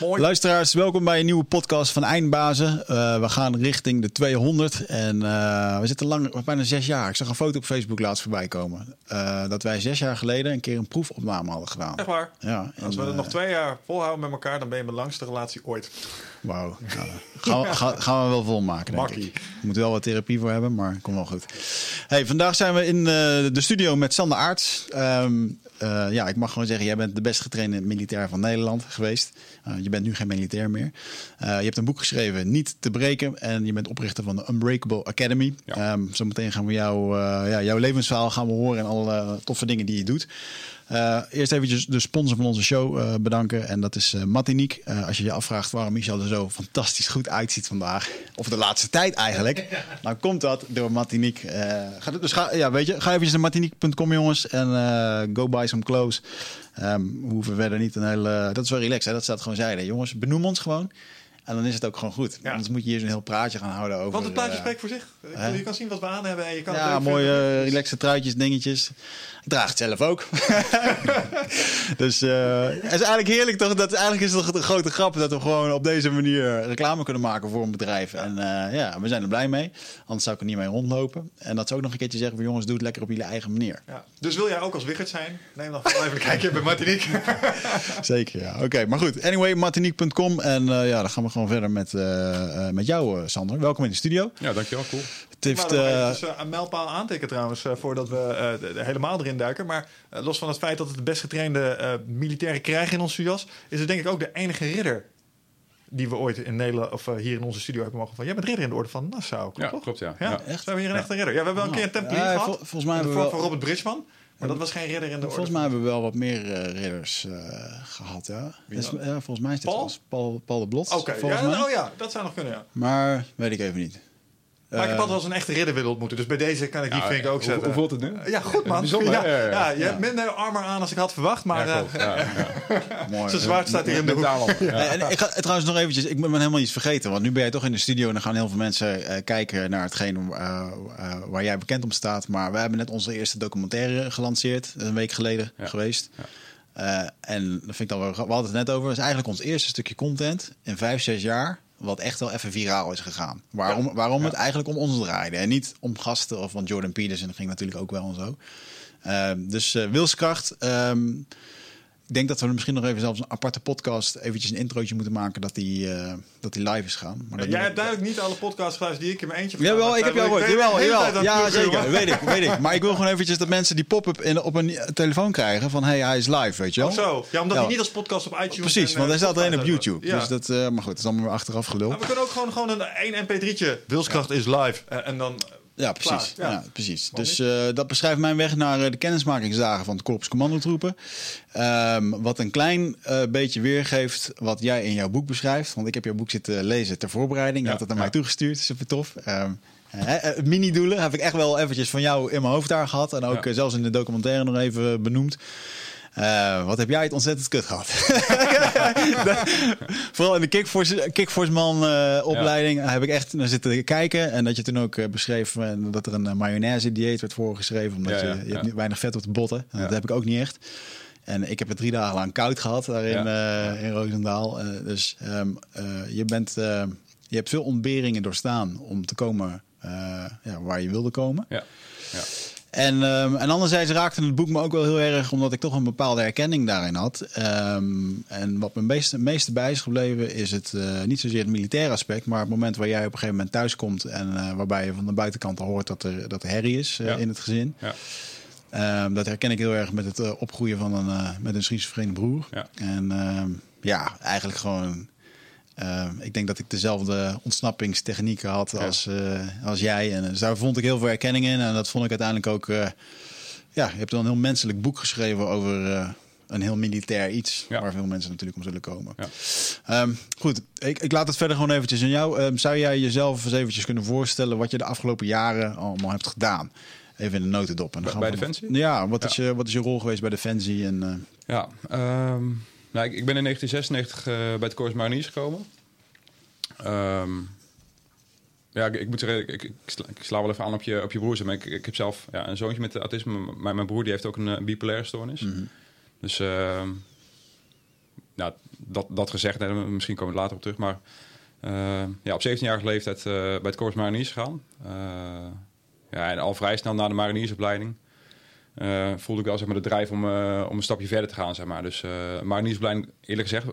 Mooi. Luisteraars, welkom bij een nieuwe podcast van Eindbazen. Uh, we gaan richting de 200 en uh, we zitten lang, bijna zes jaar. Ik zag een foto op Facebook laatst voorbij komen. Uh, dat wij zes jaar geleden een keer een proefopname hadden gedaan. Echt waar? Ja. Als we het nog twee jaar volhouden met elkaar, dan ben je mijn langste relatie ooit. Wauw. Nou, gaan, we, gaan, gaan, we wel volmaken, denk Makkie. ik. Je moet wel wat therapie voor hebben, maar komt wel goed. Hey, vandaag zijn we in de studio met Sander Aarts. Um, uh, ja, ik mag gewoon zeggen, jij bent de best getrainde militair van Nederland geweest. Uh, je bent nu geen militair meer. Uh, je hebt een boek geschreven, Niet te breken. En je bent oprichter van de Unbreakable Academy. Ja. Um, zometeen gaan we jou, ja, jouw levensverhaal gaan we horen en alle toffe dingen die je doet. Uh, eerst eventjes de sponsor van onze show uh, bedanken. En dat is uh, Martinique. als je je afvraagt waarom Michel er zo fantastisch goed uitziet vandaag. Of de laatste tijd eigenlijk. dan komt dat door Martinique. ga, dus ga, ja, weet je, ga eventjes naar martinique.com jongens. En go buy some clothes. Um, we hoeven verder niet een hele... Dat is wel relaxed. Hè? Dat staat gewoon zijde. Jongens, benoem ons gewoon. En dan is het ook gewoon goed. Ja. Anders moet je hier zo'n heel praatje gaan houden over... Want het plaatje uh, spreekt voor zich. hè? Je kan zien wat we aan hebben en je kan ja, mooie uh, relaxe truitjes, dingetjes. Ik draag het zelf ook. dus uh, het is eigenlijk heerlijk toch? Dat, eigenlijk is het toch een grote grap dat we gewoon op deze manier reclame kunnen maken voor een bedrijf. En ja, we zijn er blij mee. Anders zou ik er niet mee rondlopen. En dat ze ook nog een keertje zeggen van jongens, doe het lekker op jullie eigen manier. Ja. Dus wil jij ook als Wichert zijn? Neem dan even een kijkje bij Martinique. Zeker, ja. Oké, okay, maar goed. Anyway, martinique.com. En ja, dan gaan we gewoon verder met, uh, met jou, Sander. Welkom in de studio. Ja, dankjewel. Cool. Het heeft, uh, even een mijlpaal aantikken trouwens, uh, voordat we uh, de, de helemaal erin duiken. Maar los van het feit dat het de best getrainde militairen krijgen in onze jas, is het denk ik ook de enige ridder die we ooit in Nederland of hier in onze studio hebben mogen van. Jij bent ridder in de orde van Nassau, klopt ja, toch? Klopt, ja. ja. ja. Echt? We hebben hier een echte ridder. Ja, we hebben wel een keer een tempelier ja, gehad. Vol, volgens mij hebben de we wel, van Robert Bridgman. Maar dat was geen ridder in de orde. Volgens mij hebben we wel wat meer uh, ridders uh, gehad, ja. Dus, uh, volgens mij is dit Paul? Paul, Paul de Blot. Oké, okay. ja, oh ja, dat zou nog kunnen, ja. Maar weet ik even niet. Maar ik heb altijd wel eens een echte ridder willen ontmoeten. Dus bij deze kan ik die ja, vink ook zetten. Hoe, hoe voelt het nu? Ja, goed man. Bijzonder, ja, ja, ja, ja, je hebt minder armor aan als ik had verwacht. Maar ja, klopt. Ja, Mooi. zijn zwaard staat hier in de hoek. En ik ga trouwens nog eventjes, ik ben helemaal iets vergeten. Want nu ben jij toch in de studio en dan gaan heel veel mensen uh, kijken naar hetgeen uh, uh, waar jij bekend om staat. Maar we hebben net onze eerste documentaire gelanceerd. Een week geleden geweest. Uh, en dat vind ik dan wel, we hadden het net over. Dat is eigenlijk ons eerste stukje content in vijf, zes jaar. Wat echt wel even viraal is gegaan. Waarom, ja. waarom ja. het eigenlijk om ons draaide. En niet om gasten of want Jordan Peterson ging natuurlijk ook wel en zo. Uh, dus uh, wilskracht. Um, ik denk dat we misschien nog even zelfs een aparte podcast eventjes een introotje moeten maken dat die, uh, dat die live is gaan. Maar ja, jij hebt duidelijk niet alle podcasts geluisterd die ik in mijn eentje Jawel, ik heb jou gehoord. Jawel, jawel. Ja, zeker. Weet ik, weet ik. Maar ik wil gewoon eventjes dat mensen die pop-up op een telefoon krijgen van hey, hij is live, weet je wel. Oh zo. Ja, omdat ja. hij niet als podcast op iTunes Precies, en, want hij staat alleen op YouTube. Ja. Dus dat, uh, maar goed, dat is allemaal weer achteraf gelul. Maar we kunnen ook gewoon, gewoon een één mp3'tje. Wilskracht is live. En dan ja, precies. Ja. ja. precies. Dus uh, dat beschrijft mijn weg naar uh, de kennismakingsdagen van het Korps Commandotroepen. Um, wat een klein uh, beetje weergeeft wat jij in jouw boek beschrijft. Want ik heb jouw boek zitten lezen ter voorbereiding. Je ja, had het naar ja. mij toegestuurd. Super tof. Um, mini-doelen heb ik echt wel eventjes van jou in mijn hoofd daar gehad. En ook zelfs in de documentaire nog even benoemd. Uh, wat heb jij het ontzettend kut gehad. Vooral in de Kickforce, Kickforceman uh, opleiding ja. heb ik echt naar zitten kijken. En dat je toen ook uh, beschreef dat er een mayonaise dieet werd voorgeschreven. Omdat ja, ja, je, je hebt weinig vet op de botten. En dat heb ik ook niet echt. En ik heb het drie dagen lang koud gehad daar in, in Roosendaal. dus um, je, bent, je hebt veel ontberingen doorstaan om te komen waar je wilde komen. Ja. En, um, en anderzijds raakte het boek me ook wel heel erg, omdat ik toch een bepaalde herkenning daarin had. Um, en wat me meeste, meeste bij is gebleven, is het uh, niet zozeer het militaire aspect, maar het moment waar jij op een gegeven moment thuis komt en uh, waarbij je van de buitenkant hoort dat er, dat er herrie is uh, ja. in het gezin. Ja. Um, dat herken ik heel erg met het opgroeien van een, met een schizofrene broer. Ja. En ja, eigenlijk gewoon uh, ik denk dat ik dezelfde ontsnappingstechnieken had als, uh, als jij. En dus daar vond ik heel veel herkenning in. En dat vond ik uiteindelijk ook. Uh, ja, je hebt wel een heel menselijk boek geschreven over een heel militair iets. Ja. Waar veel mensen natuurlijk om zullen komen. Ja. Um, goed, ik, ik, laat het verder gewoon eventjes aan jou. Um, zou jij jezelf eens eventjes kunnen voorstellen wat je de afgelopen jaren allemaal hebt gedaan? Even in de notendop. En dan bij, bij Defensie? Ja, wat. Is je, wat is je rol geweest bij Defensie? En, ja, um, nou, ik, ik, ben in 1996 uh, bij het Corps Mariniers gekomen. Um, ja, ik, ik, moet zeggen, ik, ik, sla, ik, sla, wel even aan op je, op je broers. Maar ik, ik heb zelf ja, een zoontje met autisme. Mijn, mijn broer die heeft ook een, een bipolaire stoornis. Mm -hmm. Dus uh, nou, dat, dat gezegd, hè, misschien komen we later op terug. Maar uh, ja, op 17-jarige leeftijd uh, bij het Corps Mariniers gegaan. Uh, ja, en al vrij snel na de mariniersopleiding voelde ik wel zeg maar, de drijf om, om een stapje verder te gaan. Zeg maar. Dus mariniersopleiding, eerlijk gezegd,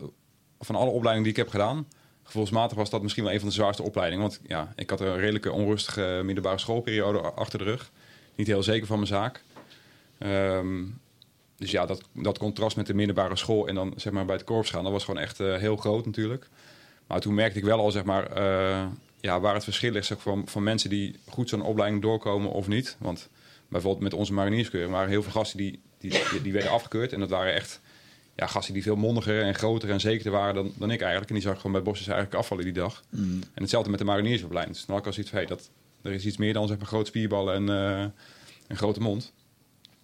van alle opleidingen die ik heb gedaan... gevoelsmatig was dat misschien wel een van de zwaarste opleidingen. Want ja, ik had een redelijke onrustige middelbare schoolperiode achter de rug. Niet heel zeker van mijn zaak. Um, dus ja, dat, dat contrast met de middelbare school en dan zeg maar bij het korps gaan, dat was gewoon echt heel groot natuurlijk. Maar toen merkte ik wel al, zeg maar, uh, ja, waar het verschil is van, van mensen die goed zo'n opleiding doorkomen of niet. Want bijvoorbeeld met onze marinierskeuring waren heel veel gasten die, die, die, werden afgekeurd. En dat waren echt ja, gasten die veel mondiger en groter en zekerder waren dan, dan ik eigenlijk. En die zag gewoon bij Bosjes eigenlijk afvallen die dag. Mm. En hetzelfde met de mariniersopleiding. Dus dan had ik al iets van, hey, dat, er is iets meer dan zeg maar grote spierballen en uh, een grote mond.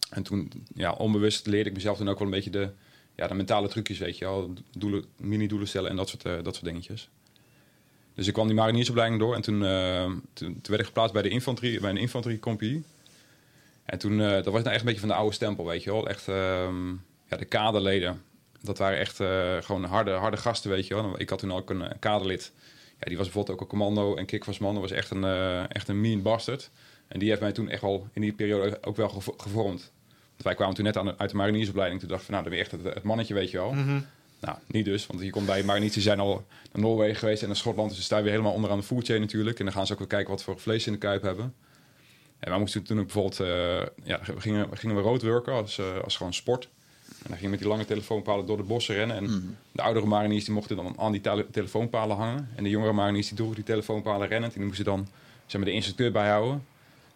En toen, ja, onbewust leerde ik mezelf dan ook wel een beetje de, ja, de mentale trucjes, weet je wel. Doelen, mini-doelen stellen en dat soort, uh, dat soort dingetjes. Dus ik kwam die mariniersopleiding door en toen, uh, toen, toen, werd ik geplaatst bij, de infanterie, bij een infanteriecompagnie. En toen, dat was nou echt een beetje van de oude stempel, weet je wel. Echt, ehm, ja, de kaderleden, dat waren echt gewoon harde, harde gasten, weet je wel. Ik had toen ook een, kaderlid, ja, die was bijvoorbeeld ook een commando en Kik was man, dat was echt een, echt een mean bastard. En die heeft mij toen echt wel in die periode ook wel gevormd wij kwamen toen net aan, uit de mariniersopleiding. Toen dacht ik van, nou, dan ben je echt het, mannetje, weet je wel. Mhm. Nou, niet dus, want je komt bij mariniers, die zijn al naar Noorwegen geweest en naar Schotland. Dus ze staan weer helemaal onderaan de foodchain natuurlijk. En dan gaan ze ook weer kijken wat voor vlees in de kuip hebben. En wij moesten toen ook bijvoorbeeld, uh, ja, we gingen, gingen we roodwerken als, uh, als gewoon sport. En dan gingen we met die lange telefoonpalen door de bossen rennen. En mhm. de oudere mariniers die mochten dan aan die telefoonpalen hangen. En de jongere mariniers die droegen die telefoonpalen rennen. En die moesten dan zeg maar, de instructeur bijhouden.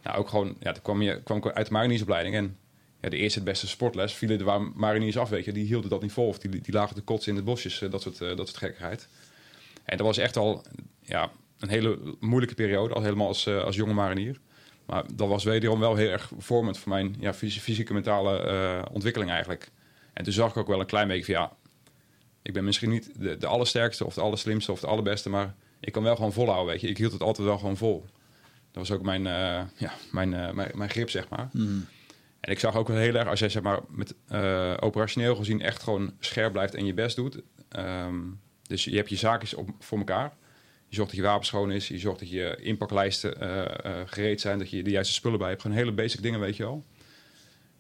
Nou, ook gewoon, ja, toen kwam je kwam uit de mariniersopleiding. En ja, de eerste het beste sportles vielen de mariniers af, weet je. Die hielden dat niet vol of die, die lagen te kotsen in de bosjes, eh, dat soort, uh, dat soort gekkigheid. En dat was echt al ja, een hele moeilijke periode, al helemaal als, uh, als jonge marinier. Maar dat was wederom wel heel erg vormend voor mijn ja, fysieke mentale ontwikkeling eigenlijk. En toen zag ik ook wel een klein beetje van ja, ik ben misschien niet de, de allersterkste of de allerslimste of de allerbeste, maar ik kan wel gewoon volhouden, weet je. Ik hield het altijd wel gewoon vol. Dat was ook mijn, ja, mijn, mijn, mijn grip, zeg maar. Mm. En ik zag ook wel heel erg, als jij zeg maar met uh, operationeel gezien echt gewoon scherp blijft en je best doet. Um, dus je hebt je zaakjes op, voor elkaar. Je zorgt dat je wapen schoon is. Je zorgt dat je inpaklijsten gereed zijn. Dat je de juiste spullen bij hebt. Gewoon hele basic dingen, weet je wel.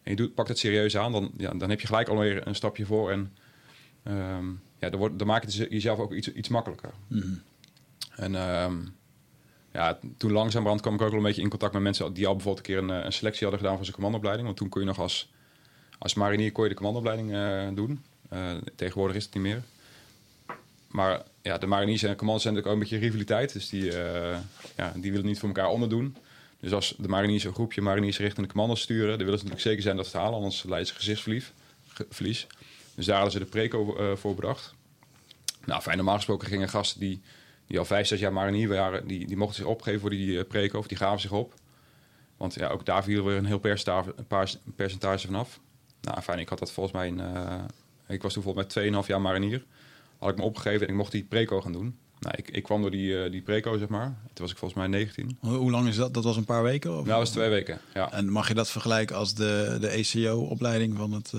En je doet, pakt het serieus aan. Dan, ja, dan heb je gelijk alweer een stapje voor. En um, ja, dan, wordt, dan maak je het jezelf ook iets, iets makkelijker. Mm. En um, ja, toen langzamerhand kwam ik ook wel een beetje in contact met mensen die al bijvoorbeeld een keer een, eh, een selectie hadden gedaan voor zijn commandoopleiding. Want toen kon je nog als, als marinier kon je de commandoopleiding uh, doen. Uh, tegenwoordig is het niet meer. Maar ja, de mariniers en de commando's zijn natuurlijk ook een beetje rivaliteit. Dus die, uh, ja, die willen niet voor elkaar onderdoen. Dus als de mariniers een groepje mariniers richting de commando's sturen, dan willen ze natuurlijk zeker zijn dat ze het halen, anders leiden ze gezichtsverlies. Dus daar hadden ze de preco voor bedacht. Nou, fijn, normaal gesproken gingen gasten die die al vijf, zes jaar marinier waren, die, die mochten zich opgeven voor die uh, preco, of die gaven zich op. Want ja, ook daar viel weer een heel percentage, vanaf. Nou, fijn, ik had dat volgens mij uh, ik was toen volgens mij 2,5 jaar marinier. Had ik me opgegeven en ik mocht die preco gaan doen. Nou, ik, ik kwam door die, uh, die preco, zeg maar. Toen was ik volgens mij 19. Hoe lang is dat? Dat was een paar weken? Of? Nou, dat was twee weken, ja. En mag je dat vergelijken als de, de ECO-opleiding van, het,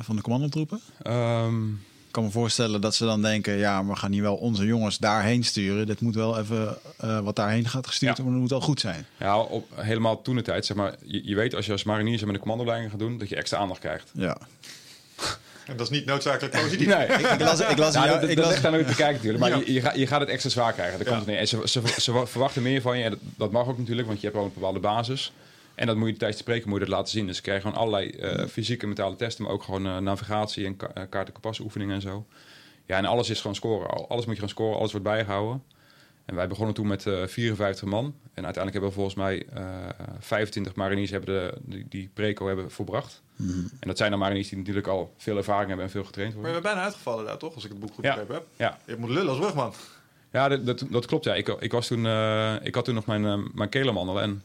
van de commandotroepen? Um, ik kan me voorstellen dat ze dan denken: ja, we gaan hier wel onze jongens daarheen sturen. Dit moet wel even wat daarheen gaat gestuurd worden, moet wel goed zijn. Ja, op, helemaal toen de tijd, zeg maar. Je, je weet als je als marinier met een commandopleiding gaat doen, dat je extra aandacht krijgt. Ja. En dat is niet noodzakelijk positief. nee, ik, ik las, ik las, ja, dat, ik las, daar nooit te kijken natuurlijk. Maar je, je, gaat, je gaat het extra zwaar krijgen. Dat komt. En ze, ze, ze, verwachten meer van je. En dat, dat, mag ook natuurlijk, want je hebt wel een bepaalde basis. En dat moet je tijdens de spreken moet je dat laten zien. Dus je krijgt gewoon allerlei uh, fysieke en mentale testen, maar ook gewoon uh, navigatie en ka uh, kaart- en oefeningen en zo. Ja, en alles is gewoon scoren. Alles moet je gaan scoren, alles wordt bijgehouden. En wij begonnen toen met 54 man. En uiteindelijk hebben we volgens mij 25 mariniers hebben de, die, die preco hebben volbracht. Mm -hmm. En dat zijn dan mariniers die natuurlijk al veel ervaring hebben en veel getraind worden. Maar je bent bijna uitgevallen daar toch, als ik het boek goed ja. heb. Ja. Je moet lullen als rugman. Ja, dat, dat, dat klopt. Ja. Ik, ik, was toen, ik had toen nog mijn, mijn kelenmandel en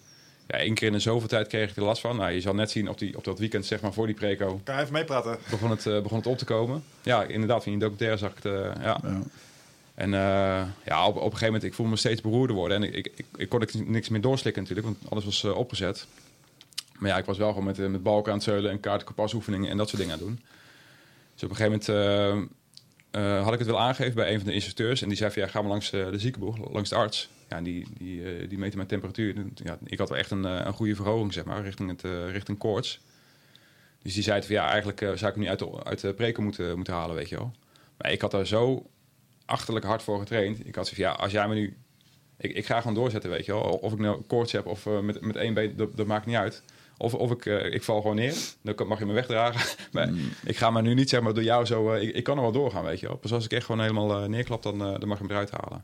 ja, één keer in de zoveel tijd kreeg ik er last van. Nou, je zal net zien op, die, op dat weekend, zeg maar, voor die preco. Kan je even meepraten? Begon het, uh, begon het op te komen. Ja, inderdaad, in je documentaire zag ik het. Uh, ja. ja. En uh, ja, op, een gegeven moment, ik voelde me steeds beroerder worden. En ik, ik, ik, ik kon niks meer doorslikken natuurlijk, want alles was opgezet. Maar ja, ik was wel gewoon met, met balken aan het zeulen en kaartenkoppasoefeningen en dat soort dingen aan het doen. Dus op een gegeven moment eh, eh, had ik het wel aangegeven bij een van de instructeurs. En die zei van, ja, ga maar langs eh, de ziekenboeg, langs de arts. Ja, die, die, eh, die meette mijn temperatuur. Ja, ik had wel echt een, eh, een goede verhoging, zeg maar, richting, het, eh, richting koorts. Dus die zei van, ja, eigenlijk eh, zou ik hem niet uit de, uit de preken moeten, moeten halen, weet je wel. Maar ik had daar zo achterlijk hard voor getraind. Ik had zoiets van, ja, als jij me nu... Ik, ik ga gewoon doorzetten, weet je wel. Of ik nou koorts heb of eh, met, met één been, dat, dat maakt niet uit. Of, of ik, eh, ik val gewoon neer, dan kan- mag je me wegdragen. maar ik ga maar nu niet zeg maar door jou zo... eh, ik, ik kan er wel doorgaan, weet je wel. Pas als ik echt gewoon helemaal neerklap, dan, dan mag je hem eruit halen.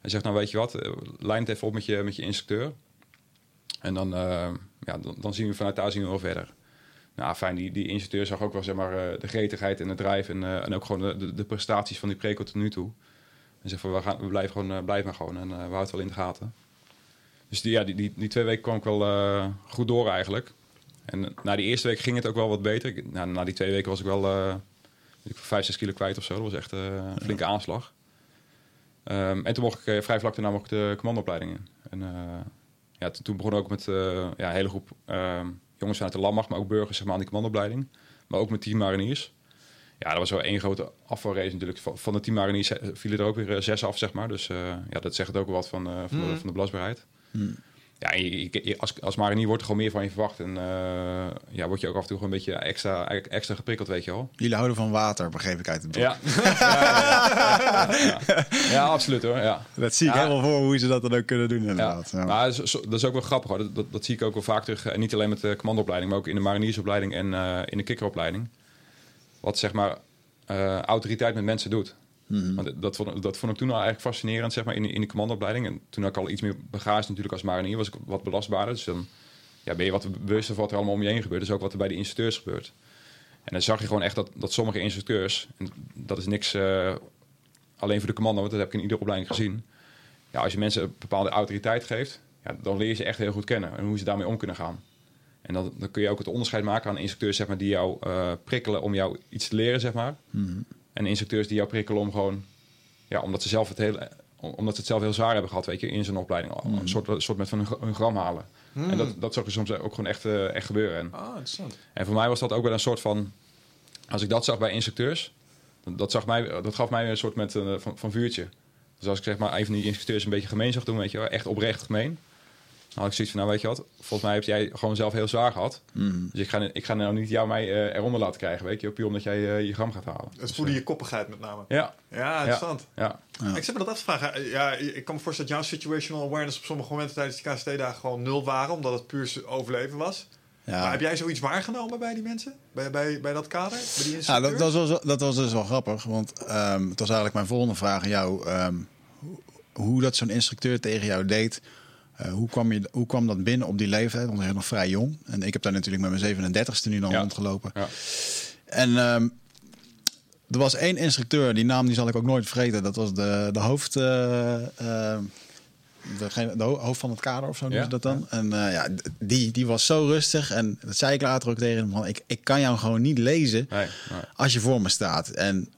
Hij zegt, nou weet je wat, lijn het even op met je, met je instructeur. En dan, ja, dan, dan zien we vanuit daar zien we wel verder. Nou, fijn, die, die instructeur zag ook wel zeg maar, eh, de gretigheid en de drive en, eh, en ook gewoon de, de, prestaties van die preco tot nu toe. En zegt van, we, gaan, we blijven gewoon, eh, blijven maar gewoon en we houden het wel in de gaten. Dus die, ja, die, die, die twee weken kwam ik wel goed door eigenlijk. En na die eerste week ging het ook wel wat beter. Ik, na, na die twee weken was ik wel weet ik, vijf, zes kilo kwijt of zo. Dat was echt een flinke aanslag. Ehm, en toen mocht ik vrij vlak daarna mocht ik de commandoopleiding in. En ja, toen, toen begon ik ook met ja, een hele groep ehm, jongens vanuit de landmacht, maar ook burgers zeg maar, aan die commandoopleiding. Maar ook met team mariniers. Ja, dat was wel één grote afvalrace natuurlijk. Van, de team mariniers eh, vielen er ook weer eh, zes af, zeg maar. Dus eh, ja, dat zegt het ook wel wat van, van, de, van de belastbaarheid. Ja, je, je- je- als, als marinier wordt er gewoon meer van je verwacht. En eh, ja, word je ook af en toe gewoon een beetje extra, extra geprikkeld, weet je wel. Jullie houden van water, begreep ik uit het boek. Ja, ja, absoluut hoor. Ja. Dat zie ik helemaal voor hoe ze dat dan ook kunnen doen inderdaad. Ja. Maar dat is, dat is ook wel grappig hoor. Dat, dat, dat zie ik ook wel vaak terug. En niet alleen met de commandoopleiding, maar ook in de mariniersopleiding en eh, in de kikkeropleiding. Wat zeg maar eh, autoriteit met mensen doet. Want dat, vond, dat vond ik toen al eigenlijk fascinerend zeg maar, in, in de commandoopleiding. En toen had ik al iets meer bagage natuurlijk als marinier, was ik wat belastbaarder. Dus dan ja, ben je wat bewuster van wat er allemaal om je heen gebeurt. Dus ook wat er bij de instructeurs gebeurt. En dan zag je gewoon echt dat, dat sommige instructeurs, en dat is niks eh, alleen voor de commando, want dat heb ik in iedere opleiding gezien. Ja, als je mensen een bepaalde autoriteit geeft, ja, dan leer je ze echt heel goed kennen en hoe ze daarmee om kunnen gaan. En dan, dan kun je ook het onderscheid maken aan instructeurs zeg maar, die jou eh, prikkelen om jou iets te leren, zeg maar. En instructeurs die jou prikkelen om gewoon, ja, omdat ze zelf het hele, omdat ze het zelf heel zwaar hebben gehad, weet je, in zo'n opleiding. Een soort, een soort met van een, gra- een gram halen. En dat, dat zag je soms ook gewoon echt, eh, echt gebeuren. En, Ah, interessant. en voor mij was dat ook wel een soort van, als ik dat zag bij instructeurs, dat, zag mij, dat gaf mij een soort met, eh, van, van vuurtje. Dus als ik zeg maar een van die instructeurs een beetje gemeen zag doen, weet je wel, echt oprecht gemeen. Dan had ik zoiets van, nou weet je wat, volgens mij heb jij gewoon zelf heel zwaar gehad. Dus ik ga, ik ga nou niet jou mij eh, eronder laten krijgen, weet je, puur omdat jij eh, je gram gaat halen. Het voelde je koppigheid met name. Ja, Ja, interessant. ja. Ik zit me dat af te vragen. Ja, ik kan me voorstellen dat jouw situational awareness op sommige momenten tijdens die KST-dagen gewoon nul waren, omdat het puur overleven was. Ja. Maar heb jij zoiets waargenomen bij die mensen? Bij, bij, bij dat kader? Bij die Ja, dat, dat, was, wel- dat was dus wel grappig. Want ehm, het was eigenlijk mijn volgende vraag aan jou. ehm, hoe dat zo'n instructeur tegen jou deed. Eh, hoe, kwam je, hoe kwam dat binnen op die leeftijd? Want je bent nog vrij jong. En ik heb daar natuurlijk met mijn 37ste nu dan Ja. rondgelopen. Ja. En ehm, er was één instructeur, die naam die zal ik ook nooit vergeten. Dat was de, de hoofd... degene- de ho- hoofd van het kader of zo noemen Ja, ze dat dan. En eh, ja, die, die was zo rustig. En dat zei ik later ook tegen hem. Van, ik, ik kan jou gewoon niet lezen Nee, nee. als je voor me staat. En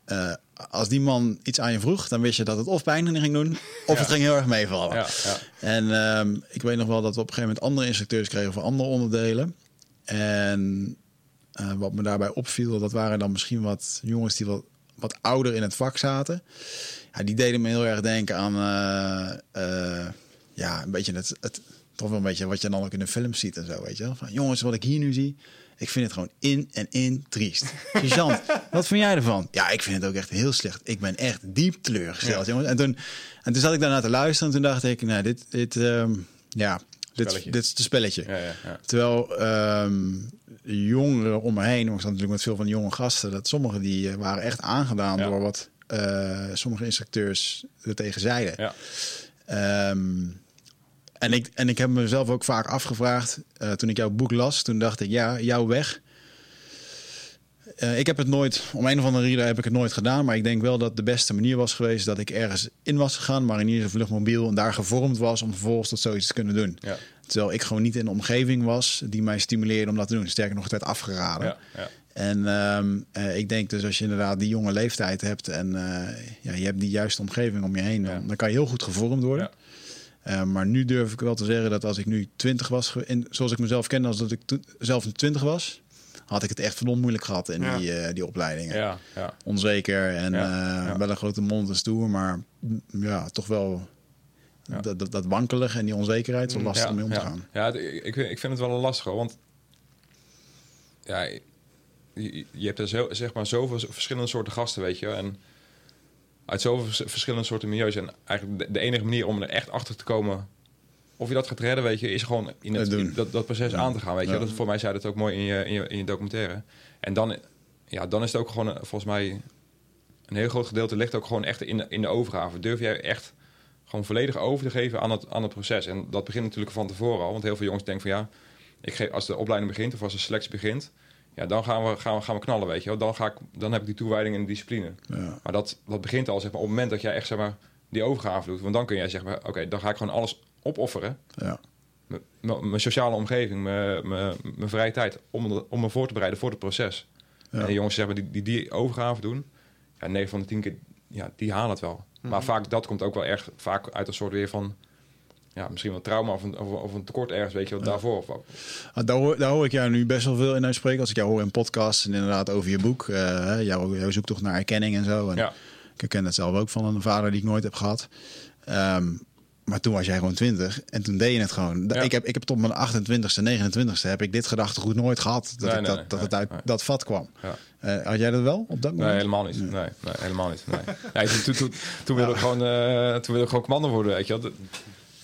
als die man iets aan je vroeg, dan wist je dat het of pijn ging doen, of het ging heel erg meevallen. Ja, ja. En ehm, ik weet nog wel dat we op een gegeven moment andere instructeurs kregen voor andere onderdelen. En eh, wat me daarbij opviel, dat waren dan misschien wat jongens die wat, wat ouder in het vak zaten. Ja, die deden me heel erg denken aan, eh, eh, ja, een beetje het, het, toch wel een beetje wat je dan ook in de film ziet en zo, weet je wel. Van, jongens, wat ik hier nu zie, ik vind het gewoon in en in triest. Sergeant, wat vind jij ervan? Ja, ik vind het ook echt heel slecht. Ik ben echt diep teleurgesteld, jongens. En toen, en toen zat ik daarna te luisteren en toen dacht ik, nou, dit, dit, ehm, ja, dit, dit is het spelletje. Ja, ja, ja. Terwijl ehm, jongeren om me heen, ik zat natuurlijk met veel van de jonge gasten, dat sommigen die eh, waren echt aangedaan Ja. door wat eh, sommige instructeurs er tegen zeiden. Ja. En, ik, en ik heb mezelf ook vaak afgevraagd, eh, toen ik jouw boek las, toen dacht ik, ja, jouw weg. Eh, ik heb het nooit, om een of andere reden heb ik het nooit gedaan, maar ik denk wel dat de beste manier was geweest dat ik ergens in was gegaan, mariniers of luchtmobiel, en daar gevormd was om vervolgens tot zoiets te kunnen doen. Ja. Terwijl ik gewoon niet in de omgeving was die mij stimuleerde om dat te doen. Sterker nog, het werd afgeraden. Ja, ja. En ehm, eh, ik denk dus als je inderdaad die jonge leeftijd hebt en ja, je hebt die juiste omgeving om je heen, dan, dan kan je heel goed gevormd worden. Ja. Eh, maar nu durf ik wel te zeggen dat als ik nu 20 was, zoals ik mezelf kende, als dat ik zelf 20 was, had ik het echt verdomd moeilijk gehad in Ja. die, eh, die opleidingen. Ja, ja. Onzeker en Ja, eh, ja. wel een grote mond en stoer, maar mm, ja, toch wel Ja. dat, dat, dat wankelige en die onzekerheid, zo lastig om mee om te ja. gaan. Ja, ik, ik vind het wel een lastige, want ja, je, je hebt er zo, zeg maar zoveel verschillende soorten gasten, weet je. En uit zoveel vers- verschillende soorten milieus. En eigenlijk de, enige manier om er echt achter te komen of je dat gaat redden, weet je, is gewoon in het, in dat, dat proces aan te gaan, weet je. Ja. Dat, voor mij zei dat ook mooi in je, in je, in je documentaire. En dan, ja, dan is het ook gewoon, volgens mij, een heel groot gedeelte ligt ook gewoon echt in de, in de overgave. Durf jij echt gewoon volledig over te geven aan het, aan het proces. En dat begint natuurlijk van tevoren al. Want heel veel jongens denken van ja, ik geef, als de opleiding begint of als de selectie begint, ja, dan gaan we, gaan we, gaan we knallen, weet je wel. Dan, ga ik, dan heb ik die toewijding en de discipline. Ja. Maar dat, dat begint al zeg maar, op het moment dat jij echt zeg maar, die overgave doet. Want dan kun jij zeggen, oké, dan ga ik gewoon alles opofferen. Ja. Mijn sociale omgeving, mijn- vrije tijd, om, om me voor te bereiden voor het proces. Ja. En de jongens zeg maar, die, die die overgave doen, ja, 9 van de 10 keer, ja, die halen het wel. Maar vaak, dat komt ook wel erg vaak uit een soort weer van, ja, misschien wel trauma of een, of, of een tekort ergens, weet je wat, daarvoor. Of, Ah, Daar, hoor, daar hoor ik jou nu best wel veel in uitspreken. Als ik jou hoor in podcasts en inderdaad over je boek. eh, hè, jouw, jouw zoektocht naar erkenning en zo. En ja, Ik herken het zelf ook van een vader die ik nooit heb gehad. Ehm, maar toen was jij gewoon 20 en toen deed je het gewoon. Ja. Ik, heb, ik heb tot mijn 28ste, 29ste heb ik dit gedachtegoed nooit gehad. Dat, Nee, ik nee, dat, nee, dat het uit dat vat kwam. ja. Eh, had jij dat wel op dat moment? Nee, helemaal niet. Nee, nee helemaal niet. Nee. Toen, toen, toen, toen wilde ik gewoon, eh, toen wilde ik gewoon commando worden, weet je wel.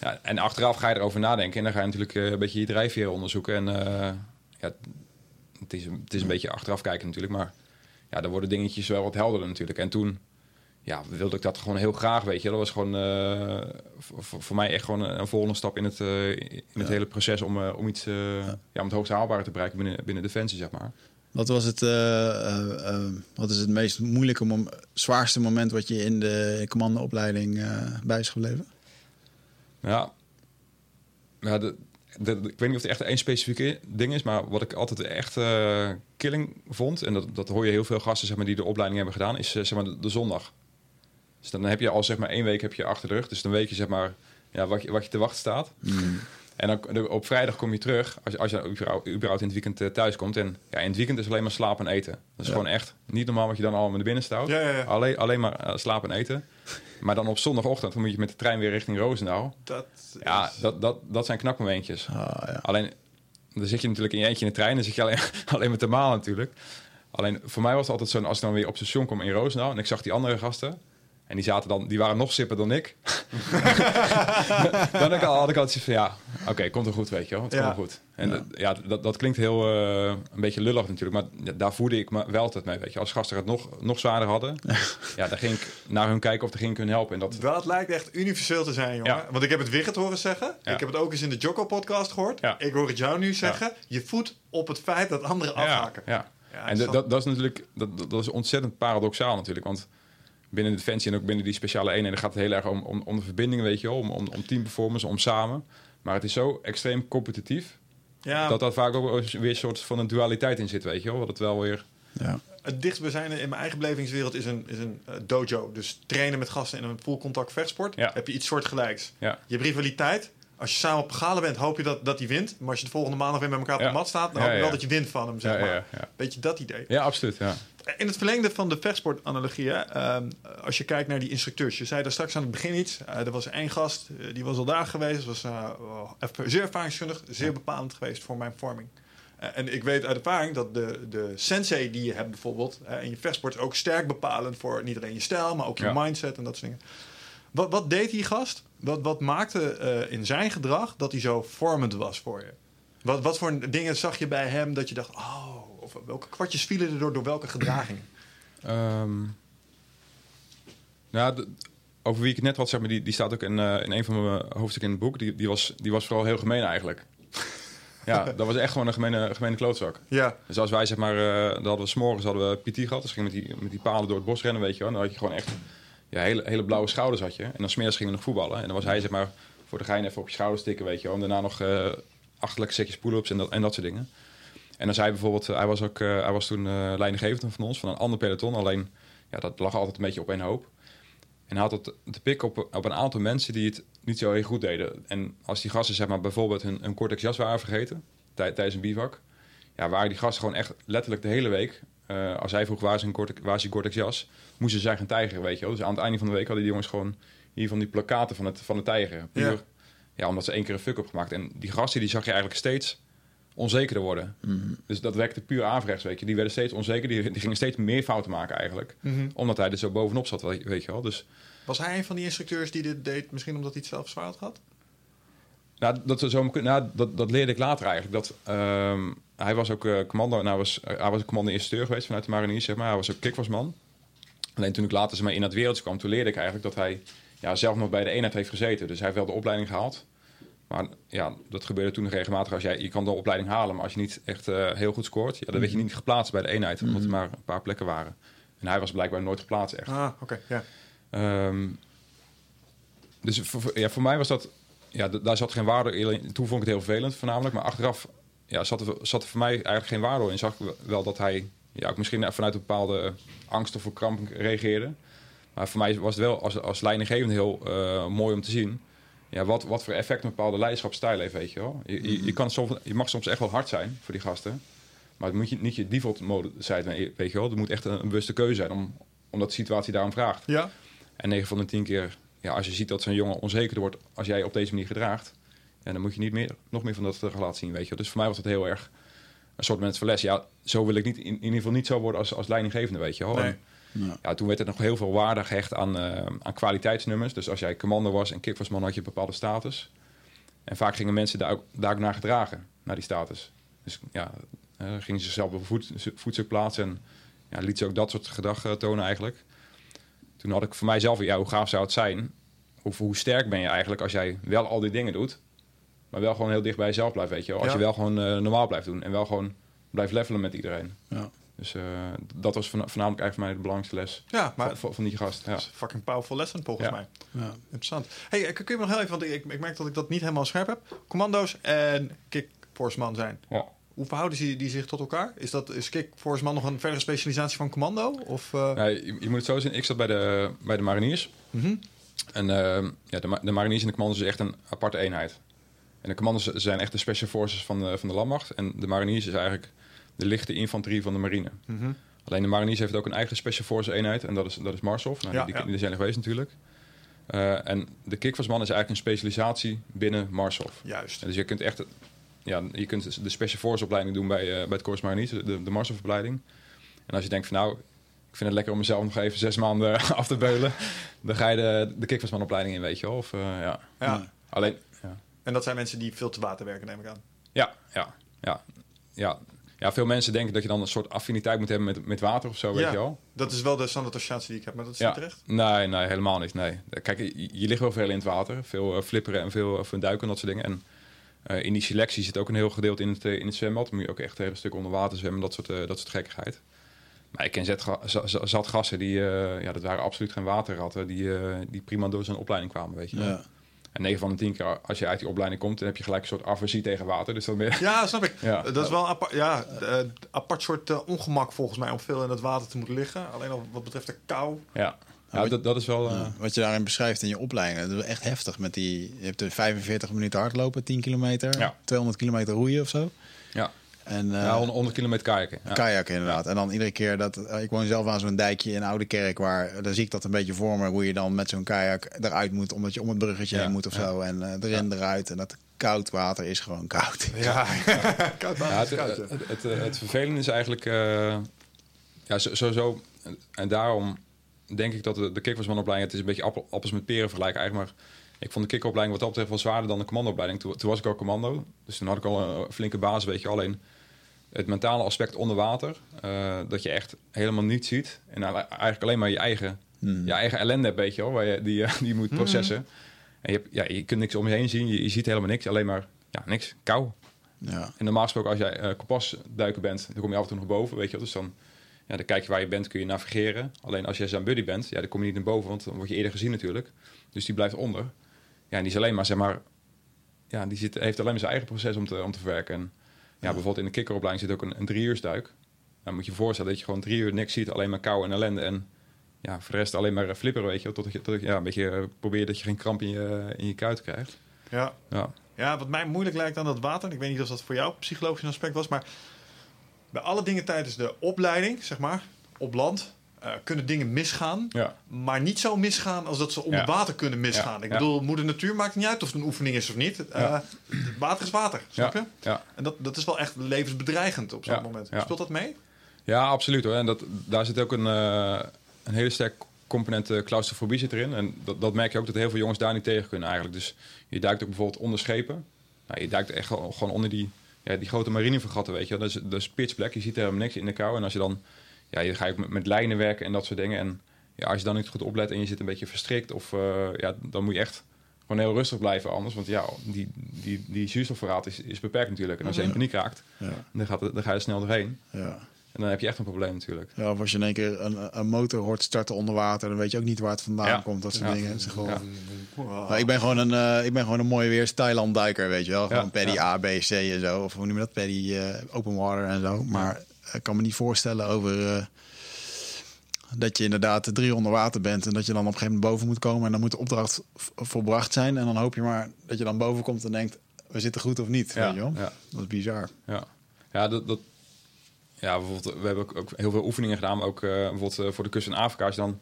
Ja, en achteraf ga je erover nadenken en dan ga je natuurlijk eh, een beetje je drijfveer onderzoeken. En eh, ja, het is, een- het is een beetje achteraf kijken natuurlijk, maar ja, dan worden dingetjes wel wat helderder natuurlijk. En toen ja, wilde ik dat gewoon heel graag, weet je. Dat was gewoon eh, voor, mij echt gewoon een, een volgende stap in het, in het hele proces om, om iets, eh, ja. om het hoogste haalbare te bereiken binnen, binnen Defensie, zeg maar. Wat was het, wat is het meest moeilijke, mom- zwaarste moment wat je in de commandoopleiding bij is gebleven? Ja, ja ik weet niet of het echt één specifieke ding is, maar wat ik altijd echt eh, killing vond, en dat, dat hoor je heel veel gasten zeg maar, die de opleiding hebben gedaan, is eh, zeg maar, de, zondag. Dus dan heb je al zeg maar één week heb je achter de rug, dus dan weet je zeg maar ja, wat, je, wat je te wachten staat. En dan op vrijdag kom je terug, als je, als je überhaupt, überhaupt in het weekend eh, thuis komt. En ja, in het weekend is alleen maar slapen en eten. Dat is Ja. gewoon echt niet normaal wat je dan allemaal naar binnen stout. Ja, ja, ja. Alleen, alleen maar eh, slapen en eten. Maar dan op zondagochtend dan moet je met de trein weer richting Roosendaal. Dat Ja, dat, dat, dat zijn knapmomentjes. Ah, ja. Alleen, dan zit je natuurlijk in je eentje in de trein. Dan zit je alleen, alleen met de maal natuurlijk. Alleen, voor mij was het altijd zo, als ik dan weer op station kwam in Roosendaal... en ik zag die andere gasten... en die, zaten dan, die waren nog sipper dan ik... dan had ik, al, had ik altijd van, ja, oké, komt er goed, weet je wel. Het Ja. komt goed. En Ja. dat- ja, dat, dat klinkt heel eh, een beetje lullig natuurlijk... maar daar voerde ik me wel altijd mee, weet je. Als gasten het nog, nog zwaarder hadden... ja, dan ging ik naar hun kijken of dan ging ik hun helpen. En dat, Dat lijkt echt universeel te zijn, jongen. Ja. Want ik heb het Wigget horen zeggen. Ja. Ik heb het ook eens in de Jocko-podcast gehoord. Ja. Ik hoor het jou nu zeggen. Je voedt op het feit dat anderen afhaken. Ja, Ja, en dat- dat, is natuurlijk dat, dat- dat is ontzettend paradoxaal natuurlijk. Want binnen de Defensie en ook binnen die speciale eenheden gaat het heel erg om, om, om de verbinding, weet je wel. Om, om, om teamperformance, om samen. Maar het is zo extreem competitief... Ja, dat daar vaak ook weer een soort van een dualiteit in zit, weet je wel. Wat het wel weer... Ja. het dichtstbijzijnde in mijn eigen belevingswereld is een, is een eh, dojo. Dus trainen met gasten in een full contact vechtsport. Ja. Heb je iets soortgelijks. Ja, Je hebt rivaliteit. Als je samen op gala bent, hoop je dat, dat hij wint. Maar als je de volgende maandag weer met elkaar op Ja. de mat staat... dan hoop je wel ja. dat je wint van hem, zeg ja, maar. ja, ja. Beetje dat idee. ja absoluut, ja. In het verlengde van de vechtsportanalogie, hè, ehm, als je kijkt naar die instructeurs. Je zei daar straks aan het begin iets. Eh, er was één gast, eh, die was al daar geweest. was eh, zeer ervaringskundig, zeer bepalend geweest voor mijn vorming. En ik weet uit ervaring dat de, de sensei die je hebt bijvoorbeeld in je vechtsport... ook sterk bepalend voor niet alleen je stijl, maar ook je Ja. mindset en dat soort dingen. Wat, wat deed die gast? Wat, wat maakte in zijn gedrag dat hij zo vormend was voor je? Wat, wat voor dingen zag je bij hem dat je dacht... oh, of welke kwartjes vielen er door, door welke gedragingen? Ehm, nou, de- over wie ik het net had, zeg maar, die, die staat ook in, eh, in een van mijn hoofdstukken in het boek. Die, die, was, die was vooral heel gemeen eigenlijk. ja, dat was echt gewoon een gemene, gemene klootzak. Ja, Dus als wij zeg maar, eh dan hadden we s'morgens hadden we PT gehad. Dus gingen met die, met die palen door het bos rennen, weet je wel. Dan had je gewoon echt ja, hele, hele blauwe schouders had je. En dan smiddags gingen we nog voetballen. En dan was hij zeg maar voor de gein even op je schouders tikken, weet je wel. En daarna nog eh achterlijke setjes pull-ups en dat, en dat soort dingen. En dan zei hij bijvoorbeeld, eh, hij was, ook, eh, hij was toen eh leidinggevende van ons, van een ander peloton. Alleen, ja, dat lag altijd een beetje op één hoop. En hij had het te pikken op, op een aantal mensen die het niet zo heel goed deden. En als die gasten zeg maar, bijvoorbeeld hun, hun Cortex jas waren vergeten tij- tijdens een bivak... ja, waren die gasten gewoon echt letterlijk de hele week. als hij vroeg waar is een Gore- waar is die Gore-Tex jas, moesten zij gaan tijgeren, weet je wel. Dus aan het einde van de week hadden die jongens gewoon hier van die plakaten van het, van het tijgeren. Puur, Ja. ja. omdat ze één keer een fuck op gemaakt. En die gasten die zag je eigenlijk steeds onzekerder worden. Dus dat werkte puur averechts, weet je. Die werden steeds onzeker, die, die gingen steeds meer fouten maken eigenlijk. Mhm. Omdat hij er zo bovenop zat, weet weet je wel. Dus Was hij een van die instructeurs die dit deed, misschien omdat hij het zelf zwaar had gehad? Nou, dat, zo, kunnen- nou, dat, dat leerde ik later eigenlijk. Dat, ehm, hij was ook eh, commando, nou, hij was, eh, hij was een commando-instructeur geweest vanuit de mariniers, zeg maar. Hij was ook kickboxman. Alleen toen ik later zeg maar, in het wereld kwam, toen leerde ik eigenlijk dat hij ja, zelf nog bij de eenheid heeft gezeten. Dus hij heeft wel de opleiding gehaald. Maar ja, dat gebeurde toen regelmatig. Als jij, je kan de opleiding halen, maar als je niet echt eh, heel goed scoort, ja, dan werd je niet geplaatst bij de eenheid, omdat er maar een paar plekken waren. En hij was blijkbaar nooit geplaatst echt. Ah, oké, ja. Ehm, dus voor, ja, voor mij was dat... Ja, daar zat geen waarde in. Toen vond ik het heel vervelend voornamelijk. Maar achteraf ja, zat, er, zat er voor mij eigenlijk geen waarde in. Zag ik wel dat hij ja, ook misschien vanuit een bepaalde angst of voor kramp reageerde. Maar voor mij was het wel als, als leidinggevende heel eh, mooi om te zien... Ja, wat, wat voor effect een bepaalde leiderschapsstijl heeft, weet je wel. Je, je, je, kan soms, je mag soms echt wel hard zijn voor die gasten. Maar het moet je, niet je default mode zijn, weet je wel. Het moet echt een, een bewuste keuze zijn, om, omdat de situatie daarom vraagt. Ja, En 9 van de 10 keer, ja, als je ziet dat zo'n jongen onzeker wordt als jij op deze manier gedraagt, ja, dan moet je niet meer, nog meer van dat gedrag laten zien, weet je. wel. Dus voor mij was het heel erg een soort mensen van les. Ja, zo wil ik niet, in, in ieder geval niet zo worden als, als leidinggevende, weet je wel. Nee. En, Ja. ja, toen werd er nog heel veel waarde gehecht aan, eh, aan kwaliteitsnummers. Dus als jij commando was en kickboxman had je een bepaalde status. En vaak gingen mensen daar ook, daar ook naar gedragen, naar die status. Dus ja, eh, gingen ze zichzelf op voet, voetstuk plaatsen en ja, liet ze ook dat soort gedrag eh, tonen eigenlijk. Toen had ik voor mijzelf, ja, hoe gaaf zou het zijn? Of hoe sterk ben je eigenlijk als jij wel al die dingen doet, maar wel gewoon heel dicht bij jezelf blijft, weet je wel. Als Ja. je wel gewoon normaal blijft doen en wel gewoon blijft levelen met iedereen. Ja. Dus eh, dat was voorna- voornamelijk eigenlijk voor mij de belangrijkste les ja maar van, van die gast. Ja. dat is fucking powerful lesson volgens Ja. mij. Ja. Interessant. Hey, eh, kun je me nog heel even, want ik, ik merk dat ik dat niet helemaal scherp heb. Commando's en kickforceman zijn. Ja. Hoe verhouden die, die zich tot elkaar? Is, dat, is kickforceman nog een verdere specialisatie van commando? Of, eh, Ja, je, je moet het zo zien, ik zat bij de, bij de mariniers. mhm. En eh, ja, de, de mariniers en de commando's is echt een aparte eenheid. En de commando's zijn echt de special forces van de, van de landmacht. En de mariniers is eigenlijk de lichte infanterie van de marine. Mhm. Alleen de mariniers heeft ook een eigen special forces eenheid. En dat is, dat is Marshof. Nou, Ja, die, die zijn er geweest natuurlijk. Eh, en de kickforceman is eigenlijk een specialisatie binnen Marshof. Juist. En dus je kunt echt ja, je kunt de Special Force opleiding doen bij, eh bij het Corps Mariniers, de, de Marshof opleiding. En als je denkt van nou, ik vind het lekker om mezelf nog even zes maanden af te beulen, dan ga je de, de kickboxman opleiding in, weet je wel. Of, eh, ja. Ja. Ja. Alleen, ja. En dat zijn mensen die veel te water werken, neem ik aan. Ja, ja, ja, ja. Ja, veel mensen denken dat je dan een soort affiniteit moet hebben met, met water of zo, weet Ja. je wel. Dat is wel de standaard associatie die ik heb, maar dat is Ja. niet terecht. Nee, nee, helemaal niet. Nee. Kijk, je, je ligt wel veel in het water. Veel eh, flipperen en veel, veel duiken en dat soort dingen. En eh, in die selectie zit ook een heel gedeelte in het, eh, in het zwembad. Dan moet je ook echt een hele stuk onder water zwemmen, dat soort, eh, dat soort gekkigheid. Maar ik ken zat gassen die, eh, ja, dat waren absoluut geen waterratten, die, eh, die prima door zijn opleiding kwamen, weet je wel. Ja. En 9 van de 10 keer, als je uit die opleiding komt, dan heb je gelijk een soort aversie tegen water. Dus dan ben je... Ja, snap ik. Ja. Dat is wel een apart, ja, eh, apart soort eh, ongemak volgens mij om veel in het water te moeten liggen. Alleen al wat betreft de kou. Ja, ja dat, dat is wel... eh, Ja, Wat je daarin beschrijft in je opleiding, dat is echt heftig. Met die, je hebt er 45 minuten hardlopen, 10 kilometer, Ja. 200 kilometer roeien of zo. En eh, ja, 100, 100 kilometer kajaken. Ja. kajakken inderdaad. En dan iedere keer dat... eh, ik woon zelf aan zo'n dijkje in Oude Kerk, waar daar zie ik dat een beetje voor me, hoe je dan met zo'n kajak eruit moet, omdat je om het bruggetje Ja, heen moet of zo. En eh, erin, eruit. En dat koud water is gewoon koud. Ja, koud water Ja, is het, koud. het, het, het, het vervelende is eigenlijk... eh, ja, zo- sowieso... En daarom denk ik dat de, de. Het is een beetje appel- appels met peren vergelijken eigenlijk. Maar ik vond de kickopleiding wat dat betreft wel zwaarder dan de commandoopleiding. Toen, toen was ik al commando. Dus toen had ik al een flinke basis, weet je. Alleen het mentale aspect onder water... eh, dat je echt helemaal niet ziet. En eigenlijk alleen maar je eigen, Hmm. je eigen ellende hebt, weet je wel. Waar je, die, je- die je moet processen. En je, hebt, ja, je kunt niks om je heen zien. Je, je ziet helemaal niks. Alleen maar ja, niks. Kou. Ja. En normaal gesproken, als jij uh, kompasduiker bent, dan kom je af en toe nog boven, weet je wel. Dus dan, ja, dan kijk je waar je bent, kun je navigeren. Alleen als jij zijn buddy bent, ja, dan kom je niet naar boven, want dan word je eerder gezien natuurlijk. Dus die blijft onder. Ja, en die is alleen maar, zeg maar, ja, die zit, heeft alleen maar zijn eigen proces om te, om te verwerken. En ja, bijvoorbeeld in de kikkeropleiding zit ook een, een drie uursduik. Dan moet je je voorstellen dat je gewoon drie uur niks ziet, alleen maar kou en ellende. En ja, voor de rest alleen maar flipperen, weet je wel. Tot je, tot je ja, een beetje uh, probeert dat je geen kramp in je, in je kuit krijgt. Ja. Ja. ja, wat mij moeilijk lijkt aan dat water... en ik weet niet of dat voor jou psychologisch een aspect was... maar bij alle dingen tijdens de opleiding, zeg maar, op land, eh, kunnen dingen misgaan. Ja. Maar niet zo misgaan als dat ze onder Ja. water kunnen misgaan. Ja, Ik bedoel, moeder natuur maakt niet uit of het een oefening is of niet. Ja. water is water, snap je? En dat, dat is wel echt levensbedreigend op zo'n moment. Speelt dat mee? Ja, absoluut hoor. En dat, daar zit ook een, eh, een hele sterk component claustrofobie zit erin. En dat, dat merk je ook dat heel veel jongens daar niet tegen kunnen eigenlijk. Dus je duikt ook bijvoorbeeld onder schepen. Nou, je duikt echt gewoon onder die, ja, die grote marinevergatten, weet je. Dat is, dat is pitch black. Je ziet er helemaal niks in de kou. En als je dan, ja, je ga je ook met, met lijnen werken en dat soort dingen. En ja, als je dan niet goed oplet en je zit een beetje verstrikt, of, eh, ja, dan moet je echt gewoon heel rustig blijven anders. Want ja, die, die, die zuurstofverraad is, is beperkt natuurlijk. En als je in paniek raakt, Ja, dan, gaat het, dan ga je er snel doorheen. ja. En dan heb je echt een probleem natuurlijk. Ja, of als je in één keer een, een motor hoort starten onder water, dan weet je ook niet waar het vandaan Ja. komt. Dat soort Ja. dingen. Het is gewoon... Ja. Ik ben gewoon een, eh, ik ben gewoon een mooie weer Thailand duiker, weet je wel. Gewoon paddy. A, B, C en zo. Of hoe noem je dat? Paddy eh, open water en zo. Maar ik kan me niet voorstellen over... eh, dat je inderdaad drie onder water bent en dat je dan op een gegeven moment boven moet komen. En dan moet de opdracht volbracht zijn. En dan hoop je maar dat je dan boven komt en denkt, we zitten goed of niet. Ja, weet je wel? ja. Dat is bizar. Ja, ja dat, dat, ja, bijvoorbeeld, we hebben ook, ook heel veel oefeningen gedaan, maar ook eh, bijvoorbeeld eh, voor de kust in Afrika. Als je dan,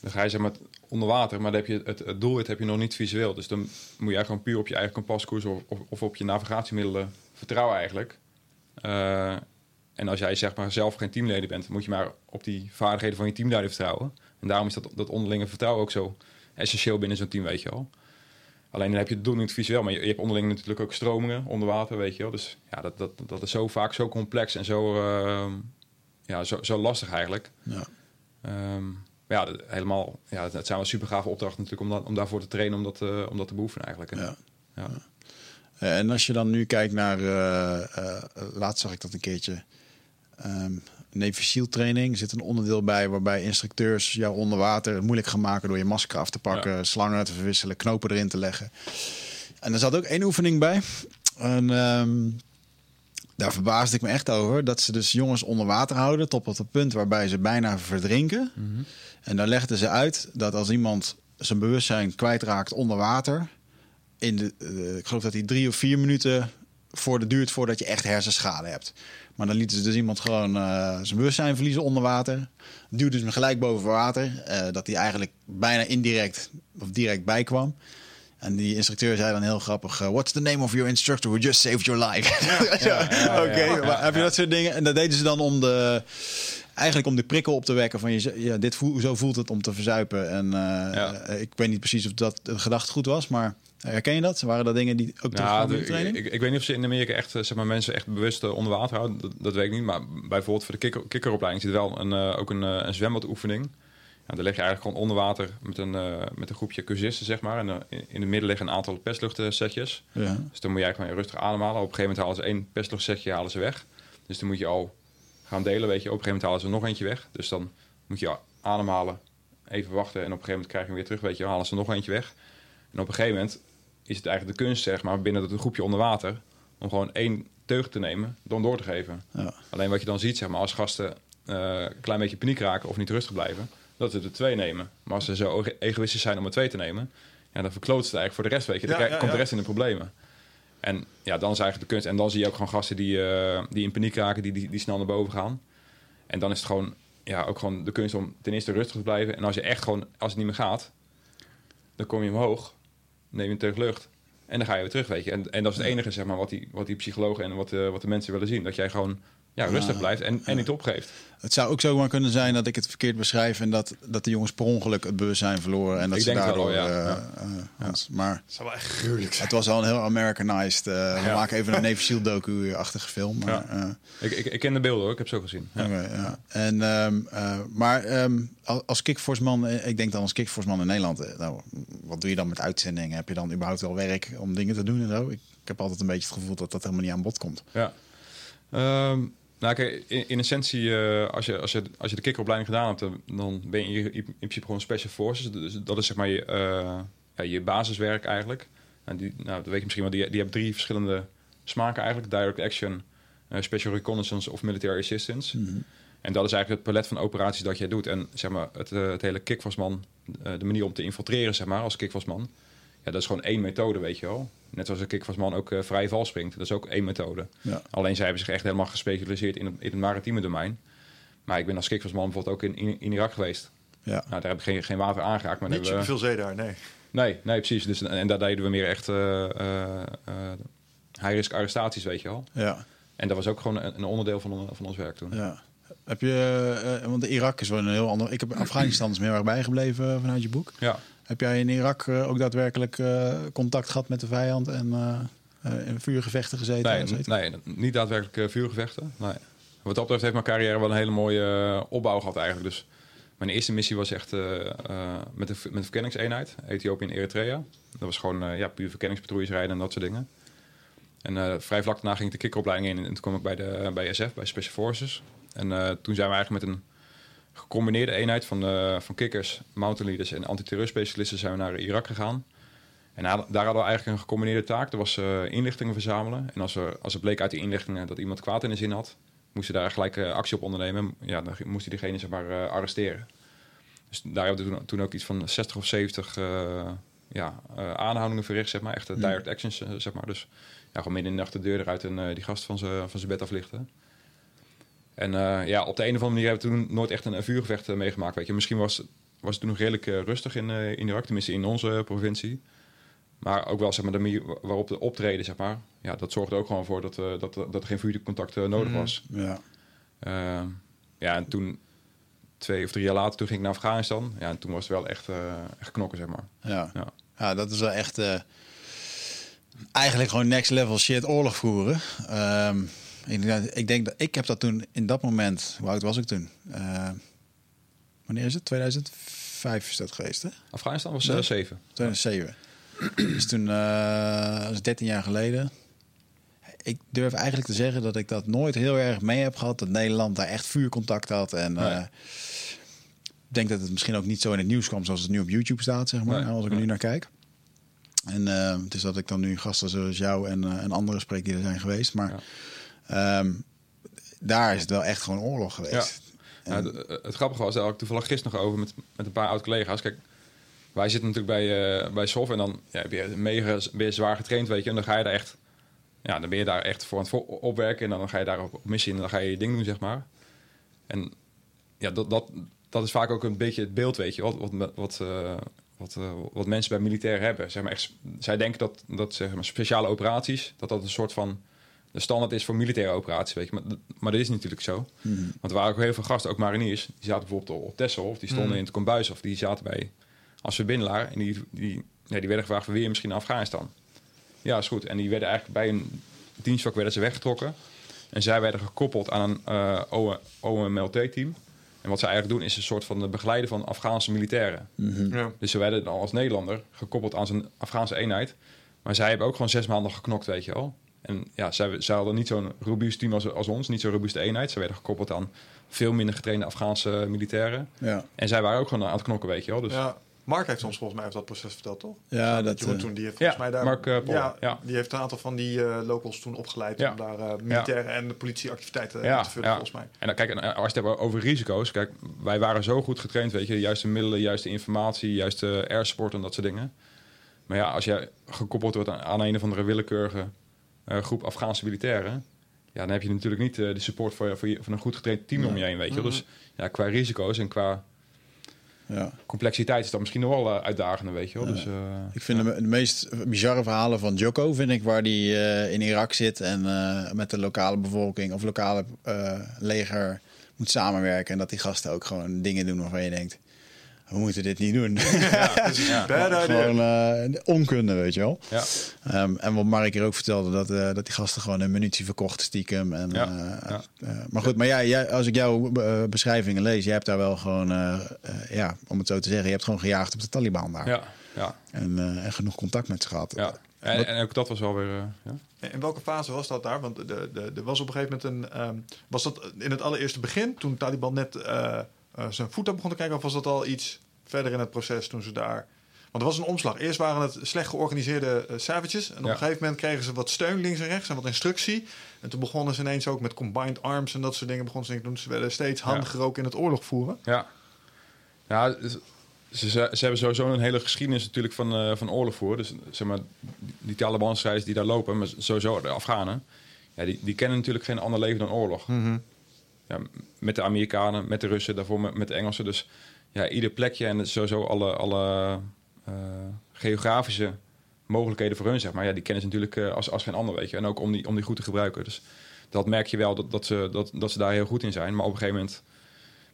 dan ga je zeg maar onder water, maar dan heb je het, het doelwit heb je nog niet visueel. Dus dan moet je eigenlijk gewoon puur op je eigen kompaskoers of, of, of op je navigatiemiddelen vertrouwen eigenlijk. En als jij zeg maar zelf geen teamleden bent, moet je maar op die vaardigheden van je teamleider vertrouwen. En daarom is dat, dat onderlinge vertrouwen ook zo essentieel binnen zo'n team, weet je wel. Alleen dan heb je het doel niet visueel, maar je, je hebt onderling natuurlijk ook stromingen onder water, weet je wel. Dus ja, dat, dat, dat is zo vaak zo complex en zo, ehm, ja, zo, zo lastig eigenlijk. Ja. Ehm, ja, dat- helemaal, ja, het, zijn wel super gave opdrachten natuurlijk om, dat, om daarvoor te trainen, om dat, eh, om dat te beoefenen eigenlijk. Ja. ja. En als je dan nu kijkt naar, eh, laatst zag ik dat een keertje, ehm Navy SEAL training. Zit een onderdeel bij waarbij instructeurs jou onder water moeilijk gaan maken door je masker af te pakken, slangen te verwisselen, knopen erin te leggen. En er zat ook één oefening bij. En ehm, daar verbaasde ik me echt over. Dat ze dus jongens onder water houden tot op het punt waarbij ze bijna verdrinken. En dan legden ze uit dat als iemand zijn bewustzijn kwijtraakt onder water, in de, eh, ik geloof dat hij drie of vier minuten voor de duurt voordat je echt hersenschade hebt. Maar dan lieten ze dus iemand gewoon eh, zijn bewustzijn verliezen onder water. Duwden ze hem gelijk boven water. eh, dat hij eigenlijk bijna indirect of direct bijkwam. En die instructeur zei dan heel grappig: eh, What's the name of your instructor who just saved your life? Oké, maar heb je dat soort dingen? En dat deden ze dan om de. Eigenlijk om de prikkel op te wekken van je, ja, dit zo voelt het om te verzuipen. En Ja. ik weet niet precies of dat het gedachtegoed was, maar herken je dat? Waren dat dingen die ook Nou, in de training? ik, ik weet niet of ze in Amerika echt eh, zeg maar, mensen echt bewust eh, onder water houden. Dat, dat weet ik niet. Maar bijvoorbeeld voor de kikker, kikkeropleiding zit wel een, eh, ook een, eh, een zwembadoefening. Ja, daar leg je eigenlijk gewoon onder water met een, met een groepje cursisten, zeg maar. En in, in het midden liggen een aantal persluchtsetjes. ja. Dus dan moet jij gewoon rustig ademhalen. Op een gegeven moment halen ze één persluchtsetje halen ze weg. Dus dan moet je al gaan delen, weet je. Op een gegeven moment halen ze er nog eentje weg. Dus dan moet je ademhalen, even wachten. En op een gegeven moment krijg je hem weer terug, weet je. Dan halen ze nog eentje weg. En op een gegeven moment is het eigenlijk de kunst, zeg maar, binnen dat groepje onder water... om gewoon één teug te nemen, dan door te geven. Ja. Alleen wat je dan ziet, zeg maar, als gasten eh, een klein beetje paniek raken of niet rustig blijven... dat ze er twee nemen. Maar als ze zo egoïstisch zijn om er twee te nemen... Ja, dan verkloot het eigenlijk voor de rest, weet je. Dan Ja, krijg- ja, komt de rest in de problemen. En ja, dan is eigenlijk de kunst. En dan zie je ook gewoon gasten die, eh, die in paniek raken, die, die, die snel naar boven gaan. En dan is het gewoon, ja, ook gewoon de kunst om ten eerste rustig te blijven. En als je echt gewoon, als het niet meer gaat, dan kom je omhoog, neem je een teug lucht. En dan ga je weer terug, weet je. En, en dat is het enige, zeg maar, wat die, wat die psychologen en wat, eh, wat de mensen willen zien. Dat jij gewoon ja, rustig blijft en, en niet opgeeft. Het zou ook zomaar kunnen zijn dat ik het verkeerd beschrijf en dat, dat de jongens per ongeluk het bewustzijn verloren. En dat Ik ze denk het wel, daardoor. ja. eh, Ja. eh, Maar Dat zou wel echt gruwelijk zijn. het was wel een heel Americanized. eh, We maken even een Navy Seal docu-achtige film. Maar, Ja. eh, Ik, ik, ik ken de beelden hoor, ik heb ze ook gezien. Ja. En, ehm, eh, maar ehm, al- als kickforceman, ik denk dan als kickforceman in Nederland, nou, wat doe je dan met uitzendingen? Heb je dan überhaupt wel werk om dingen te doen en zo? Ik, ik heb altijd een beetje het gevoel dat dat helemaal niet aan bod komt. Ja. Ehm, nou, kijk, in, in essentie, eh, als, je, als, je, als je de kikkeropleiding gedaan hebt, dan- ben je in, in principe gewoon special forces. Dus dat is zeg maar je, eh, ja, je basiswerk eigenlijk. En die, nou, dat weet je misschien wel, die, die hebben drie verschillende smaken eigenlijk. Direct action, eh, special reconnaissance of military assistance. En dat is eigenlijk het palet van operaties dat jij doet. En zeg maar, het, het hele kickvasman, eh, de manier om te infiltreren zeg maar, als kickvasman, Ja, dat is gewoon één methode, weet je wel. Net zoals een kickvatsman ook uh, vrij val springt. Dat is ook één methode. Ja. Alleen zij hebben zich echt helemaal gespecialiseerd in het, in het maritieme domein. Maar ik ben als kickvatsman bijvoorbeeld ook in, in, in Irak geweest. Ja. Nou, daar heb ik geen, geen water aangeraakt. Maar Niet hebben we- superveel zee daar, nee. Nee, nee, precies. Dus, en daar deden we meer echt eh, eh, eh, high-risk arrestaties, weet je wel. Ja. En dat was ook gewoon een, een onderdeel van, van ons werk toen. Ja. Heb je, eh, want Irak is wel een heel ander. Ik heb Afghanistan is me heel erg bijgebleven eh, vanuit je boek. Ja. Heb jij in Irak eh, ook daadwerkelijk eh, contact gehad met de vijand en eh, in vuurgevechten gezeten? Nee, nee, niet daadwerkelijk vuurgevechten. Nee. Wat dat betreft heeft mijn carrière wel een hele mooie opbouw gehad eigenlijk. Dus mijn eerste missie was echt met, de, met de verkenningseenheid, Ethiopië en Eritrea. Dat was gewoon eh, ja, puur verkenningspatrouilles rijden en dat soort dingen. En vrij vlak daarna ging ik de kikkeropleiding in en toen kwam ik bij, de, bij SF, bij Special Forces. En toen zijn we eigenlijk met een gecombineerde eenheid van, eh, van kikkers, mountain leaders en antiterreurspecialisten zijn we naar Irak gegaan. En daar hadden we eigenlijk een gecombineerde taak. Dat was eh, inlichtingen verzamelen. En als, er, als het bleek uit die inlichtingen dat iemand kwaad in de zin had, moesten daar gelijk eh, actie op ondernemen. Ja, dan moest hij diegene zeg maar arresteren. Dus daar hebben we toen, toen ook iets van 60 of 70 eh, ja, aanhoudingen verricht, zeg maar. Echte direct actions, zeg maar. Dus ja, gewoon midden in de nacht de deur eruit en die gast van zijn van zijn bed aflichten. En eh, ja, op de een of andere manier hebben we toen nooit echt een, een vuurgevecht eh, meegemaakt. Weet je. Misschien was, was het toen nog redelijk eh, rustig in, in Irak, tenminste in onze provincie. Maar ook wel zeg maar, de manier wa- waarop de optreden, zeg maar, ja, dat zorgde ook gewoon voor dat, dat, dat er geen vuurcontact nodig was. Ja. Eh, ja, en toen, twee of drie jaar later, toen ging ik naar Afghanistan. Ja, en toen was het wel echt, eh, echt knokken, zeg maar. Ja. Ja. ja, dat is wel echt eigenlijk gewoon next level shit oorlog voeren. Ehm, ik, denk, ik denk dat ik heb dat toen in dat moment, hoe oud was ik toen? Eh, wanneer is het? 2005 is dat geweest, hè? Afghanistan was Ja. eh, zeven. 2007. dus toen, eh dat is 13 jaar geleden. Ik durf eigenlijk te zeggen dat ik dat nooit heel erg mee heb gehad. Dat Nederland daar echt vuurcontact had. En Nee. eh, ik denk dat het misschien ook niet zo in het nieuws kwam zoals het nu op YouTube staat, zeg maar. Nee, als ik er nu naar kijk. En het is dat ik dan nu gasten zoals jou en, en anderen spreek die er zijn geweest. Maar ehm, daar is het wel echt gewoon oorlog geweest. Ja, het, het grappige was, daar had ik toevallig gisteren nog over met, met een paar oud-collega's. Kijk, wij zitten natuurlijk bij, eh bij SOF en dan ja, ben je mega ben je zwaar getraind, weet je. En dan ga je daar echt, ja, dan ben je daar echt voor aan het opwerken. En dan ga je daar op, missie en dan ga je je ding doen, zeg maar. En ja, dat, dat, dat is vaak ook een beetje het beeld, weet je, wat, wat, wat, eh, wat, eh, wat mensen bij militair hebben. Zeg maar echt, zij denken dat, dat zeg maar, speciale operaties, dat dat een soort van de standaard is voor militaire operaties, weet je. Maar, maar dat is natuurlijk zo. Want er waren ook heel veel gasten, ook mariniers, die zaten bijvoorbeeld op Texel of die stonden Mm. in het kombuis of die zaten bij als verbindelaar en die, die, ja, die werden gevraagd, je misschien naar Afghanistan? Ja, is goed. En die werden eigenlijk bij een dienstvak werden ze weggetrokken. En zij werden gekoppeld aan een eh OMLT-team. En wat zij eigenlijk doen is een soort van begeleiden van Afghaanse militairen. Ja. Dus ze werden dan als Nederlander gekoppeld aan zijn Afghaanse eenheid. Maar zij hebben ook gewoon zes maanden geknokt, weet je wel. En ja, zij, zij hadden niet zo'n robuust team als, als ons, niet zo'n robuuste eenheid. Ze werden gekoppeld aan veel minder getrainde Afghaanse militairen. Ja, En zij waren ook gewoon aan het knokken, weet je wel. Dus Ja, Mark heeft ons volgens mij over dat proces verteld, toch? ja dat, Jeroen eh, toen, die heeft volgens ja, mij daar... Mark, eh, Poller, ja, ja. die heeft een aantal van die eh, locals toen opgeleid Ja. om daar eh, militaire en de politieactiviteiten Ja, te vullen, ja. volgens mij. En dan, kijk, als je het hebt over risico's. Kijk, wij waren zo goed getraind, weet je. De juiste middelen, juiste informatie, juiste airsport en dat soort dingen. Maar ja, als jij gekoppeld wordt aan, aan een of andere willekeurige groep Afghaanse militairen... Ja, dan heb je natuurlijk niet eh, de support voor, voor, je, van een goed getraind team om je heen, weet je. wel. Dus ja, qua risico's en qua ja. complexiteit is dat misschien nog wel eh, uitdagender, weet je wel. Dus, eh, Ik vind de, de meest bizarre verhalen van Joko, vind ik, waar die eh, in Irak zit en eh, met de lokale bevolking of lokale eh, leger moet samenwerken. En dat die gasten ook gewoon dingen doen waarvan je denkt, we moeten dit niet doen. ja, gewoon eh, onkunde, weet je wel. ja, Ehm, en wat Mark hier ook vertelde, dat, eh, dat die gasten gewoon een munitie verkochten stiekem. En, Ja, eh, ja. eh, maar goed, maar ja, jij, als ik jouw beschrijvingen lees, jij hebt daar wel gewoon, eh, eh, ja, om het zo te zeggen, je hebt gewoon gejaagd op de Taliban daar. ja, ja, En, eh, en genoeg contact met ze gehad. ja. En, en ook dat was wel weer... eh, ja. En In welke fase was dat daar? Want de, de, er was op een gegeven moment een... ehm, was dat in het allereerste begin, toen Taliban net eh, zijn voeten begon te kijken... of was dat al iets verder in het proces toen ze daar... Want er was een omslag. Eerst waren het slecht georganiseerde eh, savages. En op Ja. een gegeven moment kregen ze wat steun links en rechts en wat instructie. En toen begonnen ze ineens ook met combined arms en dat soort dingen begonnen ze te doen. Ze werden steeds handiger ook in het oorlog voeren. Ja. Ja, ze, ze hebben sowieso een hele geschiedenis natuurlijk van, uh, van oorlog voor. Dus zeg maar, die Taliban-strijders die daar lopen, maar sowieso de Afghanen, ja, die, die kennen natuurlijk geen ander leven dan oorlog. Mhm. Ja, met de Amerikanen, met de Russen, daarvoor met, met de Engelsen. Dus ja, ieder plekje en sowieso alle, alle uh, geografische mogelijkheden voor hun, zeg maar. Ja, die kennen ze natuurlijk uh, als, als geen ander, weet je. En ook om die, om die goed te gebruiken. Dus dat merk je wel, dat, dat, ze, dat, dat ze daar heel goed in zijn. Maar op een gegeven moment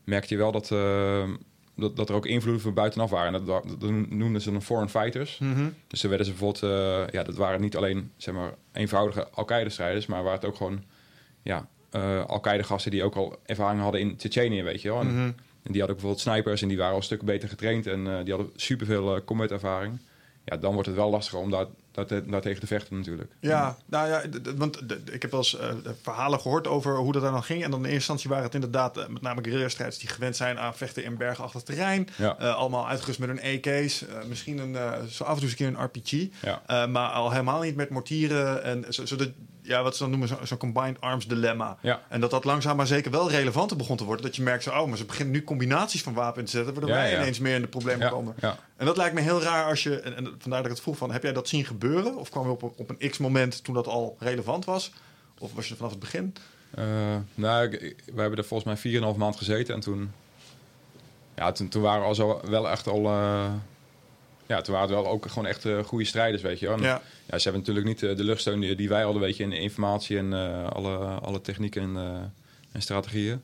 merkte je wel dat, uh, dat, dat er ook invloeden van buitenaf waren. En dat, dat, noemden ze dan foreign fighters. Mm -hmm. Dus ze werden ze bijvoorbeeld... Uh, ja, dat waren niet alleen, zeg maar, eenvoudige Al-Qaeda-strijders... maar waren het ook gewoon, ja, Al-Qaeda-gasten... die ook al ervaring hadden in Tsjetsjenië, weet je wel. En, mm -hmm. en die hadden ook bijvoorbeeld snipers... en die waren al een stuk beter getraind... en die hadden superveel combat-ervaring ja, dan wordt het wel lastiger om daar, te, daar tegen te vechten natuurlijk. Ja, nou ja, want ik heb wel eens uh, verhalen gehoord over hoe dat dan ging. En dan in eerste instantie waren het inderdaad uh, met name guerrilla-strijders die gewend zijn aan vechten in bergachtig terrein. Ja. Uh, allemaal uitgerust met een EK's, misschien een, zo af en toe eens een keer een RPG. Ja. maar al helemaal niet met mortieren en zodat ja, wat ze dan noemen, zo'n zo combined arms dilemma. Ja. En dat dat langzaam maar zeker wel relevanter begon te worden. Dat je merkt, zo, oh, maar ze beginnen nu combinaties van wapens te zetten, waardoor wij ineens meer in de problemen komen. En dat lijkt me heel raar als je, en, en vandaar dat ik het vroeg van, heb jij dat zien gebeuren? Of kwam je op, een- op een x-moment toen dat al relevant was? Of was je er vanaf het begin? Eh, nou, we hebben er volgens mij 4,5 maand gezeten en toen, ja, toen, toen waren we al zo wel echt al, eh, ja, toen waren het wel ook gewoon echt eh, goede strijders, weet je. En, Ja. ja, ze hebben natuurlijk niet de luchtsteun die, die wij hadden, weet je, in de informatie en alle, alle technieken en, en strategieën.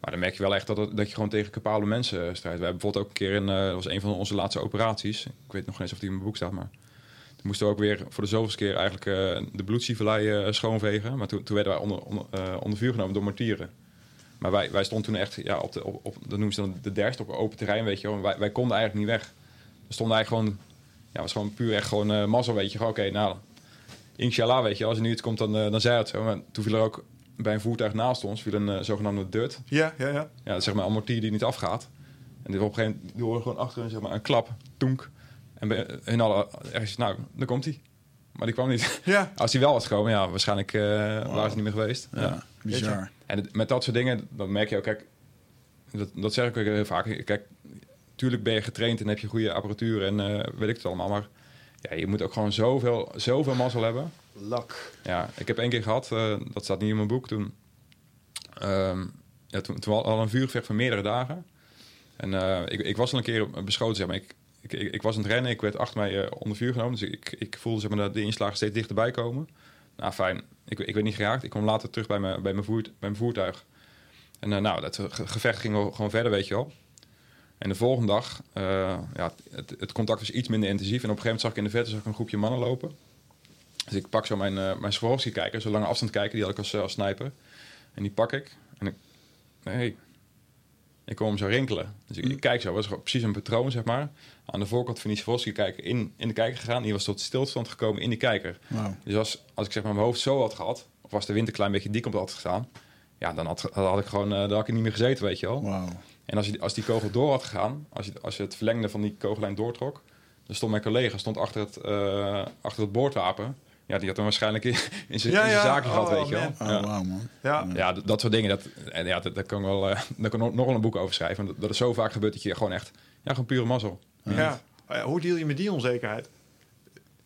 Maar dan merk je wel echt dat, dat je gewoon tegen capabele mensen strijdt. We hebben bijvoorbeeld ook een keer, in, dat was een van onze laatste operaties. Ik weet nog niet eens of die in mijn boek staat, maar toen moesten we ook weer voor de zoveelste keer eigenlijk eh, de bloedsievellei eh, schoonvegen. Maar toen, toen werden wij onder, onder, eh, onder vuur genomen door mortieren. Maar wij, wij stonden toen echt ja, op, de, op, op, dat noemen ze dan de derst, op open terrein, weet je wel. Wij, wij konden eigenlijk niet weg. We stonden eigenlijk gewoon, ja, was gewoon puur echt gewoon eh mazzel, weet je. Oké, nou, inshallah, weet je, als er nu iets komt, dan, dan zei het zo. Maar toen viel er ook bij een voertuig naast ons, viel een zogenaamde dirt. Ja, ja, ja. Ja, zeg maar een mortier die niet afgaat. En dit op een gegeven moment, horen gewoon achter hun zeg maar, een klap, toenk. En bij hun hadden ergens, nou, daar komt hij. Maar die kwam niet. Ja, Als hij wel was gekomen, ja, waarschijnlijk eh waren ze niet meer geweest. Ja, Ja. bizar. En het- met dat soort dingen, dan merk je ook, kijk, dat, dat zeg ik ook heel vaak. Kijk, tuurlijk ben je getraind en heb je goede apparatuur en eh, weet ik het allemaal. Maar ja, je moet ook gewoon zoveel, zoveel mazzel hebben. lak. Ja, ik heb één keer gehad, eh, dat staat niet in mijn boek, toen, ehm, ja, toen, toen al een vuurgevecht van meerdere dagen. En eh, ik, ik was al een keer beschoten, zeg maar. Ik, ik, ik, was aan het rennen, ik werd achter mij eh, onder vuur genomen. Dus ik, ik voelde zeg maar, dat de inslagen steeds dichterbij komen. Nou, fijn. Ik, ik werd niet geraakt. Ik kwam later terug bij mijn, bij mijn, voert, bij mijn voertuig. En eh, nou, dat ge- gevecht ging gewoon verder, weet je wel. En de volgende dag, eh, ja, het, het contact was iets minder intensief. En op een gegeven moment zag ik in de verte zag ik een groepje mannen lopen. Dus ik pak zo mijn, eh mijn Swarovski kijker, zo lange afstand kijken, die had ik als, als sniper. En die pak ik. En ik, nee, ik kom hem zo rinkelen. Dus ik, ik kijk zo, was gewoon precies een patroon, zeg maar. Aan de voorkant van die Swarovski kijker in, in de kijker gegaan. Die was tot stilstand gekomen in die kijker. Dus als, als ik zeg maar mijn hoofd zo had gehad, of als de wind een klein beetje die kant had gestaan, ja, dan had, had ik gewoon, dan had ik niet meer gezeten, weet je wel. En als, je, als die kogel door had gegaan, als je, als je het verlengde van die kogellijn doortrok, dan stond mijn collega stond achter het, eh, achter het boordwapen. Ja, die had hem waarschijnlijk in, in zijn Ja, in zijn ja. zaken gehad, Oh, weet je wel. Oh, Ja. wauw, man. Ja, Ja, dat soort dingen, dat, en ja, dat, dat kan ik wel, eh, daar kan ik nog wel een boek over schrijven. Want Dat, dat is zo vaak gebeurt dat je gewoon echt, ja, gewoon pure mazzel. Ja. Oh ja, hoe deal je met die onzekerheid?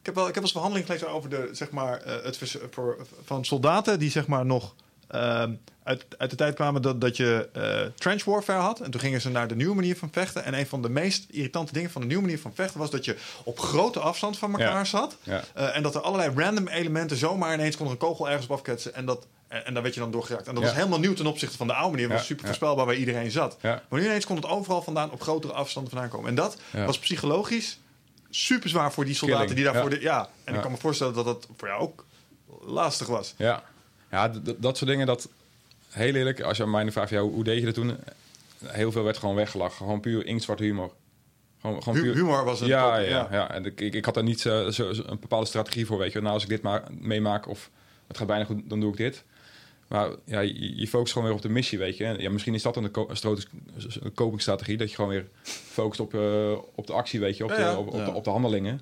Ik heb wel, ik heb wel eens verhandeling gelezen over de, zeg maar, eh, het vers- voor, van soldaten die zeg maar nog uit, uit de tijd kwamen dat, dat je eh, trench warfare had. En toen gingen ze naar de nieuwe manier van vechten. En een van de meest irritante dingen van de nieuwe manier van vechten was dat je op grote afstand van elkaar Ja. zat. Ja. Eh, en dat er allerlei random elementen zomaar ineens kon er een kogel ergens op afketsen. En, dat, en, en daar werd je dan door geraakt. En dat Ja. was helemaal nieuw ten opzichte van de oude manier. Het was Ja, super ja. voorspelbaar waar iedereen zat. Maar nu ineens kon het overal vandaan op grotere afstanden vandaan komen. En dat was psychologisch super zwaar voor die soldaten Killing, die daarvoor... ja. De, ja, en ik kan me voorstellen dat dat voor jou ook lastig was. Ja, ja dat soort dingen, dat heel eerlijk, als je aan mij nu vraagt, ja, hoe, hoe deed je dat toen? Heel veel werd gewoon weggelachen. Gewoon puur inktzwart humor. Gewoon, gewoon puur... humor was een... Ja, top, ja, ja. En ik, ik had daar niet zo, zo- zo een bepaalde strategie voor, weet je. Nou, als ik dit ma meemaak of het gaat bijna goed, dan doe ik dit. Maar ja, je, je focust gewoon weer op de missie, weet je. En Ja, misschien is dat dan een copingstrategie, dat je gewoon weer focust op, eh, op de actie, weet je, op, Ja, ja. De, op, op, Ja. de, op de handelingen.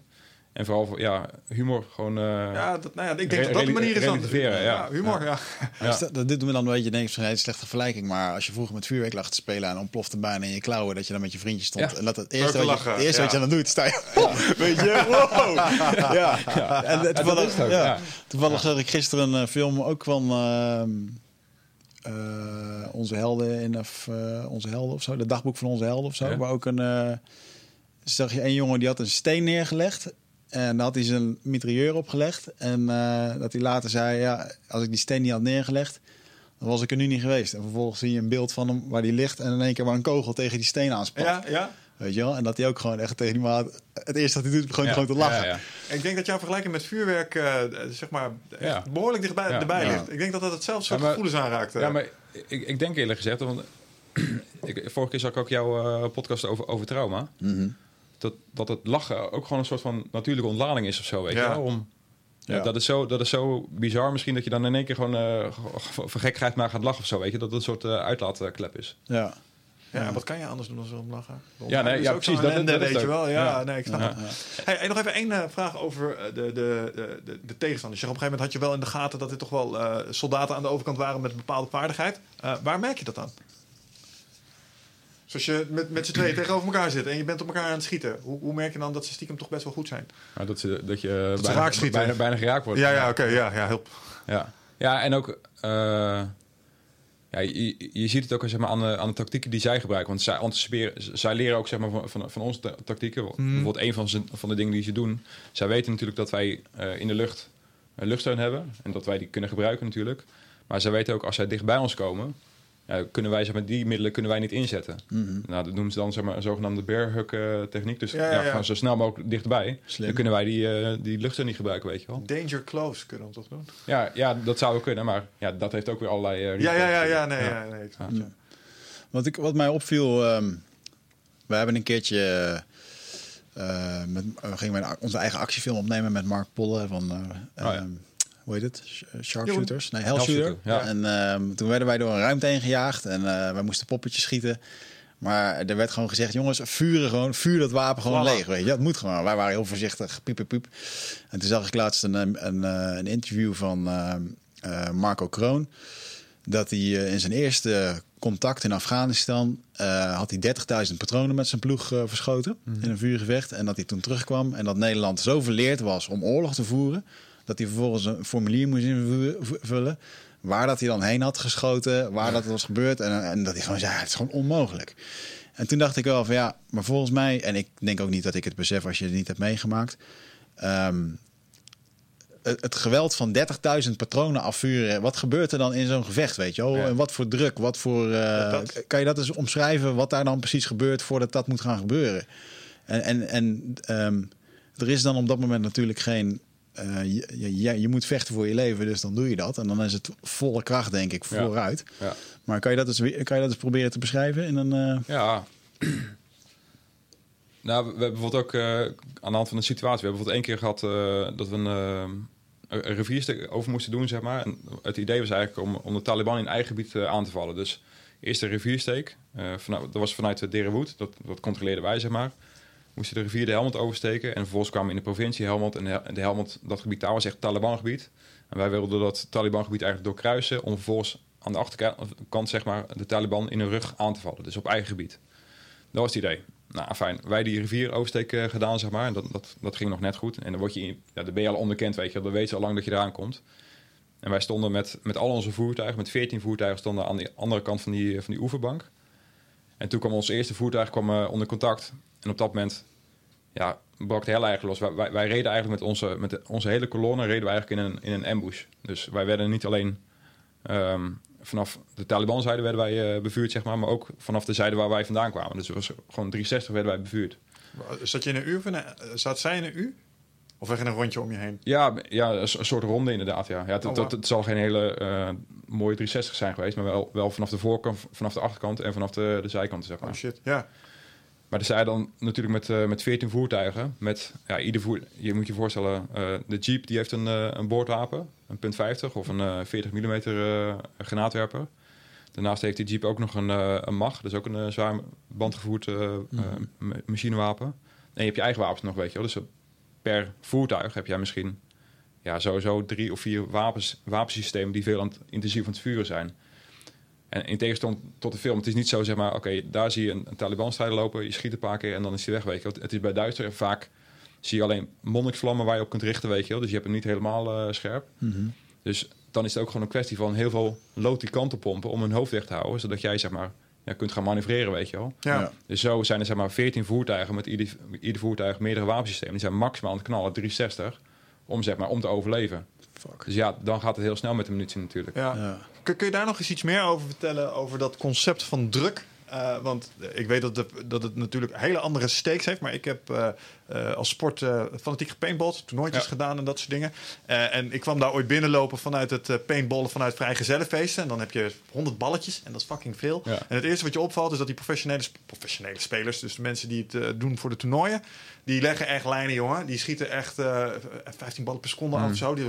En vooral, voor- ja, humor. Gewoon, eh, Ja, dat, nou ja, ik denk dat dat de manier is dan. relativeren, ja. humor, ja. Ja. Dus dat, dat- dit doen we dan een beetje, denk ik, hele slechte vergelijking. Maar als je vroeger met vuurwerk lag te spelen en ontplofte bijna in je klauwen, dat je dan met je vriendjes stond. Ja. En dat het eerste, te wat je, het eerste wat je ja. dan doet, sta je. Weet je, wow. Ja. En eh, toevallig, ja. ja. zag ik gisteren een eh, film ook van ehm, eh, onze helden in of eh, onze helden of zo, de dagboek van onze helden of zo. Ja. Waar ook een eh, zag je een jongen die had een steen neergelegd. En daar had hij zijn mitrailleur opgelegd. En eh, dat hij later zei: Ja, als ik die steen niet had neergelegd, dan was ik er nu niet geweest. En vervolgens zie je een beeld van hem waar hij ligt. En in één keer waar een kogel tegen die steen aanspant. Ja, ja. Weet je wel? En dat hij ook gewoon echt tegen die maat. Het eerste wat hij doet, is gewoon, ja, gewoon te lachen. ja, ja. Ik denk dat jouw vergelijking met vuurwerk, eh, zeg maar, behoorlijk dichtbij Ja. erbij Ja. ligt. Ik denk dat dat hetzelfde soort Ja, maar- gevoelens aanraakt. Ja, maar ik, ik denk eerlijk gezegd, want ik, vorige keer zag ik ook jouw eh, podcast over, over trauma. Mhm. Dat, dat het lachen ook gewoon een soort van natuurlijke ontlading is of zo, weet Ja. je? Om, ja. Ja. dat, is zo, dat is zo bizar misschien dat je dan in één keer gewoon eh, voor gekheid maar gaat lachen of zo, weet je? Dat het een soort eh, uitlaatklep is. Ja. Ja, wat kan je anders doen dan zo om lachen? Ja, nee, ja, precies, dat- weet je wel. Ja, Ja. nee, ik snap Ja. het. Hey, hey, nog even één eh, vraag over de, de, de, de, de tegenstanders. Op een gegeven moment had je wel in de gaten dat dit toch wel eh, soldaten aan de overkant waren met een bepaalde vaardigheid. Eh, waar merk je dat aan? Zoals je met, met z'n tweeën tegenover elkaar zit en je bent op elkaar aan het schieten. Hoe, hoe merk je dan dat ze stiekem toch best wel goed zijn? Dat, ze, dat je bijna, raak schieten. bijna, bijna geraakt wordt. Ja, ja, oké. ja, ja, help. Ja, ja en ook... eh, ja, je, je ziet het ook zeg maar, aan, de, aan de tactieken die zij gebruiken. Want zij anticiperen, zij leren ook zeg maar, van, van, van onze ta- tactieken. Bijvoorbeeld een van, ze, van de dingen die ze doen. Zij weten natuurlijk dat wij eh, in de lucht een luchtsteun hebben. En dat wij die kunnen gebruiken natuurlijk. Maar zij weten ook als zij dicht bij ons komen... Ja, kunnen wij zeg maar, die middelen kunnen wij niet inzetten. Nou, dat noemen ze dan zeg maar, een zogenaamde bear hug eh, techniek. Dus Ja, ja, ja, ja. gewoon zo snel mogelijk dichtbij. Slim. Dan kunnen wij die, eh, die luchtsteun niet gebruiken, weet je wel. Danger close kunnen we toch doen? Ja, ja, dat zou wel kunnen, maar ja, dat heeft ook weer allerlei... eh, Ja, ja, ja, ja, nee, ja. nee. Wat, ik, wat mij opviel, ehm, we hebben een keertje, eh, met, we gingen onze eigen actiefilm opnemen met Mark Polle van, eh, ja. Ehm, hoe heet het? Sh- Sharpshooters? Nee, Hellshooter. Ja. En ehm, toen werden wij door een ruimte heen gejaagd en eh, wij moesten poppetjes schieten. Maar er werd gewoon gezegd, jongens, vuren gewoon, vuur dat wapen gewoon leeg, weet je. Dat moet gewoon. Wij waren heel voorzichtig, piep, piep, piep. En toen zag ik laatst een, een, eh, een interview van ehm, eh, Marco Kroon dat hij eh, in zijn eerste contact in Afghanistan eh, had hij 30.000 patronen met zijn ploeg eh, verschoten in een vuurgevecht. En dat hij toen terugkwam en dat Nederland zo verleerd was om oorlog te voeren, dat hij vervolgens een formulier moest invullen waar dat hij dan heen had geschoten, waar dat was gebeurd. En, en dat hij gewoon zei, ja, het is gewoon onmogelijk. En toen dacht ik wel van ja, maar volgens mij, en ik denk ook niet dat ik het besef als je het niet hebt meegemaakt. ehm, het, geweld van 30.000 patronen afvuren. Wat gebeurt er dan in zo'n gevecht, weet je wel? Ja. En wat voor druk, wat voor... eh, Dat- Kan je dat eens omschrijven, wat daar dan precies gebeurt voordat dat moet gaan gebeuren? En, en, en ehm, er is dan op dat moment natuurlijk geen... eh, je, je, je moet vechten voor je leven, dus dan doe je dat. En dan is het volle kracht, denk ik, vooruit. Ja. Maar kan je, dat eens, kan je dat eens proberen te beschrijven in een... eh, Ja. nou, we hebben bijvoorbeeld ook eh, aan de hand van de situatie... We hebben bijvoorbeeld één keer gehad eh, dat we een, een rivierstuk over moesten doen, zeg maar. En het idee was eigenlijk om, om de Taliban in eigen gebied aan te vallen. Dus eerst de riviersteek. vanuit, dat was vanuit de. Dat, dat controleerden wij, zeg maar. Moesten de rivier de Helmond oversteken. En vervolgens kwamen we in de provincie Helmond. En de, Helmond, dat gebied daar was echt Taliban-gebied. En wij wilden dat Taliban-gebied eigenlijk doorkruisen... om vervolgens aan de achterkant, zeg maar, de Taliban in hun rug aan te vallen. Dus op eigen gebied. Dat was het idee. Nou, fijn. Wij die rivier oversteek eh, gedaan, zeg maar. En dat, dat, dat ging nog net goed. En dan, word je, ja, dan ben je al onbekend, weet je. Dan weet je al lang dat je eraan komt. En wij stonden met, met al onze voertuigen, met 14 voertuigen, stonden aan de andere kant van die, van die oeverbank. En toen kwam ons eerste voertuig kwam, eh, onder contact. En op dat moment ja, brak de hel eigenlijk los. Wij, wij, wij reden eigenlijk met onze, met de- onze hele kolonne reden we eigenlijk in een, in een ambush. Dus wij werden niet alleen ehm, vanaf de Taliban-zijde werden wij eh, bevuurd, zeg maar, maar ook vanaf de zijde waar wij vandaan kwamen. Dus het was gewoon 360 werden wij bevuurd. Zat je in een uur? Een- zat zij in een uur? Of weg in een rondje om je heen? Ja, ja een, so- een soort ronde inderdaad. Ja. Ja, het, Oh, wow. het zal geen hele eh, mooie 360 zijn geweest, maar wel, wel vanaf de voorkant, vanaf de achterkant en vanaf de, de zijkanten, zeg maar. Oh shit, ja. Maar er zijn dan natuurlijk met, eh, met 14 voertuigen. Met, ja, ieder voer, je moet je voorstellen, eh, de Jeep die heeft een, eh, een boordwapen, een punt 50 of een eh 40 mm granaatwerper. Daarnaast heeft die Jeep ook nog een, een MAG, dus ook een zwaar bandgevoerd ma- machinewapen. En je hebt je eigen wapens nog, weet je wel. Dus per voertuig heb jij misschien ja, sowieso drie of vier wapens, wapensystemen die veel aan het, intensief aan het vuren zijn. En in tegenstelling tot de film, het is niet zo zeg maar, oké, daar zie je een, een Taliban-strijder lopen, je schiet een paar keer en dan is hij weg, weet je wel. Het is bij Duitsers vaak zie je alleen monniksvlammen waar je op kunt richten, weet je wel. Dus je hebt hem niet helemaal eh, scherp. Dus dan is het ook gewoon een kwestie van heel veel lood die kant op pompen om hun hoofd weg te houden, zodat jij zeg maar ja, kunt gaan manoeuvreren, weet je wel. Ja. Ja. Dus zo zijn er zeg maar 14 voertuigen met ieder, ieder voertuig meerdere wapensystemen. Die zijn maximaal aan het knallen, 360, om zeg maar om te overleven. Fuck. Dus ja, dan gaat het heel snel met de munitie natuurlijk. Ja. Ja. Kun, je daar nog eens iets meer over vertellen, over dat concept van druk? Eh, want ik weet dat, dat het natuurlijk hele andere stakes heeft. Maar ik heb eh, als sport eh, fanatiek gepaintballed, toernooitjes Ja. gedaan en dat soort dingen. Eh, en ik kwam daar ooit binnenlopen vanuit het paintballen vanuit vrijgezellenfeesten. En dan heb je 100 balletjes en dat is fucking veel. Ja. En het eerste wat je opvalt is dat die professionele, professionele spelers, dus de mensen die het doen voor de toernooien, die leggen echt lijnen, jongen. Die schieten echt eh 15 ballen per seconde af of zo. Die,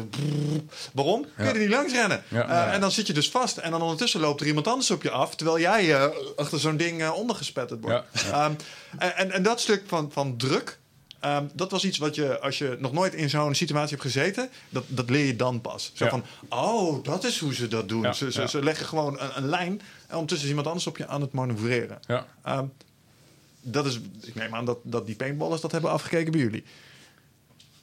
waarom? Kun je Mm. Ja. er niet langs rennen? Ja. Ja. En dan zit je dus vast. En dan ondertussen loopt er iemand anders op je af. Terwijl jij achter zo'n ding ondergespetterd wordt. Ehm, en, en, en dat stuk van, van druk. Ehm, dat was iets wat je, als je nog nooit in zo'n situatie hebt gezeten, dat, dat leer je dan pas. Zo Ja. van, oh, dat is hoe ze dat doen. Ja, Ze, ze, ja. ze leggen gewoon een, een lijn en ondertussen is iemand anders op je aan het manoeuvreren. Ja. Ehm, dat is, ik neem aan dat, dat die paintballers dat hebben afgekeken bij jullie.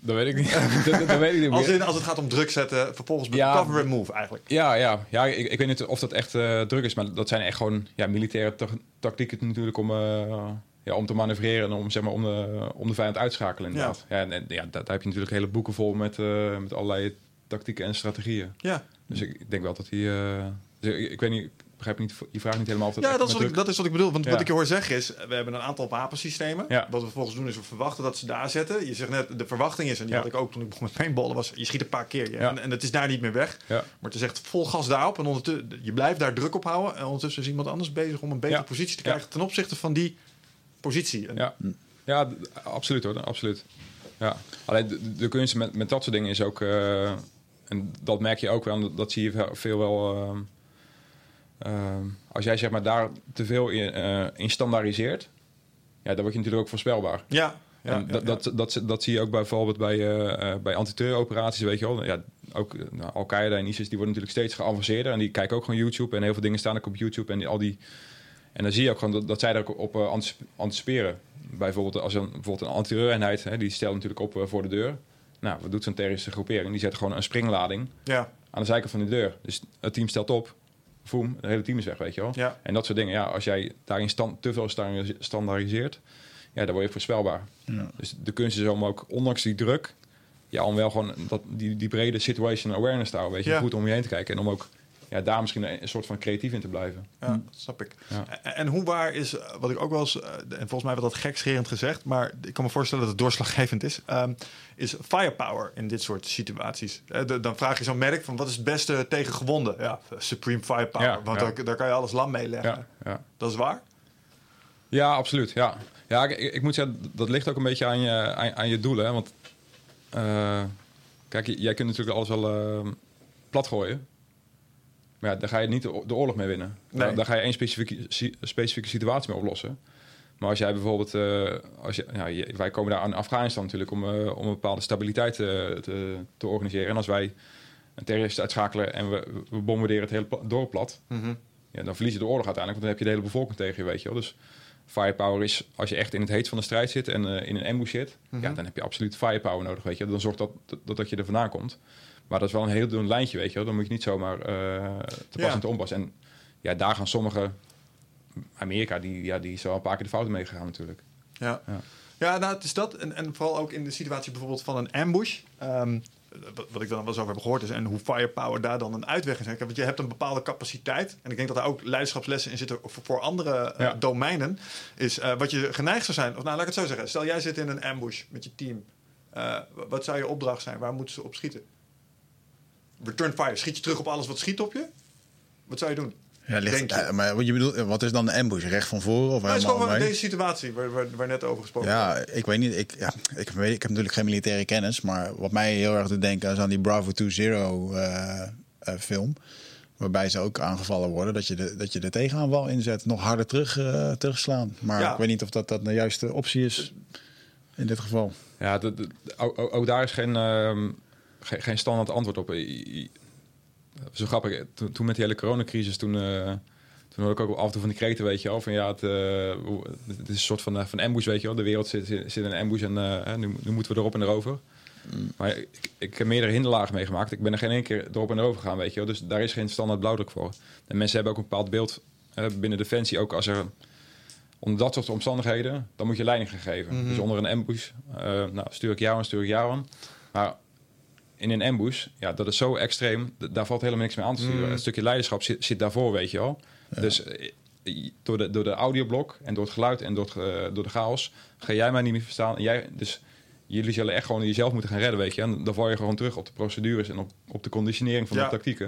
Dat weet ik niet. dat, dat weet ik niet Als, in, als het gaat om druk zetten, vervolgens Ja. cover and move eigenlijk. Ja, ja, ja ik, ik weet niet of dat echt eh, druk is, maar dat zijn echt gewoon ja, militaire ta- tactieken natuurlijk om, eh, ja, om te manoeuvreren en om, zeg maar, om, de, om de vijand uit te schakelen inderdaad. Ja. en, en ja, daar, daar heb je natuurlijk hele boeken vol met, eh, met allerlei tactieken en strategieën. Ja, Dus ik, ik denk wel dat die... eh, dus ik, ik weet niet, ik begrijp niet, je vraagt niet helemaal of dat Ja, dat is, wat ik, dat is wat ik bedoel. Want Ja. wat ik je hoor zeggen is, we hebben een aantal wapensystemen. Ja. Wat we vervolgens doen is, we verwachten dat ze daar zetten. Je zegt net, de verwachting is, en die Ja. had ik ook toen ik begon met paintballen, was je schiet een paar keer. ja. Ja. En, en het is daar niet meer weg. Ja. Maar het is echt vol gas daarop. En ondertussen, je blijft daar druk op houden. En ondertussen is iemand anders bezig om een betere Ja. positie te Ja. krijgen ten opzichte van die positie. Ja, ja absoluut hoor, absoluut. Ja. Alleen de, de kunst met, met dat soort dingen is ook, eh, en dat merk je ook wel, dat, zie je veel- wel. ehm, ehm, als jij zeg maar daar te veel in, eh, in standaardiseert, ja, dan word je natuurlijk ook voorspelbaar. ja. ja, en dat, ja. Dat, dat, dat zie je ook bijvoorbeeld bij, eh eh bij antiterreuroperaties, weet je wel. Ja, ook eh, nou, Al-Qaeda en ISIS, die worden natuurlijk steeds geavanceerder. En die kijken ook gewoon YouTube. En heel veel dingen staan ook op YouTube. En die, al die, en dan zie je ook gewoon dat, dat zij daar ook op eh, anticip- anticiperen. Bijvoorbeeld als een, bijvoorbeeld een antiterreureenheid, hè, die stelt natuurlijk op eh, voor de deur. Nou, wat doet zo'n terroristische groepering? Die zet gewoon een springlading ja, aan de zijkant van de deur. Dus het team stelt op, voem, het hele team is weg, weet je wel. ja. En dat soort dingen, ja, als jij daarin stand, te veel standaardis- standaardiseert, ja, dan word je voorspelbaar. Ja. Dus de kunst is om ook, ondanks die druk, ja, om wel gewoon dat, die, die brede situation awareness te houden, weet je, Ja. goed om je heen te kijken. En om ook ja, daar misschien een, soort van creatief in te blijven. Ja, dat snap ik. Ja. En, en hoe waar is, wat ik ook wel eens, eh, en volgens mij werd dat gekscherend gezegd, maar ik kan me voorstellen dat het doorslaggevend is, ehm, is firepower in dit soort situaties. Eh, de- dan vraag je zo'n merk van wat is het beste tegen gewonden? Ja, supreme firepower, Ja, want ja. Daar, daar kan je alles lam mee leggen. Ja, ja. Dat is waar? ja absoluut. Ja, ja ik, ik moet zeggen, dat ligt ook een beetje aan je, aan, aan je doelen. Hè? Want eh, kijk, jij kunt natuurlijk alles wel eh, plat gooien. Maar ja, daar ga je niet de, oorlog mee winnen. Daar, Nee. daar ga je één specifieke, specifieke situatie mee oplossen. Maar als jij bijvoorbeeld, eh, als je, je- wij komen daar aan Afghanistan natuurlijk om, eh, om een bepaalde stabiliteit eh, te, te organiseren. En als wij een terrorist uitschakelen en we, we bombarderen het hele dorp plat, Mhm. ja, dan verlies je de oorlog uiteindelijk, want dan heb je de hele bevolking tegen je, weet je wel. Dus firepower is, als je echt in het heet van de strijd zit en in een ambush zit, Mhm. ja, dan heb je absoluut firepower nodig, weet je. Dan zorgt dat, dat, dat je er vandaan komt. Maar dat is wel een heel dun lijntje, weet je wel. Dan moet je niet zomaar eh, te pas en te onpas. En ja, daar gaan sommige... Amerika, die, ja, die is wel een paar keer de fouten meegegaan natuurlijk. Ja. Ja. Ja, nou, het is dat. En, en vooral ook in de situatie bijvoorbeeld van een ambush. Ehm, wat, wat ik dan wel eens over heb gehoord is... en hoe firepower daar dan een uitweg is. Want je hebt een bepaalde capaciteit. En ik denk dat daar ook leiderschapslessen in zitten... voor, voor andere eh, Ja. domeinen. Is eh, wat je geneigd zou zijn... of nou, laat ik het zo zeggen. Stel, jij zit in een ambush met je team. Wat zou je opdracht zijn? Waar moeten ze op schieten? Return fire. Schiet je terug op alles wat schiet op je? Wat zou je doen? Ja, ligt, Denk je? ja, maar wat je bedoelt, wat is dan een ambush? Recht van voren of Nou, het is deze situatie waar, waar, waar net over gesproken Ja, ik weet niet. Ik, ja, ik, weet, ik heb natuurlijk geen militaire kennis. Maar wat mij heel erg doet denken is aan die Bravo 20 eh eh, film. Waarbij ze ook aangevallen worden. Dat je de, dat je de tegenaanval inzet. Nog harder terug, eh, terugslaan. Maar Ja. ik weet niet of dat, dat de juiste optie is. in dit geval? Ja, de, de- de- ook, ook- ook daar is geen, geen, geen standaard antwoord op. I- Zo grappig, toen, toen met die hele coronacrisis, toen, eh, toen hoorde ik ook af en toe van die kreten, weet je wel. Van ja, het, eh, het is een soort van, eh, van ambush, weet je wel. De wereld zit, zit, in een ambush en eh, nu, nu moeten we erop en erover. Maar ik, ik heb meerdere hinderlagen meegemaakt. Ik ben er geen één keer erop en erover gegaan, weet je wel. Dus daar is geen standaard blauwdruk voor. En mensen hebben ook een bepaald beeld eh, binnen Defensie. Ook als er onder dat soort omstandigheden, dan moet je leiding gaan geven. Dus onder een ambush, eh, nou, stuur ik jou aan, stuur ik jou aan. Maar in een ambush, ja, dat is zo extreem, daar valt helemaal niks meer aan te sturen. Een stukje leiderschap zit, zit daarvoor, weet je wel. Dus eh, door de, door de audioblok en door het geluid en door, het, eh, door de chaos ga jij mij niet meer verstaan. En jij, dus jullie zullen echt gewoon jezelf moeten gaan redden, weet je. En dan val je gewoon terug op de procedures en op, op de conditionering van Ja. de tactieken.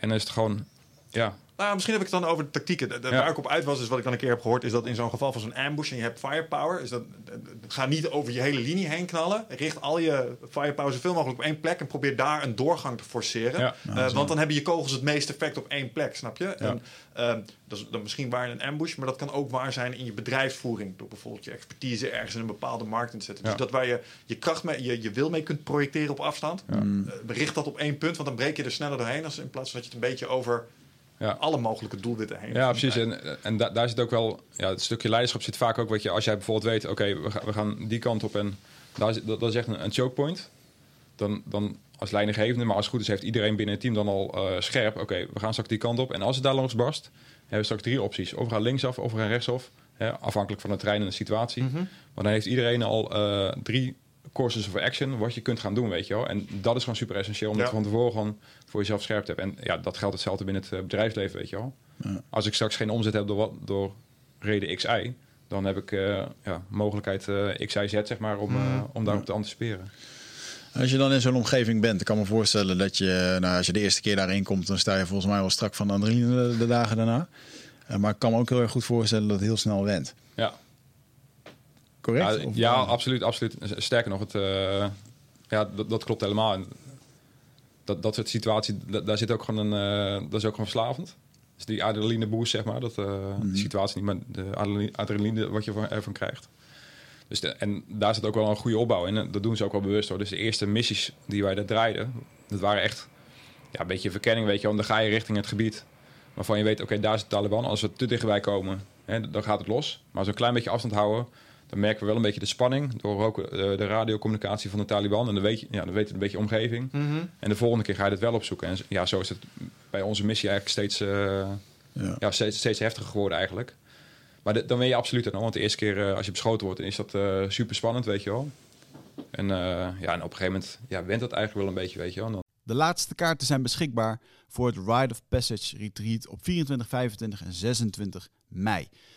En dan is het gewoon, ja, Nou, misschien heb ik het dan over de tactieken. De- de- Ja. Waar ik op uit was, is wat ik dan een keer heb gehoord, is dat in zo'n geval van zo'n ambush en je hebt firepower, is dat eh, ga niet over je hele linie heen knallen. Richt al je firepower zoveel mogelijk op één plek en probeer daar een doorgang te forceren. Ja. Eh, want dan hebben je kogels het meeste effect op één plek, snap je? En, eh, dat is dan misschien waar in een ambush, maar dat kan ook waar zijn in je bedrijfsvoering. Door bijvoorbeeld je expertise ergens in een bepaalde markt in te zetten. Ja. Dus dat waar je je kracht mee, je, je wil mee kunt projecteren op afstand. eh, richt dat op één punt, want dan breek je er sneller doorheen. Als in plaats van dat je het een beetje over ja. alle mogelijke doelwitten heen. Ja, precies. En, en da- daar zit ook wel, ja, het stukje leiderschap zit vaak ook, weet je, als jij bijvoorbeeld weet, oké, we, gaan, we gaan die kant op en daar is, dat, dat is echt een, een choke point. Dan, dan als leidinggevende, maar als het goed is, heeft iedereen binnen het team dan al eh, scherp, oké, we gaan straks die kant op. En als het daar langs barst, hebben we straks drie opties. Of we gaan linksaf, of we gaan rechtsaf. Hè, afhankelijk van het terrein en de situatie. Mhm. Maar dan heeft iedereen al eh, drie courses of action wat je kunt gaan doen, weet je wel. En dat is gewoon super essentieel om Ja. van tevoren gewoon voor jezelf scherp te hebben. En ja, dat geldt hetzelfde binnen het eh, bedrijfsleven, weet je wel. Als ik straks geen omzet heb door, wat, door reden XI, dan heb ik eh, ja, mogelijkheid eh XI Z, zeg maar, om, eh, om daarop te anticiperen. Als je dan in zo'n omgeving bent, ik kan me voorstellen dat je, nou, als je de eerste keer daarin komt, dan sta je volgens mij wel strak van de adrenaline de, dagen daarna. Eh, maar ik kan me ook heel erg goed voorstellen dat het heel snel went. Ja, Correct? ja, Of- ja absoluut, absoluut. Sterker nog, het, eh, ja, dat, dat klopt helemaal. En dat, dat soort situaties, da- daar zit ook gewoon een, eh, dat is ook gewoon verslavend. Dus die adrenaline boost, zeg maar, dat eh, de situatie niet, maar de adrenaline, adrenaline wat je van- ervan krijgt. Dus de, en daar zit ook wel een goede opbouw in. En dat doen ze ook wel bewust hoor. Dus de eerste missies die wij daar draaiden, dat waren echt ja, een beetje verkenning, weet je. Want dan ga je richting het gebied waarvan je weet, oké, daar is de Taliban. Als we te dichtbij komen, hè, dan gaat het los. Maar als we een klein beetje afstand houden, dan merken we wel een beetje de spanning door ook eh, de radiocommunicatie van de Taliban. En dan weet je, ja, dan weet je een beetje omgeving. En de volgende keer ga je het wel opzoeken. En ja, zo is het bij onze missie eigenlijk steeds, eh, Ja. ja, steeds, steeds heftiger geworden eigenlijk. Maar de- dan ben je absoluut nog. Want de eerste keer eh, als je beschoten wordt, dan is dat eh, super spannend, weet je wel. En, eh, ja, en op een gegeven moment ja, went dat eigenlijk wel een beetje, weet je wel. Dan De laatste kaarten zijn beschikbaar voor het Ride of Passage Retreat op 24, 25 en 26 mei.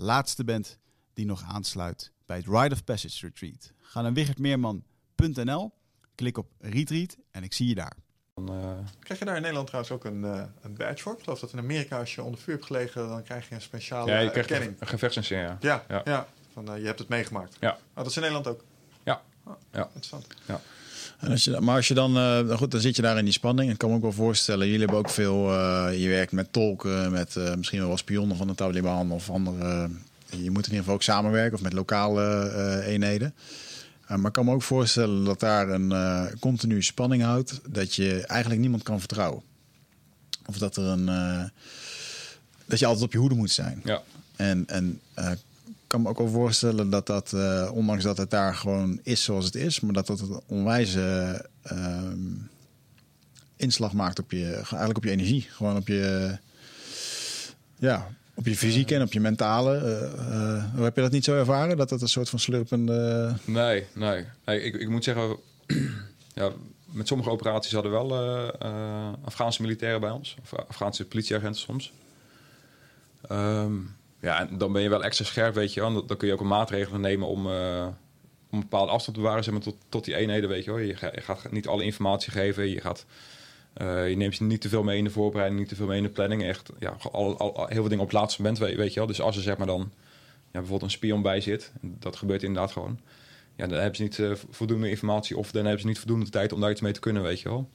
laatste bent die nog aansluit bij het Ride of Passage Retreat. Ga naar wichertmeerman.nl, klik op Retreat en ik zie je daar. dan, eh, Krijg je daar in Nederland trouwens ook een, eh, een badge voor? Ik geloof dat in Amerika als je onder vuur hebt gelegen, dan krijg je een speciale ja, je krijgt erkenning. een gevechtsinsignie, ja. Ja, ja. Ja. Van, eh, je hebt het meegemaakt. Ja. Oh, dat is in Nederland ook. Ja. Oh, Ja. Interessant. En als je, maar als je dan, eh, nou goed, dan zit je daar in die spanning. Ik kan me ook wel voorstellen, jullie hebben ook veel, eh, je werkt met tolken, met eh, misschien wel spionnen van de Taliban of andere. je moet in ieder geval ook samenwerken of met lokale eenheden. Maar ik kan me ook voorstellen dat daar een eh continu spanning houdt, dat je eigenlijk niemand kan vertrouwen. Of dat er een, dat je altijd op je hoede moet zijn. Ja. En, en kan me ook wel voorstellen dat dat, eh, ondanks dat het daar gewoon is zoals het is, maar dat dat een onwijze ehm, inslag maakt op je, eigenlijk op je energie. Gewoon op je, ja, op je fysieke en op je mentale. Eh, eh, heb je dat niet zo ervaren? Dat dat een soort van slurpende... Nee, nee. nee ik, ik moet zeggen, ja, met sommige operaties hadden we wel Afghaanse militairen bij ons. Of Afghaanse politieagenten soms. Ehm, ja, en dan ben je wel extra scherp, weet je wel. Dan, kun je ook een maatregelen nemen om, eh, om een bepaalde afstand te bewaren zeg maar, tot, tot die eenheden, weet je wel. Je, ga- je gaat niet alle informatie geven, je gaat... eh, je neemt je niet te veel mee in de voorbereiding, niet te veel mee in de planning. Echt, ja, al, al, al- heel veel dingen op het laatste moment, weet, weet je wel. Dus als er zeg maar dan ja, bijvoorbeeld een spion bij zit, en dat gebeurt inderdaad gewoon. Ja, dan hebben ze niet eh, voldoende informatie of dan hebben ze niet voldoende tijd om daar iets mee te kunnen, weet je wel.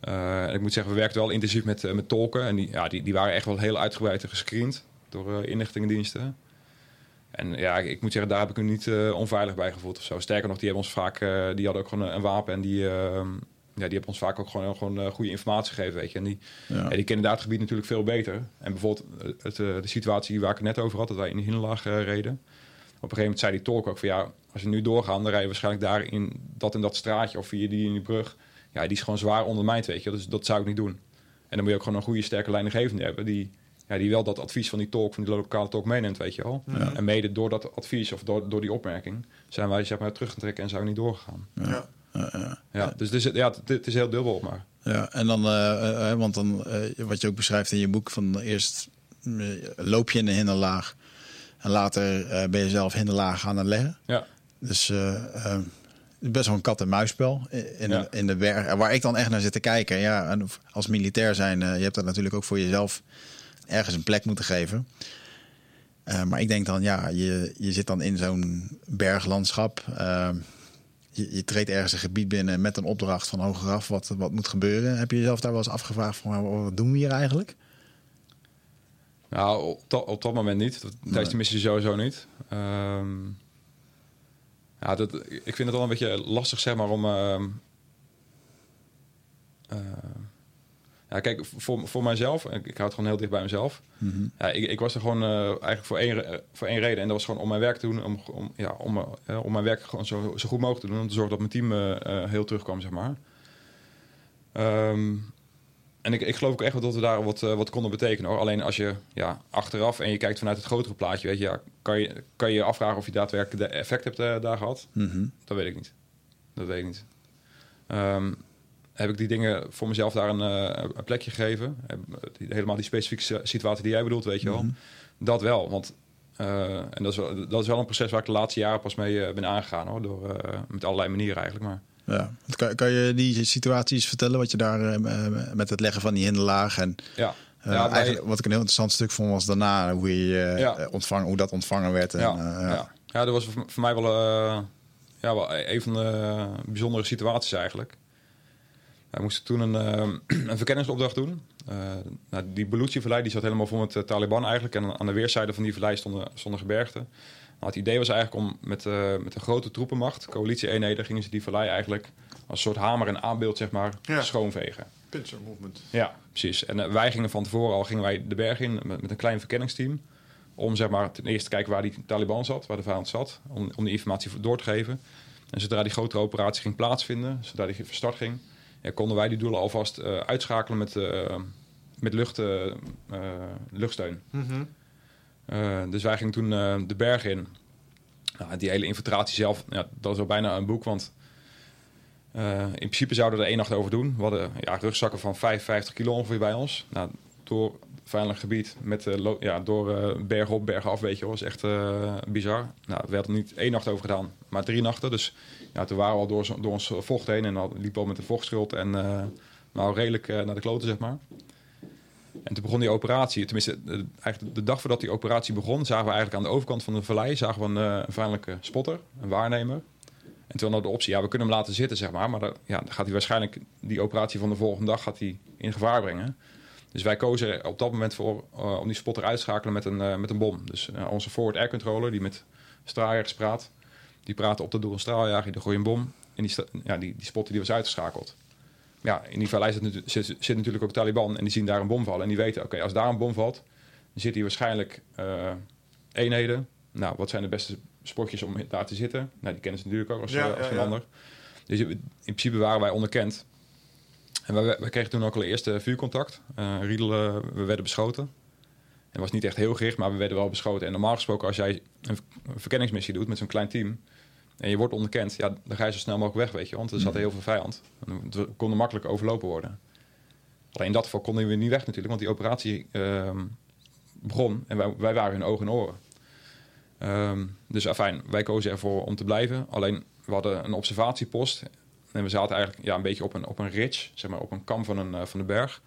En ik moet zeggen, we werkten wel intensief met, met tolken. En die, ja, die, die waren echt wel heel uitgebreid gescreend door eh, inlichtingendiensten. En ja, ik, ik moet zeggen, daar heb ik me niet eh, onveilig bij gevoeld of zo. Sterker nog, die hebben ons vaak, eh, die hadden ook gewoon een, een wapen en die, eh, ja, die hebben ons vaak ook gewoon, gewoon goede informatie gegeven, weet je. En die, Ja. ja, die kennen het gebied natuurlijk veel beter. En bijvoorbeeld het, de situatie waar ik het net over had, dat wij in de Hinderlaag eh, reden. Op een gegeven moment zei die tolk ook van ja, als we nu doorgaan, dan rij je waarschijnlijk daar in dat en dat straatje of via die in die brug. Ja, die is gewoon zwaar ondermijnd, weet je. Dus dat zou ik niet doen. En dan moet je ook gewoon een goede, sterke leidinggevende hebben die, ja, die wel dat advies van die tolk, van die lokale tolk meeneemt, weet je wel. En mede door dat advies of door, door die opmerking zijn wij zeg maar teruggetrokken en zijn we niet doorgegaan. Ja. Ja, dus het is, ja, het, het is heel dubbel, maar Ja, en dan, eh, eh, want dan, eh, wat je ook beschrijft in je boek, van eerst eh, loop je in de hinderlaag en later eh, ben je zelf hinderlaag aan het leggen. ja. Dus eh, eh, best wel een kat-en-muisspel in, in, Ja. de, in de berg. En Waar ik dan echt naar zit te kijken. Ja, en als militair zijn, eh, je hebt dat natuurlijk ook voor jezelf ergens een plek moeten geven. Eh, maar ik denk dan, ja, je, je zit dan in zo'n berglandschap. Eh, je, je treedt ergens een gebied binnen met een opdracht van hogeraf wat, wat moet gebeuren. Heb je jezelf daar wel eens afgevraagd van wat doen we hier eigenlijk? Nou, op dat, op dat moment niet. Dat- Tijdens de missie sowieso niet. Ehm, ja, dat, ik vind het wel een beetje lastig, zeg maar, om... ehm, eh, ja, kijk, voor, voor mijzelf, ik, ik hou het gewoon heel dicht bij mezelf. Ja, ik, ik was er gewoon eh, eigenlijk voor één, re- voor één reden. En dat was gewoon om mijn werk te doen. Om, om, ja, om, eh, om mijn werk gewoon zo, zo goed mogelijk te doen. Om te zorgen dat mijn team eh, eh, heel terugkwam, zeg maar. Ehm, en ik, ik geloof ook echt wel dat we daar wat, eh, wat konden betekenen. Hoor. Alleen als je ja, achteraf en je kijkt vanuit het grotere plaatje, weet je, ja, kan, je, kan je afvragen of je daadwerkelijk de effect hebt eh, daar gehad. Dat weet ik niet. Dat weet ik niet. Ehm, heb ik die dingen voor mezelf daar een, eh, een plekje gegeven? Die- helemaal die specifieke situatie die jij bedoelt, weet je wel. Dat wel, want eh, en dat is, wel, dat is wel een proces waar ik de laatste jaren pas mee eh, ben aangegaan, hoor, door, eh, met allerlei manieren eigenlijk. Maar Ja. Kan, kan je die situaties vertellen wat je daar eh, met het leggen van die hinderlaag en ja, Eh, wij- wat ik een heel interessant stuk vond was daarna hoe, je, eh, Ja. eh, ontvang, hoe dat ontvangen werd. En, ja, eh, ja. ja. ja. dat was voor mij wel, eh, ja, wel een van de bijzondere situaties eigenlijk. Wij moesten toen een, eh, een verkenningsopdracht doen. Eh nou, die Baluchi-vallei die zat helemaal vol met eh, Taliban eigenlijk. En aan de weerszijde van die vallei stonden, stonden gebergten. Nou, het idee was eigenlijk om met, met een grote troepenmacht, coalitie-eenheden, gingen ze die vallei eigenlijk als soort hamer en aanbeeld zeg maar, Ja. schoonvegen. Pincer movement. Ja, precies. En wij gingen van tevoren al gingen wij de berg in met, met een klein verkenningsteam. Om zeg maar ten eerste te kijken waar die Taliban zat, waar de vijand zat. Om, om die informatie door te geven. En zodra die grotere operatie ging plaatsvinden, zodra die van start ging, ja, konden wij die doelen alvast eh, uitschakelen met, eh, met lucht, eh, luchtsteun. Mhm. Dus wij gingen toen de berg in. Nou, die hele infiltratie zelf, ja, dat is al bijna een boek, want in principe zouden we er één nacht over doen. We hadden ja, rugzakken van 55 kilo ongeveer bij ons. Nou, door veilig gebied, met, eh, ja, door eh berg op, berg af, weet je is echt eh, bizar. Nou, we hadden niet één nacht over gedaan, maar drie nachten. Dus ja, toen waren we al door, door ons vocht heen en dan liepen we al met een vochtschuld. En nou, redelijk naar de kloten, zeg maar. En toen begon die operatie. Tenminste, eigenlijk de dag voordat die operatie begon, zagen we eigenlijk aan de overkant van de vallei zagen we een, een vijandelijke spotter, een waarnemer. En toen hadden we de optie, ja, we kunnen hem laten zitten, zeg maar. Maar dan, ja, gaat hij waarschijnlijk die operatie van de volgende dag gaat hij in gevaar brengen. Dus wij kozen er op dat moment voor eh, om die spotter uit te schakelen met een, eh, met een bom. Dus eh, onze forward air controller, die met straaljagers praat, die praat op de doel een straaljager, die gooi een bom. En die, ja, die, die spotter die was uitgeschakeld. Ja, in die vallei zit, zit, zit natuurlijk ook Taliban en die zien daar een bom vallen. En die weten, oké, als daar een bom valt, dan zitten hier waarschijnlijk eenheden. Nou, wat zijn de beste spotjes om daar te zitten? Nou, die kennen ze natuurlijk ook als, Ja, als ja, ja. ander. Dus in principe waren wij onderkend. En wij, wij kregen toen ook al eerste vuurcontact. Eh Riedel, eh, we werden beschoten. Het was niet echt heel gericht, maar we werden wel beschoten. En normaal gesproken, als jij een, verkenningsmissie doet met zo'n klein team... en je wordt onderkend, ja, dan ga je zo snel mogelijk weg, weet je. Want er zat heel veel vijand. We konden makkelijk overlopen worden. Alleen in dat geval konden we niet weg natuurlijk, want die operatie ehm, begon... en wij, wij waren hun ogen en oren. Ehm, dus afijn, wij kozen ervoor om te blijven. Alleen, we hadden een observatiepost. En we zaten eigenlijk ja, een beetje op een, op een ridge, zeg maar op een kam van, een, eh, van de berg.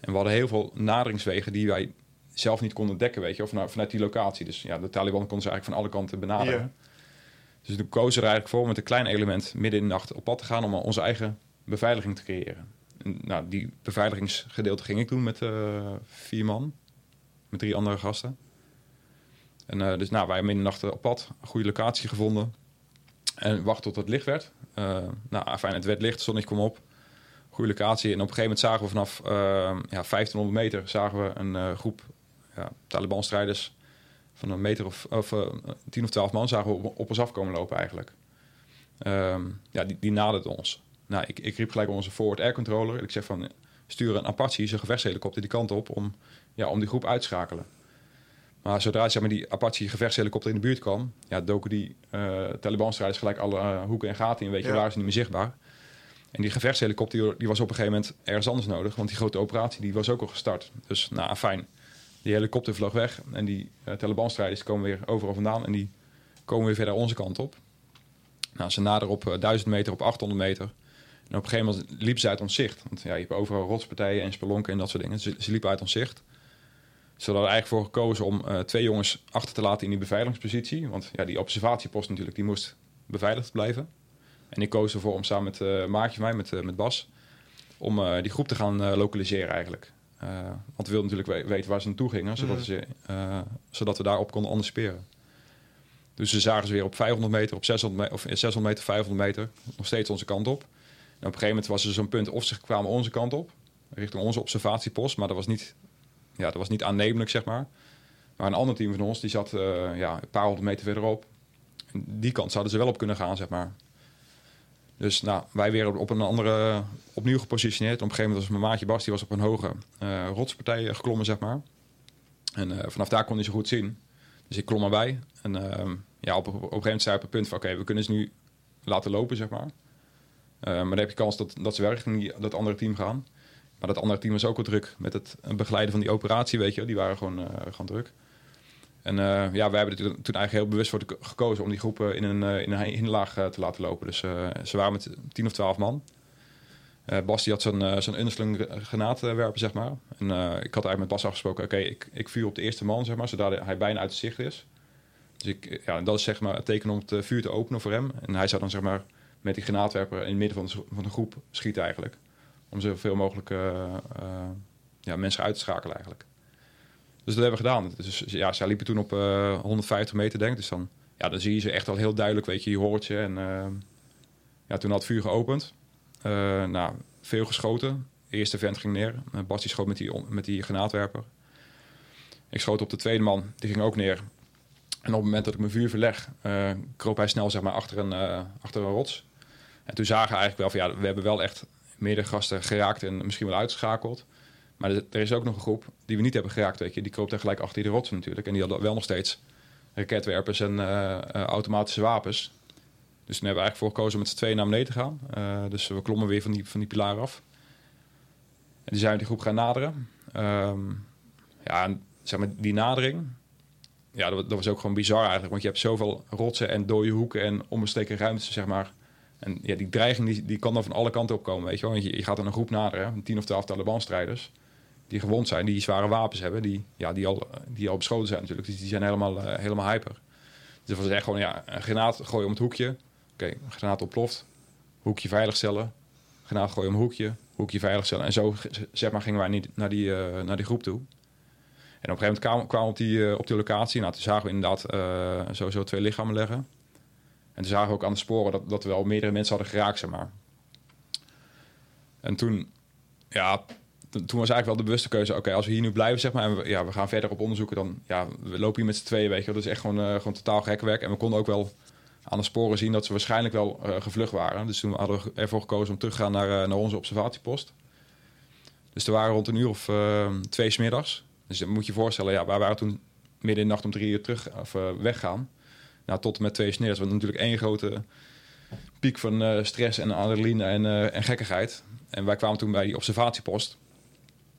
En we hadden heel veel naderingswegen die wij zelf niet konden dekken, weet je, of vanuit, vanuit die locatie. Dus ja, de Taliban konden ze eigenlijk van alle kanten benaderen. Dus toen kozen er eigenlijk voor om met een klein element midden in de nacht op pad te gaan om onze eigen beveiliging te creëren. En, nou, die beveiligingsgedeelte ging ik doen met eh, vier man, met drie andere gasten. En eh, dus nou, wij midden in de nacht op pad, een goede locatie gevonden. En wachten tot het licht werd. Eh, nou, fijn, het werd licht, zonnetje kwam op. Goede locatie. En op een gegeven moment zagen we vanaf eh, ja, 1500 meter zagen we een eh, groep ja, Taliban-strijders van een meter of, of 10 of 12 man zagen we op, ons afkomen lopen eigenlijk. Ehm, ja, die, die ons. Nou, ik, ik riep gelijk onze forward air controller. Ik zeg van, stuur een Apache, zijn gevechtshelikopter, die kant op om, ja, om die groep uit te schakelen. Maar zodra zeg maar, die Apache gevechtshelikopter in de buurt kwam, ja, doken die eh Taliban-strijders gelijk alle eh, hoeken en gaten in. Weet je, Ja. waren ze niet meer zichtbaar. En die gevechtshelikopter die, was op een gegeven moment ergens anders nodig, want die grote operatie die was ook al gestart. Dus nou, fijn. Die helikopter vloog weg en die eh, Taliban-strijders komen weer overal vandaan en die komen weer verder onze kant op. Nou, ze naderen op eh, 1000 meter, op 800 meter. En op een gegeven moment liep ze uit ons zicht. Want ja, je hebt overal rotspartijen en spelonken en dat soort dingen. Ze, ze liepen uit ons zicht. Ze hadden er eigenlijk voor gekozen om eh, twee jongens achter te laten in die beveiligingspositie. Want ja, die observatiepost natuurlijk, die moest beveiligd blijven. En ik koos ervoor om samen met eh maatje van mij, met, eh, met Bas, om die groep te gaan lokaliseren eigenlijk. Want we wilden natuurlijk we- weten waar ze naartoe gingen, zodat, Mhm. ze, zodat we daarop konden anticiperen. Dus ze zagen ze weer op 500 meter, op 600 meter, of 600 meter, 500 meter, nog steeds onze kant op. En op een gegeven moment was er zo'n punt of ze kwamen onze kant op, richting onze observatiepost, maar dat was niet, ja, dat was niet aannemelijk, zeg maar. Maar een ander team van ons, die zat eh, ja, een paar honderd meter verderop. Die kant zouden ze wel op kunnen gaan, zeg maar. Dus nou, wij weer op, een andere, opnieuw gepositioneerd. Op een gegeven moment was mijn maatje Bas, die was op een hoge eh, rotspartij geklommen, zeg maar. En eh, vanaf daar kon hij ze goed zien. Dus ik klom erbij. En ehm, ja, op, op, een gegeven moment zei op het punt van... oké, we kunnen ze nu laten lopen, zeg maar. Eh, maar dan heb je kans dat, dat ze wel richting dat andere team gaan. Maar dat andere team was ook wel druk met het begeleiden van die operatie, weet je. Die waren gewoon, eh, gewoon druk. En eh, ja, wij hebben er toen eigenlijk heel bewust voor geko- gekozen... om die groepen in een, eh, in een hinderlaag te laten lopen. Dus ze waren met 10 of 12 man. Eh, Bas had zo'n eh, zo'n undersling granaatwerper, zeg maar. En ik had eigenlijk met Bas afgesproken... oké, ik, ik vuur op de eerste man, zeg maar... zodra hij bijna uit het zicht is. Dus ik, ja, dat is zeg maar het teken om het vuur te openen voor hem. En hij zou dan zeg maar met die granaatwerper in het midden van de, van de groep schieten eigenlijk. Om zoveel mogelijk eh, eh, ja, mensen uit te schakelen eigenlijk. Dus dat hebben we gedaan. Dus ja, zij liepen toen op eh, 150 meter denk ik. Dus dan, ja, dan zie je ze echt al heel duidelijk, weet je, je hoort je. En eh, ja, toen had het vuur geopend. Eh, nou, veel geschoten. De eerste vent ging neer. Uh, Bas die schoot met die, met die granaatwerper. Ik schoot op de tweede man, die ging ook neer. En op het moment dat ik mijn vuur verleg, eh, kroop hij snel zeg maar, achter, een, eh, achter een rots. En toen zagen we eigenlijk wel van ja, we hebben wel echt meerdere gasten geraakt en misschien wel uitgeschakeld. Maar er is ook nog een groep die we niet hebben geraakt, weet je. Die kroop gelijk achter die rots natuurlijk. En die hadden wel nog steeds raketwerpers en eh, eh, automatische wapens. Dus toen hebben we eigenlijk voor gekozen om met z'n tweeën naar beneden te gaan. Eh, dus we klommen weer van die, van die pilaar af. En die zijn die groep gaan naderen. Ehm, ja, en zeg maar, die nadering, ja, dat, dat was ook gewoon bizar eigenlijk. Want je hebt zoveel rotsen en dode hoeken en onbesteken ruimtes, zeg maar. En ja, die dreiging die, kan dan van alle kanten opkomen, weet je wel. Want je, je gaat dan een groep naderen, tien of twaalf Taliban-strijders... die gewond zijn, die zware wapens hebben... die, ja, die, al, die al beschoten zijn natuurlijk. Dus die zijn helemaal, eh, helemaal hyper. Dus dat was echt gewoon ja, een granaat gooien om het hoekje. Oké, een granaat ontploft. Hoekje veiligstellen. Granaat gooien om een hoekje. Hoekje veiligstellen. En zo zeg maar, gingen wij niet naar die, eh, naar die groep toe. En op een gegeven moment kwamen, we op die, eh, op die locatie. Nou, toen zagen we inderdaad sowieso twee lichamen liggen. En toen zagen we ook aan de sporen dat, dat we wel meerdere mensen hadden geraakt, zeg maar. En toen, ja, toen was eigenlijk wel de bewuste keuze... oké, als we hier nu blijven, zeg maar... en we, ja, we gaan verder op onderzoeken... dan, ja, we lopen hier met z'n tweeën, weet je. Dat is echt gewoon, eh, gewoon totaal gek werk. En we konden ook wel aan de sporen zien... dat ze waarschijnlijk wel eh, gevlucht waren. Dus toen hadden we ervoor gekozen om terug te gaan naar, eh, naar onze observatiepost. Dus er waren rond een uur of eh, twee smiddags. Dus dan moet je je voorstellen, ja, wij waren toen midden in de nacht om drie uur terug of weggaan. Nou, tot en met twee uur 's middags. Want natuurlijk één grote piek van eh, stress en adrenaline en, eh, en gekkigheid. En wij kwamen toen bij die observatiepost.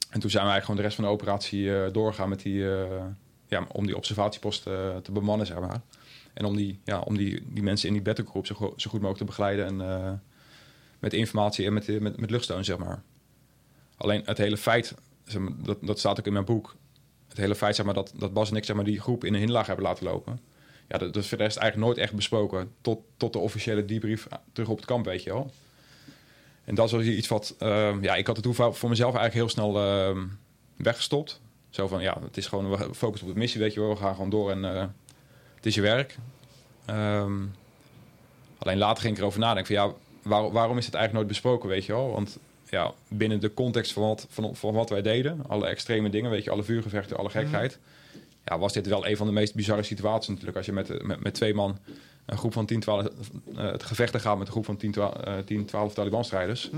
En toen zijn eigenlijk gewoon de rest van de operatie eh, doorgegaan met die, ja, om die observatiepost te bemannen, zeg maar. En om die, ja, om die, die mensen in die battlegroep zo, zo goed mogelijk te begeleiden. En met informatie en met, met, met luchtsteun, zeg maar. Alleen het hele feit, dat, dat staat ook in mijn boek. Het hele feit zeg maar, dat, dat Bas en ik zeg maar, die groep in een hinderlaag hebben laten lopen. Ja, dat, is voor de rest eigenlijk nooit echt besproken. Tot, tot de officiële debrief terug op het kamp, weet je wel. En dat is iets wat... ehm, ja, ik had het voor mezelf eigenlijk heel snel ehm, weggestopt. Zo van, ja, het is gewoon... We focussen op de missie, weet je wel. We gaan gewoon door en eh, het is je werk. Ehm, alleen later ging ik erover nadenken van... Ja, waar- waarom is het eigenlijk nooit besproken, weet je wel? Want ja, binnen de context van wat, van, van wat wij deden... alle extreme dingen, weet je, alle vuurgevechten, alle gekheid... Ja, was dit wel een van de meest bizarre situaties natuurlijk. Als je met, met, met twee man een groep van 10, 12... eh, het gevechten gaat met een groep van 10, 12, eh, 10 12 Taliban-strijders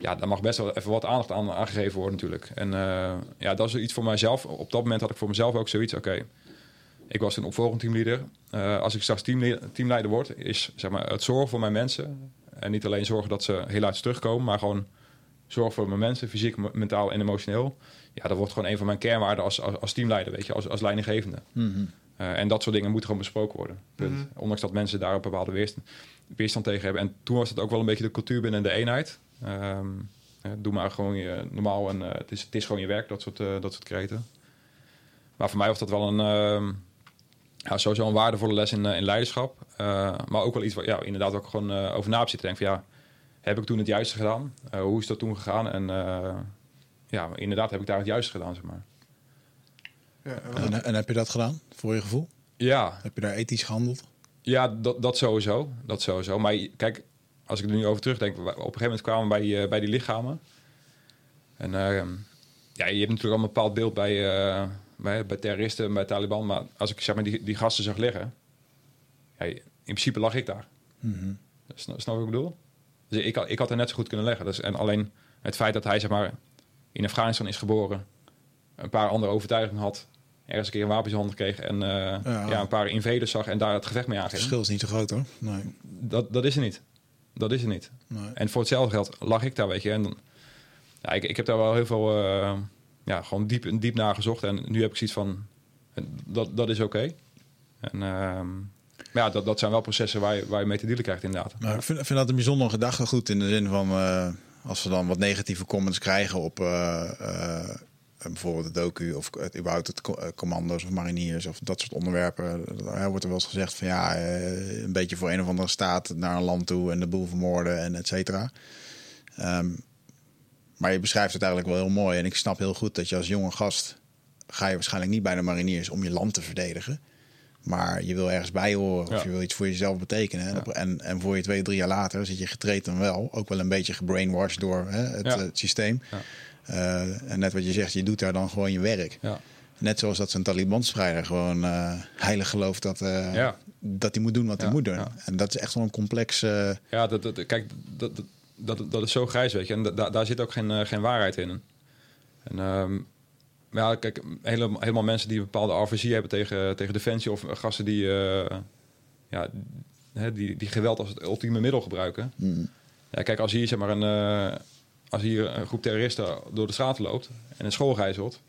ja, daar mag best wel even wat aandacht aan aangegeven worden natuurlijk. En eh, ja, dat is iets voor mijzelf. Op dat moment had ik voor mezelf ook zoiets. Oké, ik was een opvolgend teamleader. Eh, als ik straks teamle- teamleider word, is zeg maar, het zorgen voor mijn mensen. En niet alleen zorgen dat ze heel uit terugkomen, maar gewoon zorgen voor mijn mensen, fysiek, me- mentaal en emotioneel. Ja, dat wordt gewoon een van mijn kernwaarden als, als, als teamleider, weet je, als, als leidinggevende. Eh, en dat soort dingen moeten gewoon besproken worden. Punt. Ondanks dat mensen daar een bepaalde weerstand, weerstand tegen hebben. En toen was het ook wel een beetje de cultuur binnen de eenheid. Ehm, eh, doe maar gewoon je, normaal en eh, het, is, het is gewoon je werk, dat soort, eh, dat soort kreten. Maar voor mij was dat wel een, ehm, ja, sowieso een waardevolle les in, in leiderschap. Eh, maar ook wel iets waar ja, inderdaad ook gewoon eh, over na heb zitten denken van ja, heb ik toen het juiste gedaan? Eh, hoe is dat toen gegaan? En eh, ja, inderdaad heb ik daar het juiste gedaan, zeg maar. Ja, en En, en heb je dat gedaan, voor je gevoel? Ja, Heb je daar ethisch gehandeld? Ja, dat, dat sowieso. Dat sowieso. Maar je- kijk, als ik er nu over terugdenk, op een gegeven moment kwamen we bij die, eh, bij die lichamen. En ehm, ja, je hebt natuurlijk al een bepaald beeld bij, eh, bij, bij terroristen en bij Taliban. Maar als ik zeg maar die, die gasten zag liggen, ja, in principe lag ik daar. Snap, snap wat ik bedoel? Dus ik, had- ik had er net zo goed kunnen leggen. Dus, en alleen het feit dat hij zeg maar in Afghanistan is geboren, een paar andere overtuigingen had, ergens een keer een wapen in zijn handen kreeg en eh, Ja. ja. een paar invaders zag en daar het gevecht mee Het aanging. verschil is niet zo groot hoor. Nee. Dat, dat is er niet. Dat is er niet. nee. En voor hetzelfde geld lag ik daar, weet je. En dan- ja, ik, ik heb daar wel heel veel, eh, ja, gewoon diep, diep naar gezocht. En nu heb ik zoiets van, dat, dat is oké. En ehm, maar ja, dat, dat zijn wel processen waar je, waar je mee te dealen krijgt, inderdaad. Ik vind, vind dat een bijzonder gedachtegoed in de zin van eh, als we dan wat negatieve comments krijgen op eh, eh, bijvoorbeeld het docu of überhaupt het co- commando's of mariniers of dat soort onderwerpen. Daar wordt er wel eens gezegd van ja, een beetje voor een of andere staat naar een land toe en de boel vermoorden en et cetera. Ehm, maar je beschrijft het eigenlijk wel heel mooi en ik snap heel goed dat je als jonge gast ga je waarschijnlijk niet bij de mariniers om je land te verdedigen. Maar je wil ergens bij horen of je wil iets voor jezelf betekenen. En, Ja. en, en voor je twee, drie jaar later zit je getraind dan wel. Ook wel een beetje gebrainwashed door hè, het, Ja. het systeem. Ja. Eh, en net wat je zegt, je doet daar dan gewoon je werk. Ja. Net zoals dat zo'n Taliban-strijder gewoon eh, heilig gelooft dat, eh, dat hij moet doen wat hij moet doen. En dat is echt wel een complex... Ja, dat, dat, kijk, dat, dat, dat, is zo grijs, weet je. En da- da- daar zit ook geen, geen waarheid in. En ehm, ja, kijk, helemaal, helemaal mensen die een bepaalde aversie hebben tegen, tegen defensie... of gasten die, eh, ja, hè, die, die geweld als het ultieme middel gebruiken. mm, Ja, kijk, als hier, zeg maar, een, eh, als hier een groep terroristen door de straten loopt... en een school gijzelt...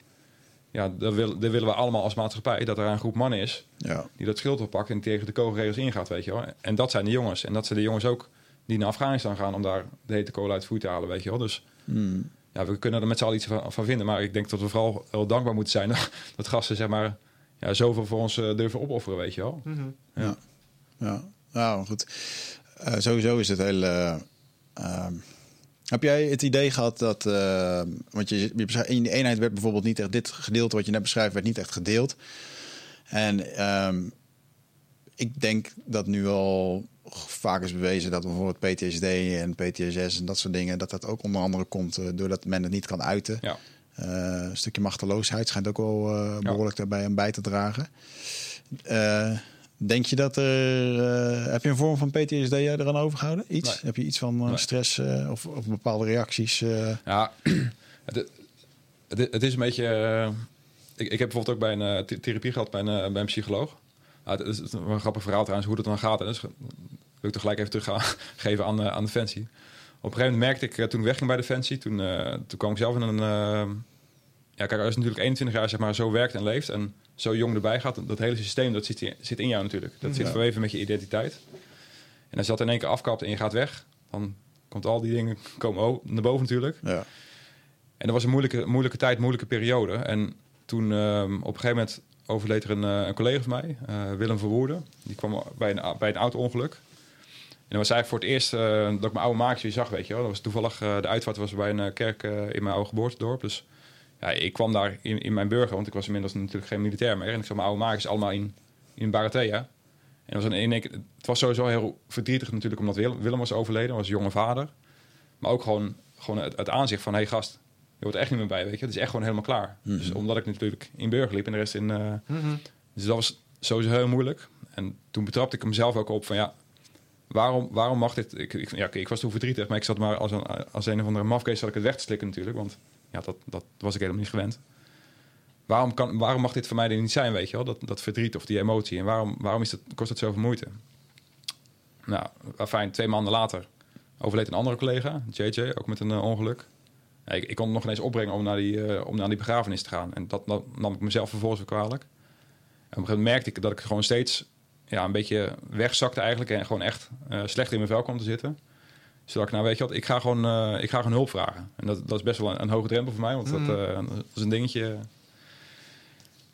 Ja, dan, wil, dan willen we allemaal als maatschappij dat er een groep mannen is ja. die dat schild oppakt en tegen de kogelregels ingaat, weet je wel. En dat zijn de jongens. En dat zijn de jongens ook die naar Afghanistan gaan om daar de hete kolen uit het vuur te halen, weet je wel. Dus Mm. Ja, we kunnen er met z'n allen iets van, van vinden. Maar ik denk dat we vooral heel dankbaar moeten zijn dat, dat gasten, zeg maar, ja, zoveel voor ons eh, durven opofferen, weet je wel. Mhm. Ja, ja. nou goed. Eh, sowieso is het heel. eh, ehm, heb jij het idee gehad dat. eh, want je, je beschrijft- in de eenheid werd bijvoorbeeld niet echt dit gedeelte wat je net beschrijft, werd niet echt gedeeld. En ehm, ik denk dat nu al vaak is bewezen dat bijvoorbeeld PTSD en PTSS en dat soort dingen, dat dat ook onder andere komt eh, doordat men het niet kan uiten. Ja. Eh, een stukje machteloosheid schijnt ook wel eh, Ja. behoorlijk daarbij aan bij te dragen. Denk je dat er. heb je een vorm van PTSD eraan overgehouden? Iets? Nee. Heb je iets van Nee. stress of, of bepaalde reacties? Ja, het, het, het is een beetje... ik, ik heb bijvoorbeeld ook bij een th- therapie gehad bij een, bij een psycholoog. Ja, het is een grappig verhaal trouwens, hoe dat dan gaat. hè. Dus wil ik toch gelijk even teruggeven aan, aan Defensie. Op een gegeven moment merkte ik, eh, toen ik wegging bij Defensie... toen, eh, toen kwam ik zelf in een, eh, ja, kijk, als je natuurlijk 21 jaar zeg maar, zo werkt en leeft en zo jong erbij gaat, dat hele systeem dat zit, in- zit in jou natuurlijk. Dat zit Ja. verweven met je identiteit. En als je dat in één keer afkapt en je gaat weg, dan komt al die dingen komen naar boven natuurlijk. Ja. En dat was een moeilijke, moeilijke tijd, moeilijke periode. En toen ehm, op een gegeven moment overleed er een, eh, een collega van mij, eh, Willem Verwoerden. Die kwam bij een, bij een auto-ongeluk. En dat was eigenlijk voor het eerst eh, dat ik mijn oude maatje zag, weet je wel. Dat was toevallig, de uitvaart was bij een kerk in mijn oude geboortedorp. Dus ja, ik kwam daar in, in mijn burger, want ik was inmiddels natuurlijk geen militair meer. En ik zag mijn oude maatjes allemaal in, in Barathea. En was een, keer- het was sowieso heel verdrietig natuurlijk, omdat Willem, was overleden, was jonge vader. Maar ook gewoon, gewoon het, het aanzicht van, hé hey, gast, wordt er echt niet meer bij, weet je. Het is echt gewoon helemaal klaar. Dus omdat ik natuurlijk in burger liep en de rest in... eh, dus dat was sowieso heel moeilijk. En toen betrapte ik mezelf ook op van, ja, waarom, waarom mag dit... Ik, ik, ja, oké, ik was toen verdrietig, maar ik zat maar als een, als een of andere mafkees zat ik het weg te slikken natuurlijk. Want ja, dat, dat was ik helemaal niet gewend. Waarom, kan, waarom mag dit voor mij er niet zijn, weet je wel? Dat, dat verdriet of die emotie. En waarom, waarom is dat, kost dat zoveel moeite? Nou, fijn, twee maanden later overleed een andere collega, JJ, ook met een eh, ongeluk. Ik, ik kon het nog ineens opbrengen om naar, die, eh, om naar die begrafenis te gaan. En dat nam, nam ik mezelf vervolgens weer kwalijk. En op een gegeven moment merkte ik dat ik gewoon steeds ja, een beetje wegzakte eigenlijk. En gewoon echt eh, slecht in mijn vel kwam te zitten. Dus dacht ik, nou weet je wat, ik ga gewoon, eh, ik ga gewoon hulp vragen. En dat, dat is best wel een, een hoge drempel voor mij, want dat, eh, dat is een dingetje.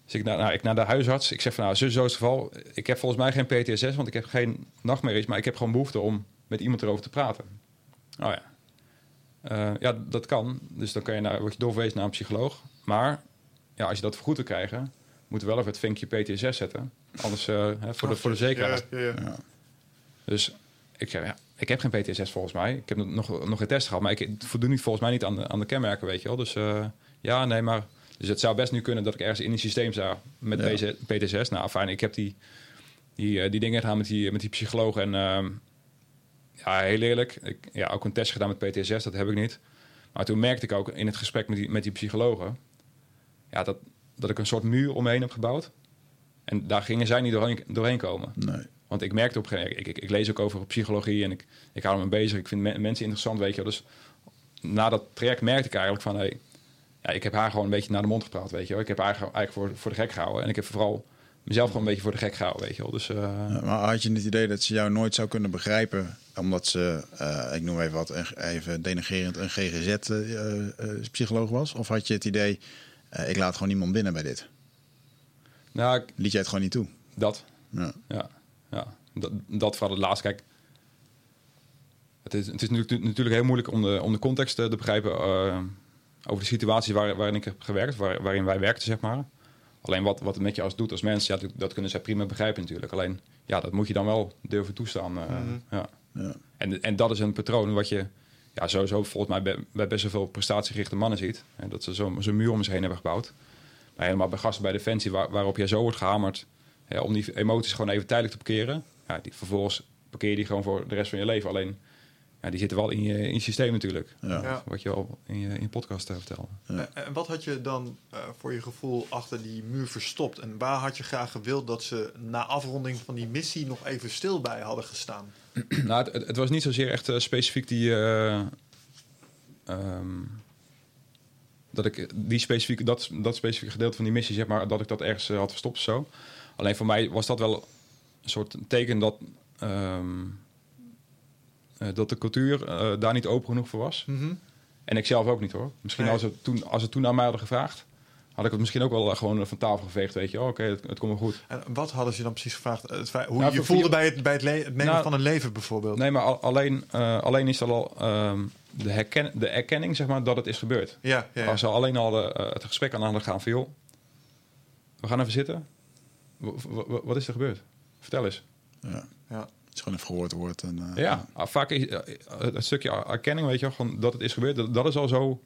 Dus ik naar, nou, ik naar de huisarts. Ik zeg van, nou, zo, zo is het geval. Ik heb volgens mij geen PTSS, want ik heb geen nachtmerries. Maar ik heb gewoon behoefte om met iemand erover te praten. Oh ja. Eh, ja, dat kan. Dus dan kan je naar, word je doorverwezen naar een psycholoog. Maar ja, als je dat vergoed wil krijgen, moet je wel even het vinkje PTSS zetten. Anders eh, hè, voor, de, voor de zekerheid. Ja, ja, ja. Dus ik zeg, ja, ik heb geen PTSS volgens mij. Ik heb nog, nog geen test gehad, maar ik voldoe niet volgens mij niet aan de, aan de kenmerken, weet je wel. Dus eh, ja, nee, maar... Dus het zou best nu kunnen dat ik ergens in het systeem sta met PTSS. Nou, fijn, ik heb die, die, eh, die dingen gedaan met die, met die psycholoog. En ehm, ja, heel eerlijk, ik, ja, ook een test gedaan met PTSS, dat heb ik niet. Maar toen merkte ik ook in het gesprek met die, met die psychologen... Ja, dat, dat ik een soort muur omheen heb gebouwd. En daar gingen zij niet doorheen, doorheen komen. Nee. Want ik merkte op een gegeven moment, ik, ik, ik lees ook over psychologie en ik, ik hou me bezig. Ik vind me- mensen interessant, weet je. Dus na dat traject merkte ik eigenlijk van, hey, ja, ik heb haar gewoon een beetje naar de mond gepraat, weet je wel. Ik heb haar eigenlijk eigenlijk voor, voor de gek gehouden. En ik heb vooral mezelf gewoon een beetje voor de gek gehouden, weet je wel. Dus eh, Ja, Maar had je het idee dat ze jou nooit zou kunnen begrijpen, omdat ze, eh, ik noem even wat, even denigerend, een GGZ-psycholoog was? Of had je het idee, eh, ik laat gewoon niemand binnen bij dit? nou, ik- Liet jij het gewoon niet toe? dat, Ja. ja, ja. Dat, dat vooral het laatste. Kijk, het is, het is natuurlijk, natuurlijk heel moeilijk om de, om de context eh, te begrijpen eh, over de situatie waar, waarin ik heb gewerkt, waar, waarin wij werkten, zeg maar. Alleen wat, wat het met je als doet als mens, ja, dat, dat kunnen zij prima begrijpen natuurlijk. Alleen, ja, dat moet je dan wel durven toestaan. eh, ja. Ja. En, en dat is een patroon wat je ja, sowieso volgens mij bij, bij best wel veel prestatiegerichte mannen ziet. Hè, dat ze zo'n zo'n muur om zich heen hebben gebouwd. Maar helemaal bij gasten bij Defensie, waar, waarop je zo wordt gehamerd hè, om die emoties gewoon even tijdelijk te parkeren. Ja, die, vervolgens parkeer je die gewoon voor de rest van je leven. Alleen, ja, die zitten wel in je, in je systeem natuurlijk. Ja. Ja. Wat je al in je, in je podcast uh, vertelde. Ja. En wat had je dan eh, voor je gevoel achter die muur verstopt? En waar had je graag gewild dat ze na afronding van die missie nog even stil bij hadden gestaan? nou, het, was niet zozeer echt eh, specifiek die... eh, ehm, dat ik die specifieke, dat, dat specifieke gedeelte van die missie, zeg maar, dat ik dat ergens eh, had verstopt of zo. Alleen voor mij was dat wel een soort teken dat, ehm, eh, dat de cultuur eh, daar niet open genoeg voor was. En ik zelf ook niet hoor. Misschien Nee. als, het toen, als het toen aan mij hadden gevraagd, had ik het misschien ook wel eh, gewoon van tafel geveegd. Weet je, Oh, oké, het, het komt wel goed. En wat hadden ze dan precies gevraagd? Het hoe Nou, je voelde bij het, bij het, het nemen Nou, van een leven bijvoorbeeld? Nee, maar al- alleen, alleen is er al ehm, de, herken, de erkenning zeg maar, dat het is gebeurd. Ja, ja, ja. Als ze alleen al de, het gesprek aan hadden gaan van... joh, we gaan even zitten. W- wat is er gebeurd? Vertel eens. Ja. ja. Is gewoon een verhoord woord. En, eh, Ja, ah, vaak is eh, het stukje erkenning, weet je wel, gewoon dat het is gebeurd, dat, dat is al zo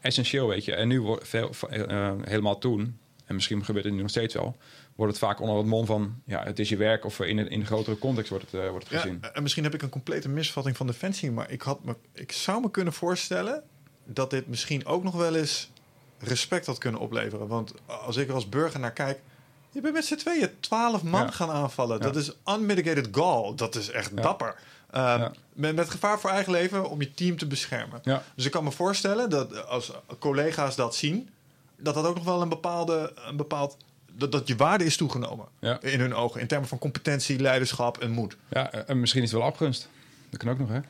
essentieel, weet je. En nu wordt veel, eh, helemaal toen, en misschien gebeurt het nu nog steeds wel, wordt het vaak onder het mom van, ja, het is je werk of in, een- in een grotere context wordt het, eh, wordt het Ja, gezien. en misschien heb ik een complete misvatting van Defensie, maar ik, had me, ik zou me kunnen voorstellen dat dit misschien ook nog wel eens respect had kunnen opleveren. Want als ik er als burger naar kijk, je bent met z'n tweeën twaalf man Ja. gaan aanvallen. Dat is unmitigated gall. Dat is echt dapper. Um, Ja. met, met gevaar voor eigen leven om je team te beschermen. Ja. Dus ik kan me voorstellen dat als collega's dat zien, dat dat ook nog wel een bepaalde, een bepaald, dat, dat je waarde is toegenomen Ja. in hun ogen. In termen van competentie, leiderschap en moed. Ja, en misschien is het wel afgunst. Dat kan ook nog, hè?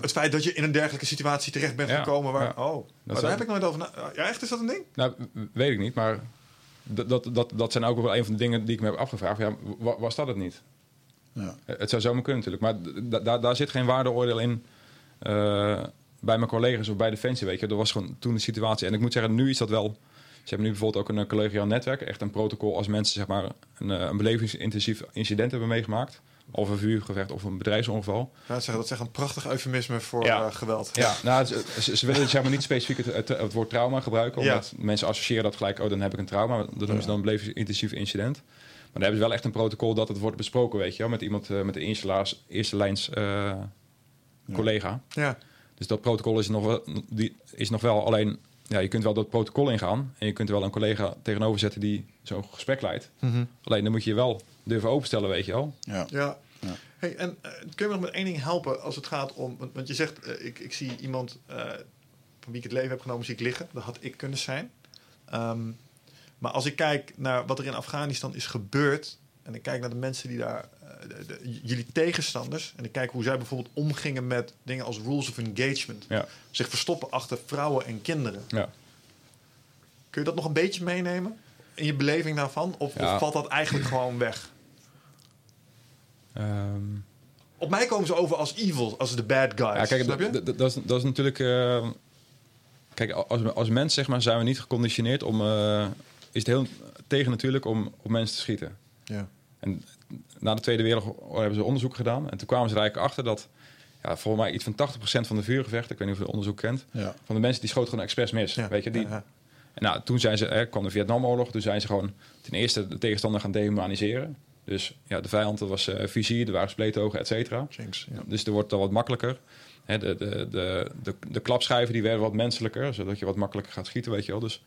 Het feit dat je in een dergelijke situatie terecht bent gekomen waar, oh, maar daar heb ik nooit over na. Ja, echt is dat een ding? Nou, weet ik niet, maar dat, dat, dat, dat zijn ook wel een van de dingen die ik me heb afgevraagd. Ja, wa- was dat het niet? Ja. Het zou zomaar kunnen natuurlijk, maar daar zit geen waardeoordeel in eh, bij mijn collega's of bij Defensie, weet je. Dat was gewoon toen de situatie. En ik moet zeggen, nu is dat wel... Ze hebben nu bijvoorbeeld ook een eh, collegiaal netwerk. Echt een protocol als mensen zeg maar, een, eh, een belevingsintensief incident hebben meegemaakt. Of een vuurgevecht of een bedrijfsongeval. Ja, dat, is, echt een prachtig eufemisme voor Ja. eh, geweld. Ja, nou, ze, ze- willen zeg maar niet specifiek het, het, het woord trauma gebruiken. Ja. Omdat mensen associëren dat gelijk, oh, dan heb ik een trauma. Dat noemen ze dan een belevensintensief incident. Maar dan hebben ze wel echt een protocol dat het wordt besproken, weet je wel. Met iemand, eh, met de eerste, laars, eerste lijns eh, collega. Ja. Dus dat protocol is nog wel, die is nog wel alleen... Ja, je kunt wel dat protocol ingaan. En je kunt wel een collega tegenover zetten die zo'n gesprek leidt. Mhm. Alleen dan moet je wel durven openstellen, weet je wel. Ja. Ja. Ja. Hey, en eh, kun je me nog met één ding helpen als het gaat om... Want, want je zegt, eh, ik, ik zie iemand eh, van wie ik het leven heb genomen, zie ik liggen. Dat had ik kunnen zijn. Ehm, maar als ik kijk naar wat er in Afghanistan is gebeurd... en ik kijk naar de mensen die daar... de- de- jullie tegenstanders... en ik kijk hoe zij bijvoorbeeld omgingen met dingen als rules of engagement. Ja, Zich verstoppen achter vrouwen en kinderen. ja. Kun je dat nog een beetje meenemen? In je beleving daarvan? Of, Ja. of valt dat eigenlijk gewoon weg? Ehm, Op mij komen ze over als evil, als de bad guys. Ja, kijk, snap je? dat, is, dat is natuurlijk. eh, kijk, als, als mens zeg maar, zijn we niet geconditioneerd om. eh, is het heel tegen natuurlijk om op mensen te schieten. Ja. En na de Tweede Wereldoorlog hebben ze onderzoek gedaan. En toen kwamen ze er eigenlijk achter dat. Ja, volgens mij iets van 80% van de vuurgevechten, ik weet niet of je het onderzoek kent, Ja. van de mensen die schoten gewoon expres mis. Ja. Weet je, die, Ja, ja. En nou, toen zijn ze, er kwam de Vietnamoorlog, toen zijn ze gewoon ten eerste de tegenstander gaan dehumaniseren. Dus ja, de vijand dat was eh vizier, er waren spleetogen, et cetera. Ja. Dus er wordt dan wat makkelijker. Hè, de, de, de, de, de klapschijven die werden wat menselijker, zodat je wat makkelijker gaat schieten, weet je wel. Dus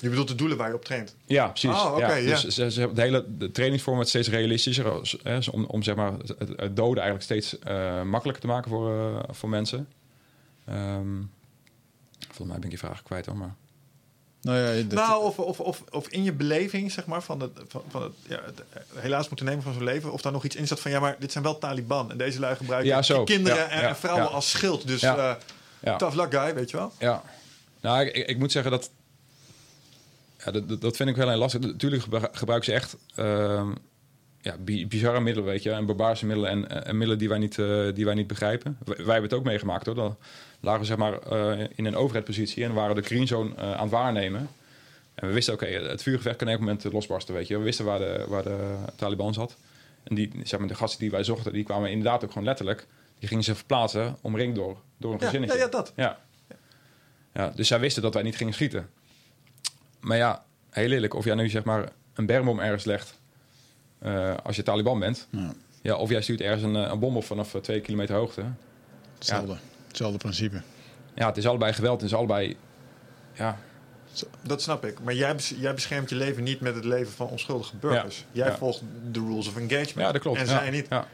Je bedoelt de doelen waar je op traint. ja, precies. Oh, ja. ja. Dus ze, ze hebben de hele de trainingsvorm wordt steeds realistischer, hè, om, om zeg maar het, het doden eigenlijk steeds eh, makkelijker te maken voor, eh, voor mensen. Ehm volgens mij ben ik je vraag kwijt hoor, maar... Nou ja, dat- Nou, of, of, of, of in je beleving, zeg maar, van het, van, van het, ja, het helaas moeten nemen van zo'n leven. Of daar nog iets in staat van, ja, maar dit zijn wel Taliban. En deze lui gebruiken Ja, zo. kinderen Ja, en, ja, en vrouwen als schild. Dus Ja. Ja. tough luck guy, weet je wel. Ja, nou, ik, ik, moet zeggen dat. Ja, dat, dat- dat vind ik wel heel lastig. Natuurlijk gebru- gebruiken ze echt ehm, ja, bi- bizarre middelen, weet je, en barbaarse middelen en, en middelen die wij niet, eh, die wij niet begrijpen. Wij, wij hebben het ook meegemaakt hoor. Dan lagen we zeg maar eh, in een overheidpositie en waren de green zone eh, aan het waarnemen. En we wisten, oké, het vuurgevecht kan op een moment losbarsten, weet je. We wisten waar de, waar de Taliban zat. En die, zeg maar, de gasten die wij zochten, die kwamen inderdaad ook gewoon letterlijk. Die gingen zich verplaatsen, omringd door, door een Ja, gezinnetje. ja, ja, dat. Ja. ja. Dus zij wisten dat wij niet gingen schieten. Maar ja, heel eerlijk, of jij nu zeg maar een bermbom ergens legt eh, als je Taliban bent. Ja. Ja, of jij stuurt ergens een, eh, een bom op vanaf eh, twee kilometer hoogte. hetzelfde. Hetzelfde principe. Ja, het is allebei geweld, het is allebei... Ja, Dat snap ik. Maar jij, jij beschermt je leven niet met het leven van onschuldige burgers. Jij Ja. volgt de rules of engagement. ja dat klopt. En ja. zij niet. Ja.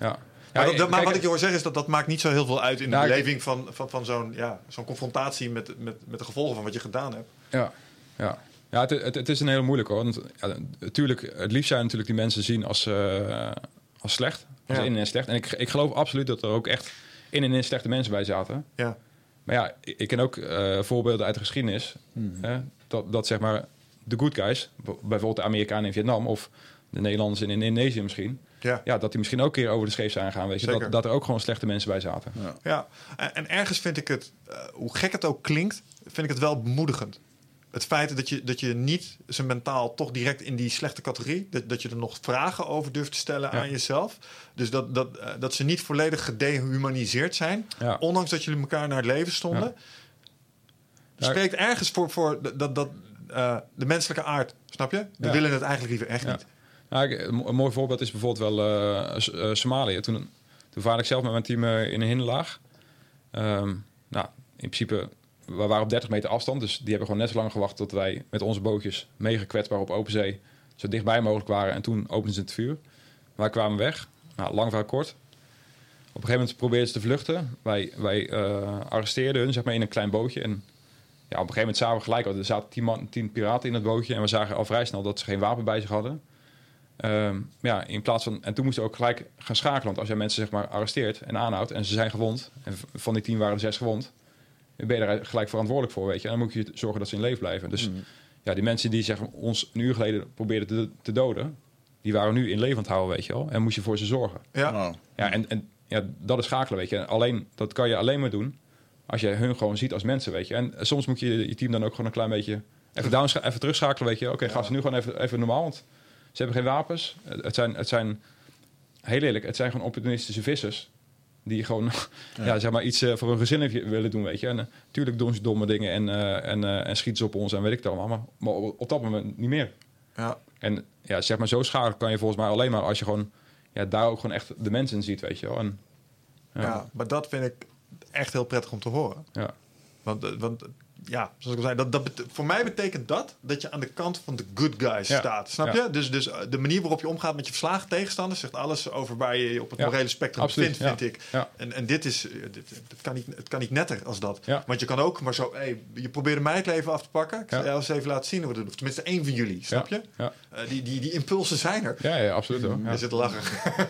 Ja. Maar, Ja, dat- dat- maar kijk, wat ik je hoor zeggen is dat dat maakt niet zo heel veel uit in de Nou, beleving van, van, van zo'n ja, zo'n confrontatie met, met, met de gevolgen van wat je gedaan hebt. Ja, ja. ja het, het, het is een heel moeilijk hoor. Want, ja, natuurlijk, het liefst zijn natuurlijk die mensen zien als, eh, als slecht. Als Ja. in en slecht. En ik, ik geloof absoluut dat er ook echt in en in slechte mensen bij zaten. Ja. Maar ja, ik ik ken ook eh, voorbeelden uit de geschiedenis. hè, dat, dat zeg maar de good guys, bijvoorbeeld de Amerikanen in Vietnam of de Nederlanders in, in Indonesië misschien. Ja. Ja, dat die misschien ook een keer over de scheef zijn gegaan. Weet je? Dat, dat er ook gewoon slechte mensen bij zaten. Ja. Ja, en, en ergens vind ik het, eh, hoe gek het ook klinkt, vind ik het wel bemoedigend. Het feit dat je, dat je niet zijn mentaal toch direct in die slechte categorie, dat, dat je er nog vragen over durft te stellen Ja. aan jezelf. Dus dat, dat, eh, dat ze niet volledig gedehumaniseerd zijn, Ja. ondanks dat jullie elkaar naar het leven stonden. Ja. Ja. Spreekt ergens voor, voor dat, dat, eh, de menselijke aard, snap je? We willen het eigenlijk liever echt niet. Nou, een mo- een mooi voorbeeld is bijvoorbeeld wel eh, Somalië. Toen, toen vaarde ik zelf met mijn team in een hinderlaag. Ehm, nou, in principe, we waren op 30 meter afstand. Dus die hebben gewoon net zo lang gewacht tot wij met onze bootjes mega kwetsbaar op open zee zo dichtbij mogelijk waren. En toen openden ze het vuur. Wij kwamen weg. Nou, lang verhaal kort. Op een gegeven moment probeerden ze te vluchten. Wij, wij eh, arresteerden hun zeg maar, in een klein bootje. En ja, op een gegeven moment zagen we gelijk er zaten tien, man, tien piraten in het bootje en we zagen al vrij snel dat ze geen wapen bij zich hadden. Ehm, ja, in plaats van, en toen moesten we ook gelijk gaan schakelen. Want als jij mensen zeg maar arresteert en aanhoudt en ze zijn gewond, en van die tien waren er zes gewond, ben je daar gelijk verantwoordelijk voor, weet je. En dan moet je zorgen dat ze in leven blijven. Dus ja, die mensen die zeg maar, ons een uur geleden probeerden te, te doden, die waren nu in levend houden, weet je wel. En moest je voor ze zorgen. Ja. Wow. Ja, en, en ja, dat is schakelen, weet je. En alleen, dat kan je alleen maar doen als je hun gewoon ziet als mensen, weet je. En soms moet je je team dan ook gewoon een klein beetje even, down, even terugschakelen, weet je. Oké, gaan ze nu gewoon even, even normaal, want ze hebben geen wapens. Het het zijn, het zijn, heel eerlijk, het zijn gewoon opportunistische vissers. Die gewoon, ja. zeg maar, iets eh, voor hun gezin willen doen, weet je. En natuurlijk doen ze domme dingen en, eh, en, eh, en schieten ze op ons en weet ik het allemaal. Maar, maar op, op dat moment niet meer. Ja. En ja, zeg maar, zo schakelen kan je volgens mij alleen maar als je gewoon ja, daar ook gewoon echt de mensen in ziet, weet je wel. En, Ja. maar dat vind ik echt heel prettig om te horen. ja. Want, eh, want eh, ja, zoals ik al zei, dat, dat voor mij betekent dat dat je aan de kant van de good guys Ja. staat. Snap Ja. je? Dus, dus eh, de manier waarop je omgaat met je verslagen tegenstanders zegt alles over waar je je op het Ja. morele spectrum Absoluut, ja. vind ik. Ja. En, en dit is, eh, dit, het, kan niet, het kan niet netter als dat. Ja. Want je kan ook maar zo, hey, je probeerde mij het leven af te pakken. Ik Ja. zal jou eens even laten zien hoe tenminste één van jullie, snap Ja. je? Ja. Eh, die, die, die impulsen zijn er. Ja, ja, absoluut hoor. Ja. Je zit te lachen.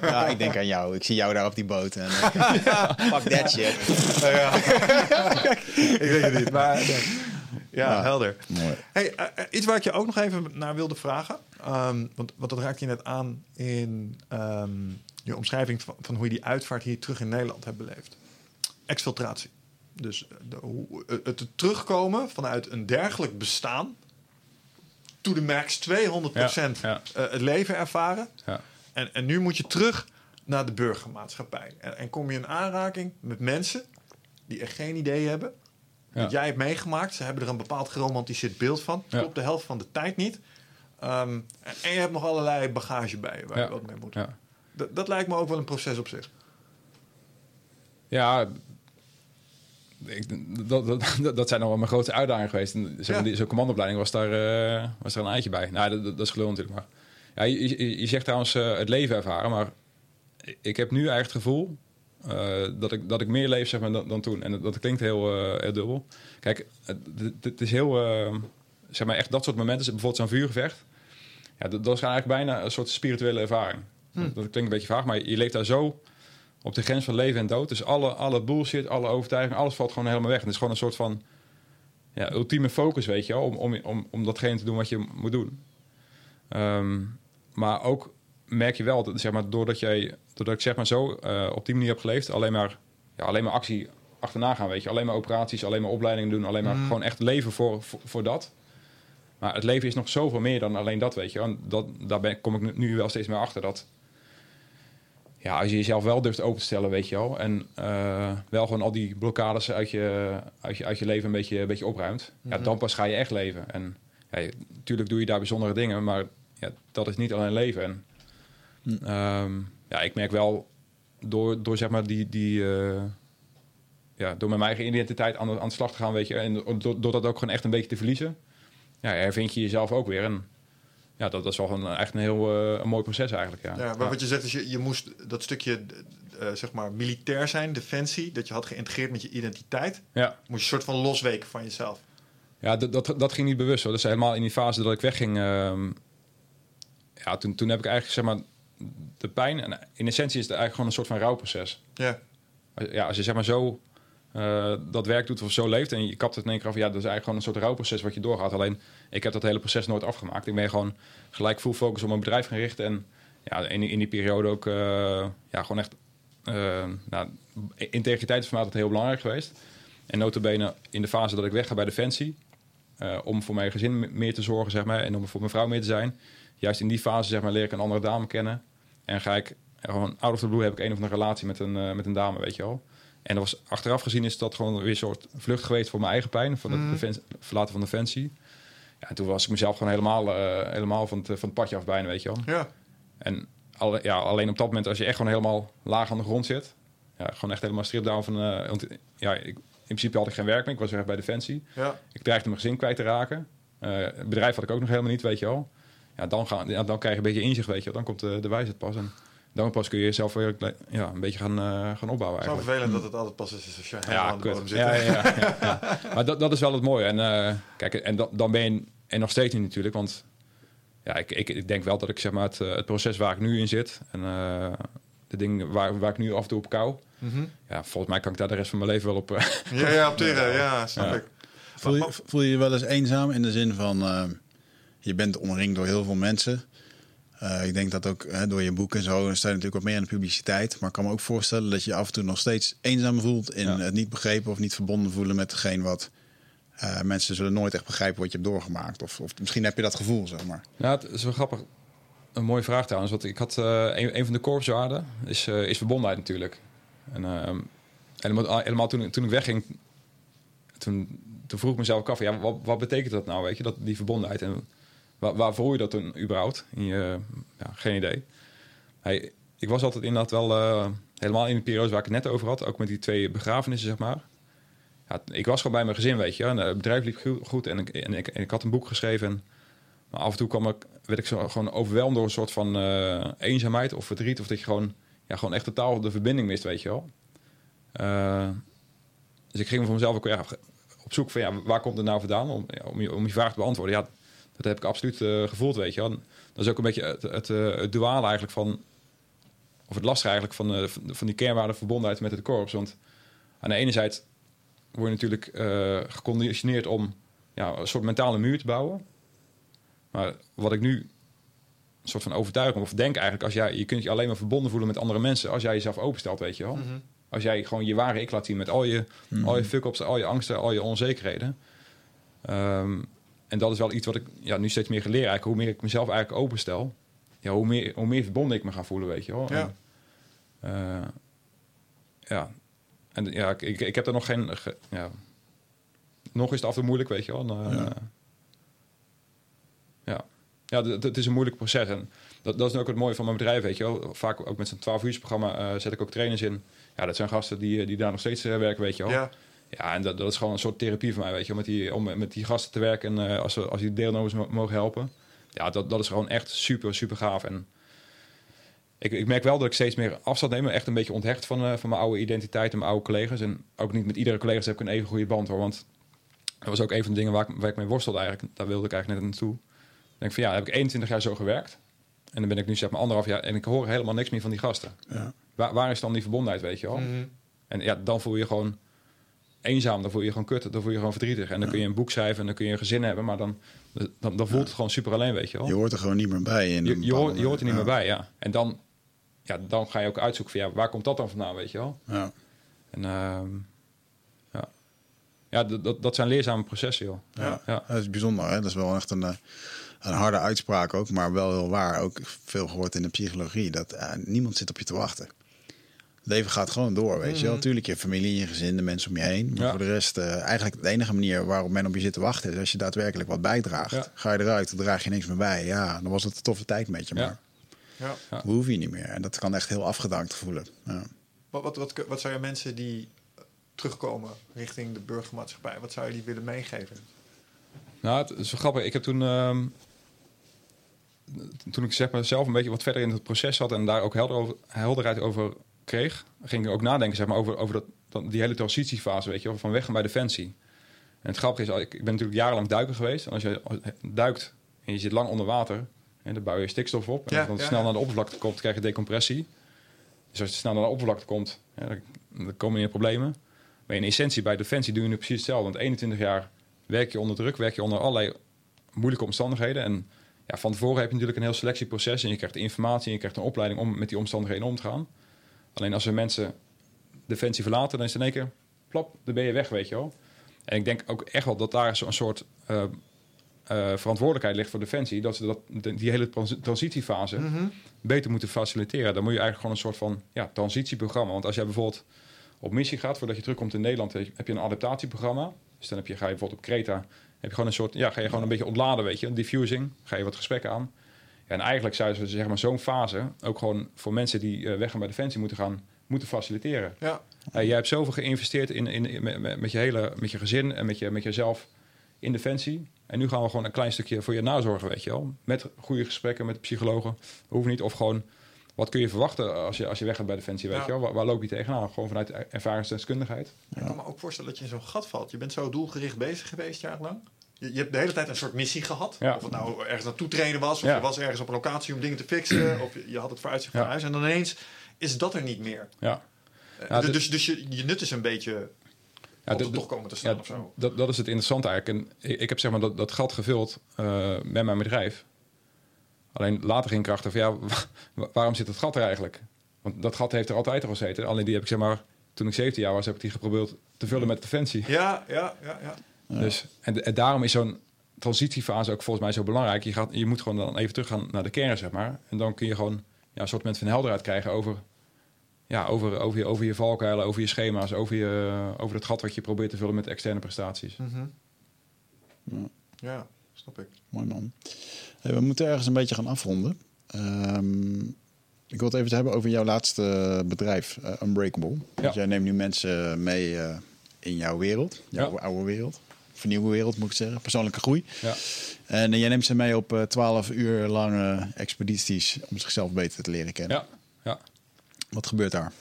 Ja, ik denk aan jou. Ik zie jou daar op die boot. En, fuck that shit. ik weet het niet, maar nee. Ja, Ja. helder. Mooi. Hey, eh, eh, iets waar ik je ook nog even naar wilde vragen. Ehm, want, want dat raakte je net aan in ehm, je omschrijving van, van hoe je die uitvaart hier terug in Nederland hebt beleefd. Exfiltratie. Dus de, hoe, het, terugkomen vanuit een dergelijk bestaan. To the max 200 Ja, ja. eh, het leven ervaren. Ja. En, en nu moet je terug naar de burgermaatschappij. En, en kom je in aanraking met mensen die er geen idee hebben. Wat jij hebt meegemaakt. Ze hebben er een bepaald geromantiseerd beeld van. Ja. Klopt de helft van de tijd niet. Ehm, en, je hebt nog allerlei bagage bij je waar je wat mee moet. Ja. Dat, dat lijkt me ook wel een proces op zich. Ja, ik, dat, dat, dat, dat zijn nog wel mijn grootste uitdagingen geweest. En zeg maar, Ja. die- Zo'n commandoopleiding was daar, eh, was daar een eitje bij. Nou, dat, dat, dat is gelul natuurlijk. Maar. Ja, je, je, je zegt trouwens eh, het leven ervaren, maar ik heb nu eigenlijk het gevoel dat, ik, dat ik meer leef zeg maar, dan, dan toen. En dat, dat klinkt heel, eh, heel dubbel. Kijk, het, het- is heel, eh, zeg maar echt dat soort momenten, bijvoorbeeld zo'n vuurgevecht. Ja, dat, dat is eigenlijk bijna een soort spirituele ervaring. Dat, dat klinkt een beetje vaag, maar je leeft daar zo op de grens van leven en dood. Dus alle, alle bullshit, alle overtuiging, alles valt gewoon helemaal weg. En het is gewoon een soort van ja, ultieme focus, weet je wel, om, om, om, om datgene te doen wat je moet doen. Ehm, maar ook merk je wel, dat, zeg maar, doordat, jij, doordat ik zeg maar zo eh, op die manier heb geleefd, alleen maar, ja, alleen maar actie achterna gaan, weet je. Alleen maar operaties, alleen maar opleidingen doen, alleen maar gewoon echt leven voor, voor, voor dat. Maar het leven is nog zoveel meer dan alleen dat, weet je. En dat, daar ben, kom ik nu, wel steeds meer achter dat ja, als je jezelf wel durft open te stellen, weet je wel. En eh, wel gewoon al die blokkades uit je, uit je, uit je leven een beetje, een beetje opruimt. Ja, dan pas ga je echt leven. En ja, natuurlijk doe je daar bijzondere dingen, maar ja, dat is niet alleen leven. En ehm, ja, ik merk wel door, door zeg maar die, die eh, ja, door met mijn eigen identiteit aan de, aan de slag te gaan, weet je. En door, door dat ook gewoon echt een beetje te verliezen. Ja, hervind je jezelf ook weer. En ja, dat, dat is wel een, echt een heel eh, een mooi proces eigenlijk. Ja. Ja, maar wat je zegt is, je, je moest dat stukje eh, zeg maar militair zijn, defensie, dat je had geïntegreerd met je identiteit, ja. moest je een soort van losweken van jezelf. Ja, dat, dat, dat ging niet bewust hoor. Dat is helemaal in die fase dat ik wegging. ehm, ja, toen, toen heb ik eigenlijk zeg maar de pijn. En in essentie is het eigenlijk gewoon een soort van rouwproces. Ja, Als- Ja, als je zeg maar zo eh, dat werk doet of zo leeft en je kapt het in één keer af. Ja, dat is eigenlijk gewoon een soort rouwproces wat je doorgaat. Alleen ik heb dat hele proces nooit afgemaakt. Ik ben gewoon gelijk full focus op mijn bedrijf gaan richten. En ja, in, die- in die periode ook eh, ja, gewoon echt... eh, nou, integriteit is voor mij altijd heel belangrijk geweest. En notabene in de fase dat ik wegga bij Defensie... om voor mijn gezin me- meer te zorgen, zeg maar, en om voor mijn vrouw meer te zijn. Juist in die fase, zeg maar, leer ik een andere dame kennen. En ga ik eh, gewoon out of the blue heb ik een of andere relatie met een, eh, met een dame, weet je wel. En dat was, achteraf gezien is dat gewoon weer een soort vlucht geweest voor mijn eigen pijn, van het defen- verlaten van Defensie. Ja, en toen was ik mezelf gewoon helemaal, eh, helemaal van, het, van het padje af bijna, weet je wel. ja. En alle, ja, alleen op dat moment, als je echt gewoon helemaal laag aan de grond zit, ja, gewoon echt helemaal strip down van, eh, want, ja, ik, in principe had ik geen werk meer, ik was weer bij Defensie. ja. Ik dreigde mijn gezin kwijt te raken. Eh, het bedrijf had ik ook nog helemaal niet, weet je wel. Ja, dan, gaan, ja, dan krijg je een beetje inzicht, weet je. Dan komt de, de wijsheid pas. En dan pas kun je jezelf weer ja, een beetje gaan, uh, gaan opbouwen. Zo vervelend dat het altijd pas is als je helemaal ja, aan de bodem zit. Ja, ja, ja, ja, Maar dat, dat is wel het mooie. En uh, kijk, en dan, dan ben je en nog steeds niet natuurlijk, want ja, ik, ik, ik denk wel dat ik zeg maar het, het proces waar ik nu in zit en uh, de dingen waar, waar ik nu af en toe op kou, Mm -hmm. ja, volgens mij kan ik daar de rest van mijn leven wel op. Ja, ja, op teren, ja, snap Ja. ik. Voel je, voel je je wel eens eenzaam in de zin van eh, je bent omringd door heel veel mensen? Eh, ik denk dat ook hè, door je boek en zo, sta je natuurlijk wat meer in de publiciteit. Maar ik kan me ook voorstellen dat je af en toe nog steeds eenzaam voelt in Ja. het niet begrepen of niet verbonden voelen met hetgeen wat eh, mensen zullen nooit echt begrijpen wat je hebt doorgemaakt. Of, of misschien heb je dat gevoel, zeg maar. Nou, het is wel grappig. Een mooie vraag trouwens. Want ik had eh, een, een van de korpswaarden is, is verbondenheid natuurlijk. En ehm, helemaal, helemaal toen, toen ik wegging, toen, toen vroeg ik mezelf af, ja, wat, wat betekent dat nou, weet je, dat, die verbondenheid? En waar, voel je dat toen überhaupt? In je, ja, geen idee. Ik was altijd inderdaad wel, eh, helemaal in de periode waar ik het net over had, ook met die twee begrafenissen, zeg maar. Ja, ik was gewoon bij mijn gezin, weet je. En, eh, het bedrijf liep go- goed en ik, en, ik, ik had een boek geschreven. En, maar af en toe kwam ik, werd ik zo, gewoon overweldigd door een soort van eh, eenzaamheid of verdriet. Of dat je gewoon, ja, gewoon echt totaal de verbinding mist, weet je wel. Dus ik ging voor mezelf ook ja, op zoek van ja, waar komt het nou vandaan? Om, om je vraag te beantwoorden. Ja, dat heb ik absoluut eh, gevoeld, weet je wel. En Dat is ook een beetje het, het, eh, het duale eigenlijk van... Of het lastige eigenlijk van, eh, van- die kernwaarde verbondenheid met het korps. Want aan de ene zijde word je natuurlijk eh, geconditioneerd om ja, een soort mentale muur te bouwen. Maar wat ik nu een soort van overtuiging of denk eigenlijk, als jij, je kunt je alleen maar verbonden voelen met andere mensen als jij jezelf openstelt, weet je wel. Mhm. Als jij gewoon je ware ik laat zien met al je, al je fuck-ups, al je angsten, al je onzekerheden. Ehm, en dat is wel iets wat ik ja, nu steeds meer geleerd eigenlijk. Hoe meer ik mezelf eigenlijk openstel, ja, hoe, meer, hoe meer verbonden ik me ga voelen, weet je wel. Ja. En, eh, ja. En ja, ik, ik, heb er nog geen... ge- ja. Nog is het af en toe moeilijk, weet je wel. En, eh, Ja. ja. Ja, het is een moeilijk proces. En dat, dat is ook het mooie van mijn bedrijf, weet je wel. Vaak ook met zo'n 12 uur programma eh, zet ik ook trainers in. Ja, dat zijn gasten die, die daar nog steeds werken, weet je wel. Ja, Ja, en dat, dat is gewoon een soort therapie voor mij, weet je, wel, met die, om met die gasten te werken en eh, als, we, als die deelnemers mo- mogen helpen. Ja, dat, dat is gewoon echt super, super gaaf. En ik, ik merk wel dat ik steeds meer afstand neem, echt een beetje onthecht van, eh, van mijn oude identiteit en mijn oude collega's. En ook niet met iedere collega's heb ik een even goede band hoor, want dat was ook een van de dingen waar ik, waar ik mee worstelde eigenlijk. Daar wilde ik eigenlijk net naartoe. Ik denk van ja, heb ik 21 jaar zo gewerkt. En dan ben ik nu zeg maar anderhalf jaar en ik hoor helemaal niks meer van die gasten. Ja. Waar, waar is dan die verbondenheid, weet je wel? Mhm. En ja, dan voel je je gewoon eenzaam, dan voel je je gewoon kut, dan voel je je gewoon verdrietig. En dan kun je een boek schrijven en dan kun je een gezin hebben, maar dan, dan, dan voelt het gewoon super alleen, weet je wel. Je hoort er gewoon niet meer bij. In Je, je, hoort, je hoort er niet meer bij, ja. En dan, ja, dan ga je ook uitzoeken van, ja, waar komt dat dan vandaan, weet je wel. Ja. En ehm, ja, ja dat, dat, zijn leerzame processen, joh. Ja. ja. Dat is bijzonder. Hè? Dat is wel echt een, eh, een harde uitspraak ook, maar wel heel waar. Ook veel gehoord in de psychologie. Dat eh, niemand zit op je te wachten. Het leven gaat gewoon door, weet je wel. Tuurlijk, je familie, je gezin, de mensen om je heen. Maar Ja. voor de rest, eh, eigenlijk de enige manier waarop men op je zit te wachten... is als je daadwerkelijk wat bijdraagt. Ja. Ga je eruit, dan draag je niks meer bij. Ja, dan was het een toffe tijd met je, maar ja. Ja. hoeven je niet meer. En dat kan echt heel afgedankt voelen. Ja. Wat, wat, wat, wat zou je mensen die terugkomen richting de burgermaatschappij, wat zou je die willen meegeven? Nou, het is wel grappig. Ik heb toen, ehm, toen ik zeg maar zelf een beetje wat verder in het proces zat en daar ook helder over, helderheid over kreeg, ging ik ook nadenken zeg maar, over, over dat, dat, die hele transitiefase, weet je, van weg bij Defensie. En het grappige is, ik, ben natuurlijk jarenlang duiker geweest. En als je duikt en je zit lang onder water, en dan bouw je stikstof op. En Ja, als het ja, snel ja. naar de oppervlakte komt, krijg je decompressie. Dus als je snel naar de oppervlakte komt, dan, dan komen je problemen. Maar in essentie bij Defensie doe je nu precies hetzelfde. Want 21 jaar werk je onder druk, werk je onder allerlei moeilijke omstandigheden. En ja, van tevoren heb je natuurlijk een heel selectieproces. En je krijgt informatie en je krijgt een opleiding om met die omstandigheden om te gaan. Alleen als we mensen Defensie verlaten, dan is het in één keer, plop, dan ben je weg, weet je wel. En ik denk ook echt wel dat daar zo'n soort eh, eh, verantwoordelijkheid ligt voor Defensie. Dat ze dat, die hele trans- transitiefase beter moeten faciliteren. Dan moet je eigenlijk gewoon een soort van ja, transitieprogramma. Want als jij bijvoorbeeld op missie gaat voordat je terugkomt in Nederland, heb je een adaptatieprogramma. Dus dan heb je, ga je bijvoorbeeld op Kreta, heb je gewoon een soort, ja, ga je gewoon een beetje ontladen, weet je, een diffusing, ga je wat gesprekken aan. En eigenlijk zouden ze zeg maar zo'n fase ook gewoon voor mensen die eh, weggaan bij Defensie moeten gaan, moeten faciliteren. Ja, Eh, jij hebt zoveel geïnvesteerd in, in, in- met, je hele, met je gezin en met, je, met jezelf in Defensie. En nu gaan we gewoon een klein stukje voor je nazorgen, weet je wel. Met goede gesprekken met psychologen. Hoeft niet. Of gewoon wat kun je verwachten als je, als je weggaat bij Defensie, weet Ja. je wel? Waar, waar loop je tegenaan? Gewoon vanuit ervaringsdeskundigheid. Ik kan me ook voorstellen dat je in zo'n gat valt. Je bent zo doelgericht bezig geweest jarenlang. Je, je hebt de hele tijd een soort missie gehad. Ja. Of het nou ergens naartoe trainen was, of Ja. je was ergens op een locatie om dingen te fixen, of je, je had het vooruitzicht van huis. En dan ineens is dat er niet meer. Ja. Eh, dus dus, dus je, je nut is een beetje Ja, de toch komen te staan Ja, of zo. dat, dat is het interessante eigenlijk. En ik, ik heb zeg maar dat, dat gat gevuld eh, met mijn bedrijf. Alleen later ging ik erachter van ja, wa- waarom zit het gat er eigenlijk? Want dat gat heeft er altijd al gezeten. Alleen die heb ik zeg maar, toen ik 17 jaar was, heb ik die geprobeerd te vullen met defensie. Ja, ja, ja, ja. Dus, en, en daarom is zo'n transitiefase ook volgens mij zo belangrijk. Je, gaat, je moet gewoon dan even teruggaan naar de kern, zeg maar. En dan kun je gewoon ja, een soort moment van helderheid krijgen over, ja, over, over, je, over je valkuilen, over je schema's, over, je, over het gat wat je probeert te vullen met externe prestaties. Mhm. Ja. Ja, snap ik. Mooi man. Hey, we moeten ergens een beetje gaan afronden. Ehm, ik wil het even hebben over jouw laatste bedrijf, eh, Unbreakable. Want jij neemt nu mensen mee eh, in jouw wereld, jouw Ja. oude wereld. Of nieuwe wereld moet ik zeggen, persoonlijke groei. Ja. En eh, jij neemt ze mee op eh, 12 uur lange expedities om zichzelf beter te leren kennen. Ja, ja. Wat gebeurt daar?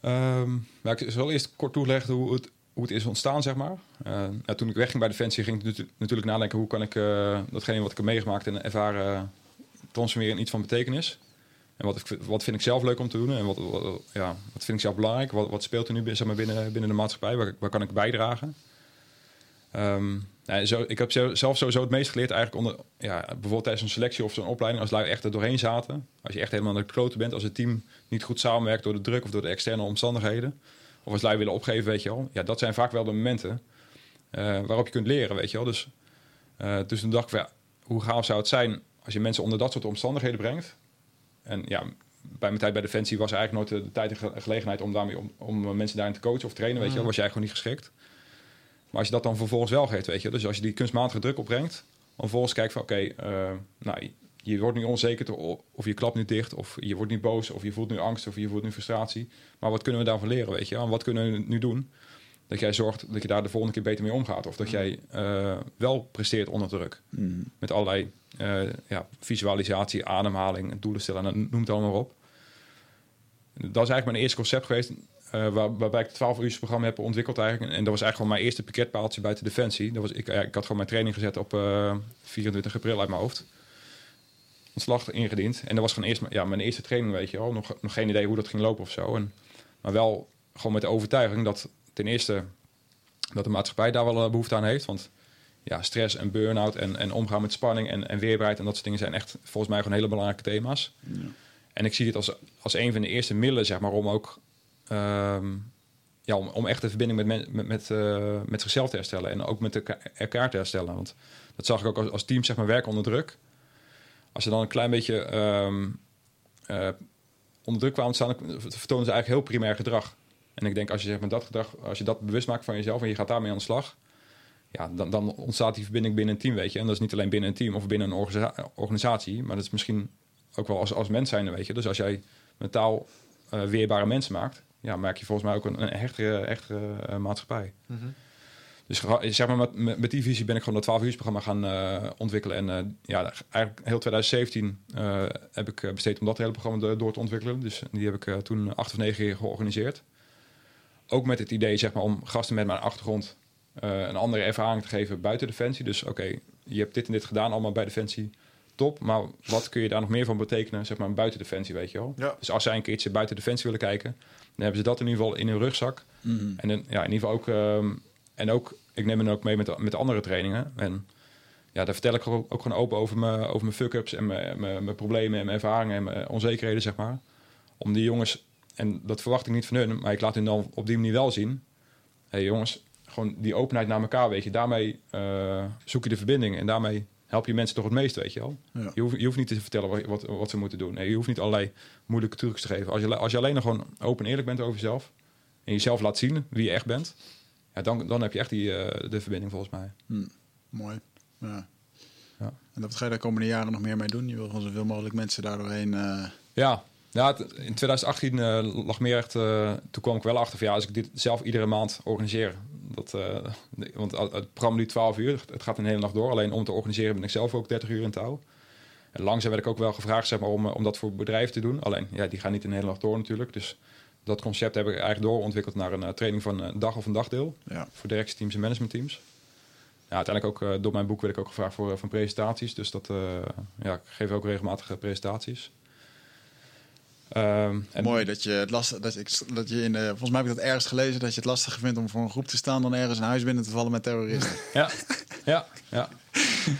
Ehm, maar ik zal eerst kort toelichten hoe het, hoe het is ontstaan, zeg maar. Eh, ja, toen ik wegging bij Defensie ging ik natu- natuurlijk nadenken... hoe kan ik eh, datgene wat ik heb meegemaakt en ervaren... transformeren in iets van betekenis. En wat, wat vind ik zelf leuk om te doen en wat, wat, ja, wat vind ik zelf belangrijk? Wat, wat speelt er nu zeg maar, binnen, binnen de maatschappij? Waar, waar kan ik bijdragen? Nou, zo, ik heb zelf sowieso het meest geleerd eigenlijk onder... Ja, bijvoorbeeld tijdens een selectie of zo'n opleiding... als lui echt er doorheen zaten. Als je echt helemaal naar de kloten bent. Als het team niet goed samenwerkt door de druk of door de externe omstandigheden. Of als lui willen opgeven, weet je wel. Ja, dat zijn vaak wel de momenten eh, waarop je kunt leren, weet je wel. Dus, eh, dus toen dacht ik, ja, hoe gaaf zou het zijn... als je mensen onder dat soort omstandigheden brengt... En ja, bij mijn tijd bij Defensie was er eigenlijk nooit de, de tijd en ge- gelegenheid om, daarmee, om, om mensen daarin te coachen of trainen, weet je wel. Was jij gewoon niet geschikt. Maar als je dat dan vervolgens wel geeft, weet je. Dus als je die kunstmatige druk opbrengt, dan vervolgens kijkt van oké, eh, nou, je wordt nu onzeker of je klapt nu dicht, of je wordt niet boos, of je voelt nu angst, of je voelt nu frustratie. Maar wat kunnen we daarvan leren, weet je? En wat kunnen we nu doen? Dat jij zorgt dat je daar de volgende keer beter mee omgaat. Of dat jij eh, wel presteert onder druk. Met allerlei eh, ja, visualisatie, ademhaling, doelen stellen, en noem het allemaal op. Dat is eigenlijk mijn eerste concept geweest. Eh, waar, waarbij ik het 12 uur programma heb ontwikkeld eigenlijk. En, en dat was eigenlijk gewoon mijn eerste pakketpaaltje buiten Defensie. Dat was, ik, ja, ik had gewoon mijn training gezet op eh 24 april uit mijn hoofd. Ontslag ingediend. En dat was gewoon eerst ja, mijn eerste training, weet je wel. Nog, nog geen idee hoe dat ging lopen of zo. En, maar wel gewoon met de overtuiging dat ten eerste... dat de maatschappij daar wel eh, behoefte aan heeft. Want ja, stress en burn-out en, en omgaan met spanning en, en weerbaarheid... en dat soort dingen zijn echt volgens mij gewoon hele belangrijke thema's. En ik zie dit als, als een van de eerste middelen, zeg maar, om ook... ehm, ja, om, echt de verbinding met, met, met, eh, met zichzelf te herstellen. En ook met elka- elkaar te herstellen. Want dat zag ik ook als, als team, zeg maar, werken onder druk. Als ze dan een klein beetje ehm, eh, onder druk kwamen staan... vertonen ze eigenlijk heel primair gedrag. En ik denk, als je zeg maar, dat gedrag, als je dat bewust maakt van jezelf... en je gaat daarmee aan de slag... Ja, dan, dan ontstaat die verbinding binnen een team, weet je. En dat is niet alleen binnen een team of binnen een organisa- organisatie... maar dat is misschien ook wel als, als mens zijn, weet je. Dus als jij mentaal eh, weerbare mensen maakt... ja, maak je volgens mij ook een, een hechtere, hechtere eh, maatschappij. Dus gera- zeg maar, met, die visie ben ik gewoon dat 12 uur programma gaan eh, ontwikkelen. En eh, ja, eigenlijk heel 2017 eh, heb ik besteed om dat hele programma do- door te ontwikkelen. Dus die heb ik toen acht of negen keer georganiseerd. Ook met het idee zeg maar, om gasten met mijn achtergrond een andere ervaring te geven buiten Defensie. Dus oké, je hebt dit en dit gedaan allemaal bij Defensie. Top, maar wat kun je daar nog meer van betekenen, zeg maar, buiten Defensie, weet je wel? Ja. Dus als zij een keertje buiten Defensie willen kijken, dan hebben ze dat in ieder geval in hun rugzak. En dan, ja, in ieder geval ook, ehm, en ook, ik neem hen ook mee met, met andere trainingen. En ja, daar vertel ik ook, ook gewoon open over mijn, over mijn fuck-ups en mijn, mijn, mijn problemen en mijn ervaringen en mijn onzekerheden, zeg maar. Om die jongens, en dat verwacht ik niet van hun, maar ik laat hun dan op die manier wel zien. Hé hey jongens, gewoon die openheid naar elkaar, weet je. Daarmee eh, zoek je de verbinding en daarmee help je mensen toch het meest, weet je wel. Ja. Je, hoeft, je hoeft niet te vertellen wat, wat, wat ze moeten doen. Nee, je hoeft niet allerlei moeilijke trucs te geven. Als je, als je alleen nog gewoon open en eerlijk bent over jezelf en jezelf laat zien wie je echt bent, ja, dan, dan heb je echt die, eh, de verbinding volgens mij. Mooi. Ja. Ja. En dat ga je de komende jaren nog meer mee doen? Je wil gewoon zoveel mogelijk mensen daardoorheen... eh Ja, ja in 2018 eh, lag meer echt. toen kwam ik wel achter van ja, als ik dit zelf iedere maand organiseer. Dat, eh, want het programma duurt 12 uur. Het gaat een hele nacht door. Alleen om te organiseren ben ik zelf ook 30 uur in touw. En langzaam werd ik ook wel gevraagd zeg maar, om, eh, om dat voor bedrijven te doen. Alleen, ja, die gaan niet de hele nacht door natuurlijk. Dus dat concept heb ik eigenlijk doorontwikkeld naar een eh, training van een dag of een dagdeel. Ja. Voor directieteams en managementteams. Ja, uiteindelijk ook door mijn boek werd ik ook gevraagd voor, van presentaties. Dus dat, eh, ja, ik geef ook regelmatig presentaties. Ehm, en Mooi dat je het lastig dat, ik, dat je in de, volgens mij heb ik dat ergens gelezen dat je het lastiger vindt om voor een groep te staan dan ergens een huis binnen te vallen met terroristen. Ja, ja, ja,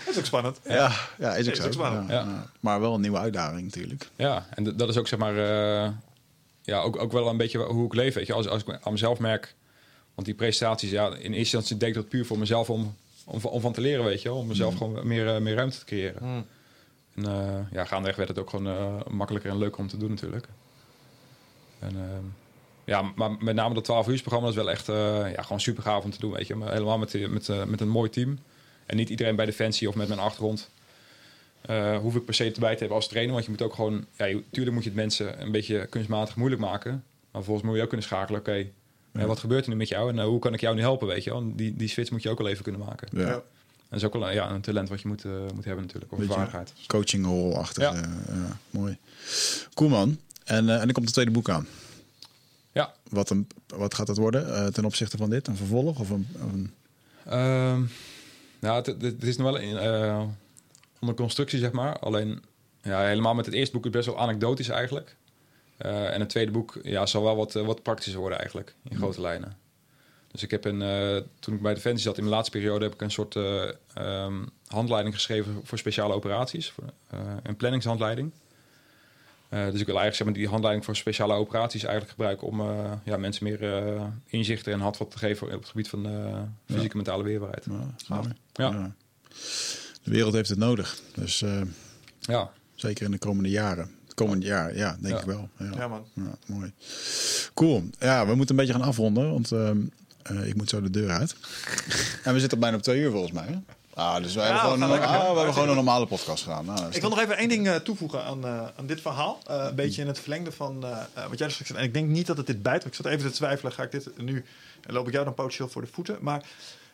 Dat is ook spannend. ja, ja, is ook Is zo. ook spannend. Ja. Maar wel een nieuwe uitdaging natuurlijk. ja. En dat is ook zeg maar, eh, ja, ook, ook wel een beetje hoe ik leef. Weet je, als, als ik aan mezelf merk, want die presentaties, ja, in eerste instantie deed ik dat puur voor mezelf om, om, om van te leren, weet je, om mezelf gewoon meer, eh, meer ruimte te creëren. Mm. En uh, ja, gaandeweg werd het ook gewoon eh, makkelijker en leuker om te doen natuurlijk. En, ehm, ja, maar met name dat 12 uur programma is wel echt eh, ja, gewoon super gaaf om te doen, weet je. Maar helemaal met, met, eh, met een mooi team. En niet iedereen bij Defensie of met mijn achtergrond eh, hoef ik per se erbij te hebben als trainer. Want je moet ook gewoon, ja, je- tuurlijk moet je het mensen een beetje kunstmatig moeilijk maken. Maar volgens moet je ook kunnen schakelen, oké, eh, wat gebeurt er nu met jou en eh, hoe kan ik jou nu helpen, weet je wel. En die, die switch moet je ook wel even kunnen maken. Ja. En dat is ook wel ja, een talent wat je moet, eh, moet hebben natuurlijk, of een Beetje- vaardigheid. Coaching rol achter. Ja. ja, mooi. Cool man. En, eh, en dan komt het tweede boek aan. Ja, Wat, een, wat gaat het worden eh, ten opzichte van dit? Een vervolg of een... of een- Ehm nou, het, het- het is nog wel in, eh, onder constructie, zeg maar. Alleen, ja, helemaal met het eerste boek is best wel anekdotisch eigenlijk. Eh, en het tweede boek ja, zal wel wat, eh, wat praktischer worden eigenlijk, in grote lijnen. Dus ik heb een, eh, toen ik bij Defensie zat in mijn laatste periode, heb ik een soort eh, ehm, handleiding geschreven voor speciale operaties. Voor, eh, een planningshandleiding. Eh, dus ik wil eigenlijk zeg maar, die handleiding voor speciale operaties eigenlijk gebruiken om eh, ja, mensen meer eh, inzichten en handvat te geven op het gebied van eh, fysieke en mentale weerbaarheid. Ja. Ja. Ja. De wereld heeft het nodig. Dus eh, Ja, zeker in de komende jaren. Het komende jaar, ja, denk Ja. ik wel. Ja. Ja, man. Ja, mooi. Cool. Ja, we moeten een beetje gaan afronden, want ehm, eh, ik moet zo de deur uit. en we zitten bijna op twee uur volgens mij. Hè? Ah, dus wij Ja, hebben, we gewoon, een, ah, we door. hebben gewoon een normale podcast gedaan. Nou, Ik wil nog even één ding eh, toevoegen aan, eh, aan dit verhaal. Eh, een beetje in het verlengde van wat jij dus zei. En ik denk niet dat het dit bijt. Ik zat even te twijfelen. Ga ik dit nu... En loop ik jou dan potentieel voor de voeten. Maar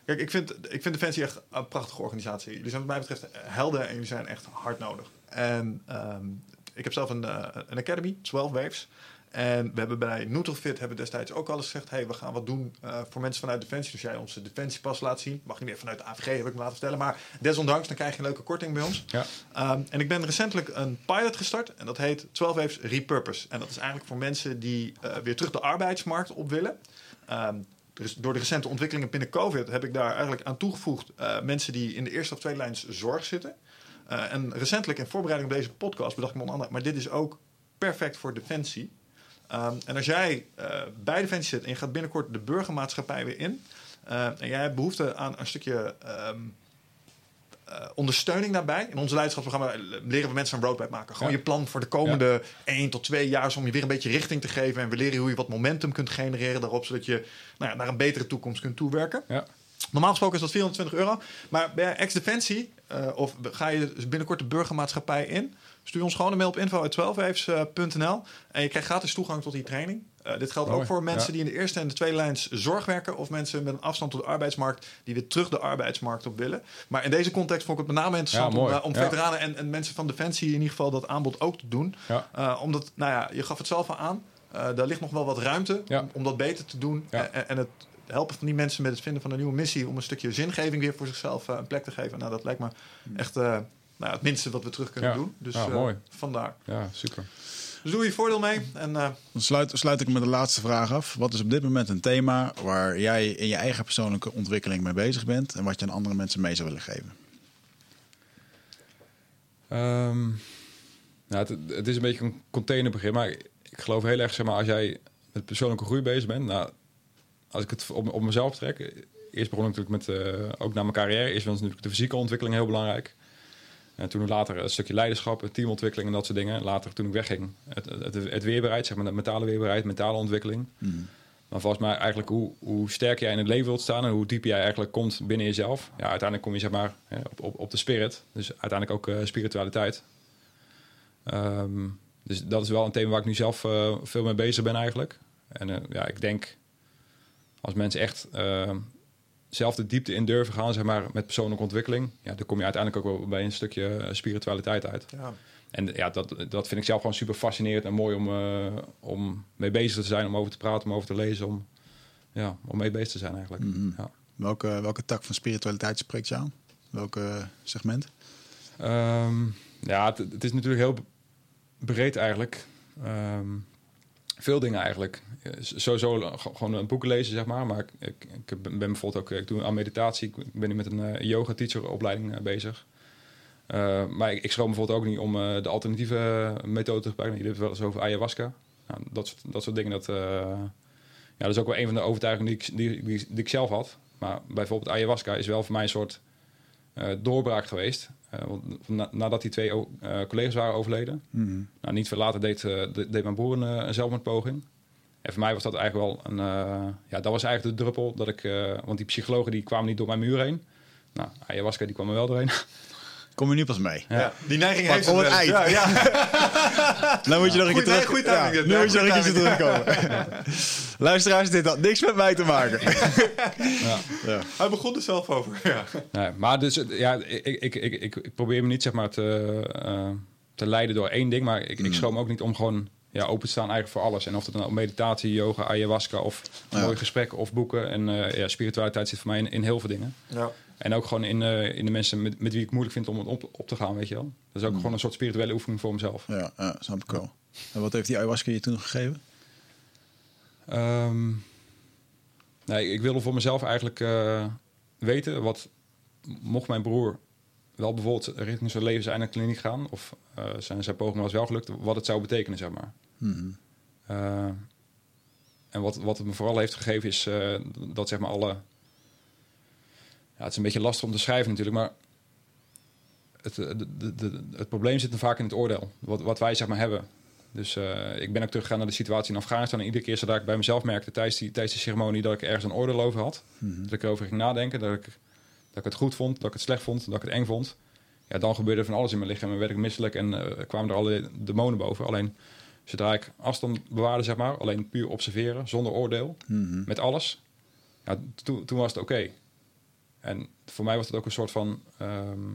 kijk, ik vind, ik vind Defensie echt een prachtige organisatie. Jullie zijn wat mij betreft helden en jullie zijn echt hard nodig. En ehm, ik heb zelf een, een academy, 12 Waves. En we hebben bij Nutrofit hebben destijds ook al eens gezegd... hey, we gaan wat doen eh, voor mensen vanuit Defensie. Dus jij onze Defensiepas laat zien. Mag niet meer vanuit de AVG, heb ik me laten vertellen. Maar desondanks, dan krijg je een leuke korting bij ons. ja. Um, en ik ben recentelijk een pilot gestart. En dat heet 12 Waves Repurpose. En dat is eigenlijk voor mensen die eh, weer terug de arbeidsmarkt op willen. Um, is, door de recente ontwikkelingen binnen COVID heb ik daar eigenlijk aan toegevoegd eh, mensen die in de eerste of tweede lijns zorg zitten. En recentelijk in voorbereiding op deze podcast bedacht ik me onder andere, maar dit is ook perfect voor Defensie. Um, en als jij uh, bij Defensie zit en je gaat binnenkort de burgermaatschappij weer in. Uh, en jij hebt behoefte aan een stukje um, uh, ondersteuning daarbij. In onze leiderschapsprogramma leren we mensen een roadmap maken. Gewoon Ja. je plan voor de komende ja. 1 tot 2 jaar. Om je weer een beetje richting te geven. En we leren hoe je wat momentum kunt genereren daarop. Zodat je nou ja, naar een betere toekomst kunt toewerken. Ja. Normaal gesproken is dat 420 euro. Maar bij ex-defensie, uh, of ga je binnenkort de burgermaatschappij in... stuur ons gewoon een mail op info.12waves.nl en je krijgt gratis toegang tot die training. Uh, dit geldt Mooi, ook voor mensen ja. die in de eerste en de tweede lijns zorg werken... of mensen met een afstand tot de arbeidsmarkt... die weer terug de arbeidsmarkt op willen. Maar in deze context vond ik het met name interessant... Ja, om, uh, om ja. veteranen en, en, mensen van Defensie in ieder geval dat aanbod ook te doen. Ja. Uh, omdat, nou ja, je gaf het zelf al aan... Uh, daar ligt nog wel wat ruimte Ja. om, om, dat beter te doen. En, en, het helpen van die mensen met het vinden van een nieuwe missie... om een stukje zingeving weer voor zichzelf uh, een plek te geven. Nou, dat lijkt me echt uh, nou, het minste wat we terug kunnen ja. doen. Dus ja, mooi. vandaar. Ja, super. Dus doe je voordeel mee. En, uh, Dan sluit, sluit ik met de laatste vraag af. Wat is op dit moment een thema waar jij in je eigen persoonlijke ontwikkeling mee bezig bent... en wat je aan andere mensen mee zou willen geven? Um, nou, het, het, is een beetje een containerbegrip, maar ik geloof heel erg, zeg maar, als jij met persoonlijke groei bezig bent, nou, als ik het op, op mezelf trek, eerst begon ik natuurlijk met, uh, ook naar mijn carrière, eerst was natuurlijk de fysieke ontwikkeling heel belangrijk. En toen later een stukje leiderschap, teamontwikkeling en dat soort dingen. Later, toen ik wegging, het, het, het weerbaarheid, zeg maar, de mentale weerbaarheid, mentale ontwikkeling. Mm. Maar volgens mij eigenlijk hoe, hoe sterk jij in het leven wilt staan en hoe diep jij eigenlijk komt binnen jezelf. Ja, uiteindelijk kom je zeg maar op, op, op de spirit. Dus uiteindelijk ook uh, spiritualiteit. Um, dus dat is wel een thema waar ik nu zelf uh, veel mee bezig ben eigenlijk. En uh, ja, ik denk als mensen echt zelf de diepte in durven gaan, zeg maar, met persoonlijke ontwikkeling. Ja, dan kom je uiteindelijk ook wel bij een stukje eh, spiritualiteit uit. Ja. En ja, dat, dat vind ik zelf gewoon super fascinerend en mooi om, eh, om mee bezig te zijn, om over te praten, om over te lezen, om, ja, om mee bezig te zijn eigenlijk. Mhm. ja. Welke, welke tak van spiritualiteit spreekt je aan? Welke segment? Ehm, ja, het, het is natuurlijk heel breed eigenlijk. Ehm, veel dingen eigenlijk. Eh, Sowieso eh, gewoon een boeken lezen, zeg maar. Maar ik, ik, ben bijvoorbeeld ook... Ik doe aan meditatie. Ik ben nu met een eh, yoga-teacher-opleiding eh, bezig. Eh, maar ik, ik schroom bijvoorbeeld ook niet om eh, de alternatieve methode te gebruiken. Hebben het wel eens over ayahuasca. Nou, dat, soort, dat soort dingen, dat, eh, ja, dat is ook wel een van de overtuigingen die ik, die, die, ik zelf had. Maar bijvoorbeeld ayahuasca is wel voor mij een soort eh, doorbraak geweest. Eh, nadat die twee eh, collega's waren overleden. Mhm. Nou, niet veel later deed, eh, deed mijn broer een, een zelfmoordpoging. En voor mij was dat eigenlijk wel een... ja, dat was eigenlijk de druppel dat ik... want die psychologen die kwamen niet door mijn muur heen. Nou, ayahuasca die kwam er wel doorheen. Kom je nu pas mee? Ja. Die neiging Maar heeft om het eind. Ja, ja. Nou moet je nog een keer terug. timing dit. nu Ja, moet je nog een timing. terugkomen. Luisteraars, dit had niks met mij te maken. ja. ja. Hij begon er zelf over. Ja. Nee, maar dus, ja, ik, ik, ik, ik, ik probeer me niet zeg maar te, eh, te leiden door één ding. Maar ik, ik schroom ook niet om gewoon ja, open te staan eigenlijk voor alles. En of het dan ook meditatie, yoga, ayahuasca of Ja. mooie gesprekken of boeken. En eh, ja, spiritualiteit zit voor mij in, in heel veel dingen. Ja. En ook gewoon in, eh, in de mensen met, met wie ik moeilijk vind om het op, op te gaan, weet je wel. Dat is ook gewoon een soort spirituele oefening voor mezelf. Ja, ja, snap ik wel. En wat heeft die ayahuasca je toen gegeven? Ehm, nee, ik wilde voor mezelf eigenlijk eh, weten wat mocht mijn broer wel bijvoorbeeld richting zijn levenseinde kliniek gaan, of eh, zijn, zijn poging was wel gelukt, wat het zou betekenen, zeg maar. Eh, en wat, wat het me vooral heeft gegeven is dat zeg maar alle... Ja, het is een beetje lastig om te schrijven natuurlijk, maar het, eh, de, de, de- het probleem zit dan vaak in het oordeel. Wat, wat wij zeg maar hebben. Dus eh, ik ben ook teruggegaan naar de situatie in Afghanistan. En iedere keer zodra ik bij mezelf merkte tijdens die, tijdens die ceremonie dat ik ergens een oordeel over had. Dat ik erover ging nadenken. Dat ik, dat ik het goed vond, dat ik het slecht vond, dat ik het eng vond. Ja, dan gebeurde van alles in mijn lichaam. En werd ik misselijk en eh, kwamen er alle demonen boven. Alleen zodra ik afstand bewaarde, zeg maar, alleen puur observeren, zonder oordeel, Mhm. met alles. Ja, toen, toen was het oké. En voor mij was het ook een soort van ehm,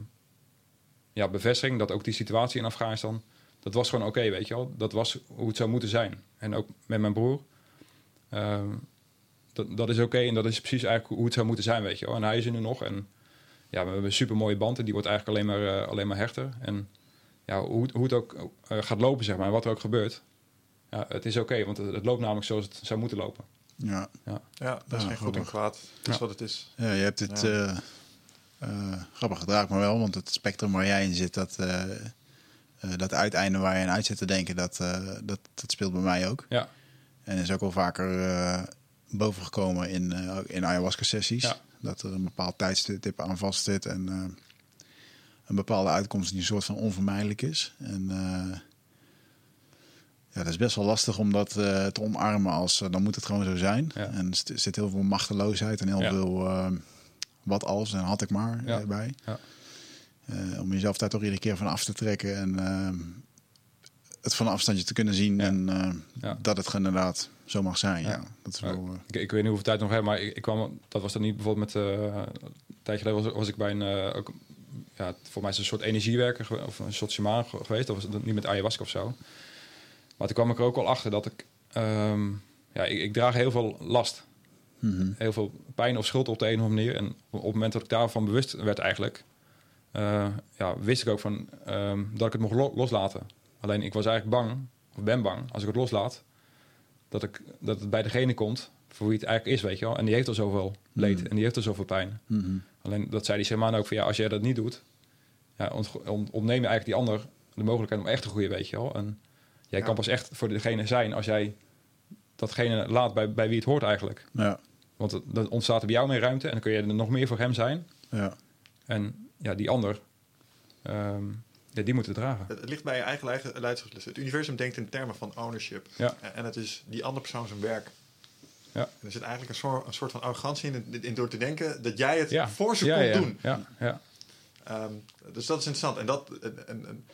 ja, bevestiging dat ook die situatie in Afghanistan, dat was gewoon oké, weet je wel. Dat was hoe het zou moeten zijn. En ook met mijn broer. ehm, dat, dat is oké en dat is precies eigenlijk hoe het zou moeten zijn, weet je wel. En hij is er nu nog en ja, we hebben een super mooie band en die wordt eigenlijk alleen maar, eh, alleen maar hechter. En ja, hoe, hoe het ook eh, gaat lopen, zeg maar, en wat er ook gebeurt. Ja, het is oké, want het, het loopt namelijk zoals het zou moeten lopen. Ja. ja, dat is Ja, geen goed en kwaad. Dat is Ja. wat het is. ja, je hebt het... Ja. eh eh, grappig gedraagt me wel, want het spectrum waar jij in zit, dat, eh, eh, dat uiteinde waar je in uit zit te denken, dat, eh, dat, dat speelt bij mij ook. Ja, En is ook wel vaker eh bovengekomen in, eh, in ayahuasca-sessies. Ja. Dat er een bepaald tijdstip aan vast zit en eh, een bepaalde uitkomst die een soort van onvermijdelijk is. En eh, ja, dat is best wel lastig om dat eh, te omarmen als eh, dan moet het gewoon zo zijn. Ja. En er zit heel veel machteloosheid en heel Ja. veel eh, wat als en had ik maar Ja. erbij. Ja. Eh, om jezelf daar toch iedere keer van af te trekken en het van een afstandje te kunnen zien en dat het inderdaad zo mag zijn. Ja. Dat is wel, ik, ik weet niet hoeveel tijd nog heb, maar ik, ik kwam, dat was dan niet bijvoorbeeld met, een tijdje geleden was, was ik bij een, ook, ja, voor mij is het een soort energiewerker of een soort shaman ge- geweest, dat was het niet met ayahuasca of zo. Maar toen kwam ik er ook al achter dat ik, ehm, ja, ik, ik draag heel veel last, mhm. heel veel pijn of schuld op de een of andere manier. En op, het moment dat ik daarvan bewust werd eigenlijk, eh, ja, wist ik ook van, ehm, dat ik het mocht lo- loslaten. Alleen ik was eigenlijk bang, of ben bang, als ik het loslaat, dat, ik, dat het bij degene komt voor wie het eigenlijk is, weet je wel. En die heeft al zoveel leed Mm. en die heeft al zoveel pijn. Mhm. Alleen dat zei die shaman ook van ja, als jij dat niet doet, ja, ont, ont- ontneem je eigenlijk die ander de mogelijkheid om echt te groeien, weet je wel. En jij Ja. kan pas echt voor degene zijn als jij datgene laat bij, bij wie het hoort eigenlijk. Ja, Want het- dan ontstaat er bij jou meer ruimte en dan kun je er nog meer voor hem zijn. ja. En ja, die ander, ehm, ja, die moeten dragen. Het, het ligt bij je eigen leiderschapsles. Het universum denkt in termen van ownership. Ja. En- En het is die andere persoon zijn werk. Ja. En er zit eigenlijk een soort, een soort van arrogantie in, in door te denken dat jij het Ja. voor ze ja, doen. Ja, ja. Ehm, dus dat is interessant. En dat, en, en- en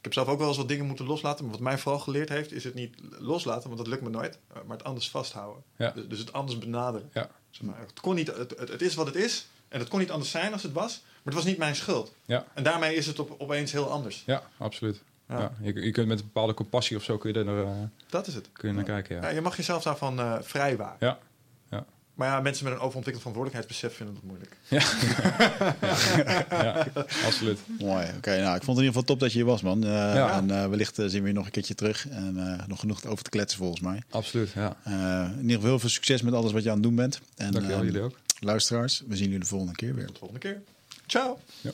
ik heb zelf ook wel eens wat dingen moeten loslaten. Maar wat mij vooral geleerd heeft, is het niet loslaten, want dat lukt me nooit. eh, Maar het anders vasthouden. Ja. Dus, dus het anders benaderen. Ja. Zeg maar, het, kon niet, het, het, is wat het is. En het kon niet anders zijn als het was. Maar het was niet mijn schuld. Ja, En daarmee is het op, opeens heel anders. ja absoluut. Ja. Je, je kunt met een bepaalde compassie of zo kun je er, eh, Dat is het. kun je naar kijken. Ja, Ja. je mag jezelf daarvan eh vrijwaren. Ja. Ja. Maar ja, mensen met een overontwikkeld verantwoordelijkheidsbesef vinden dat moeilijk. ja, absoluut. Mooi. Oké, nou, ik vond het in ieder geval top dat je hier was, man. Eh, Ja. En eh, wellicht eh, zien we je nog een keertje terug. En eh, nog genoeg over te kletsen, volgens mij. Absoluut, ja. Eh, in ieder geval heel veel succes met alles wat je aan het doen bent. En, Dankjewel, eh, jullie ook. Luisteraars, we zien jullie de volgende keer weer. Tot de volgende keer. Ciao. Ja.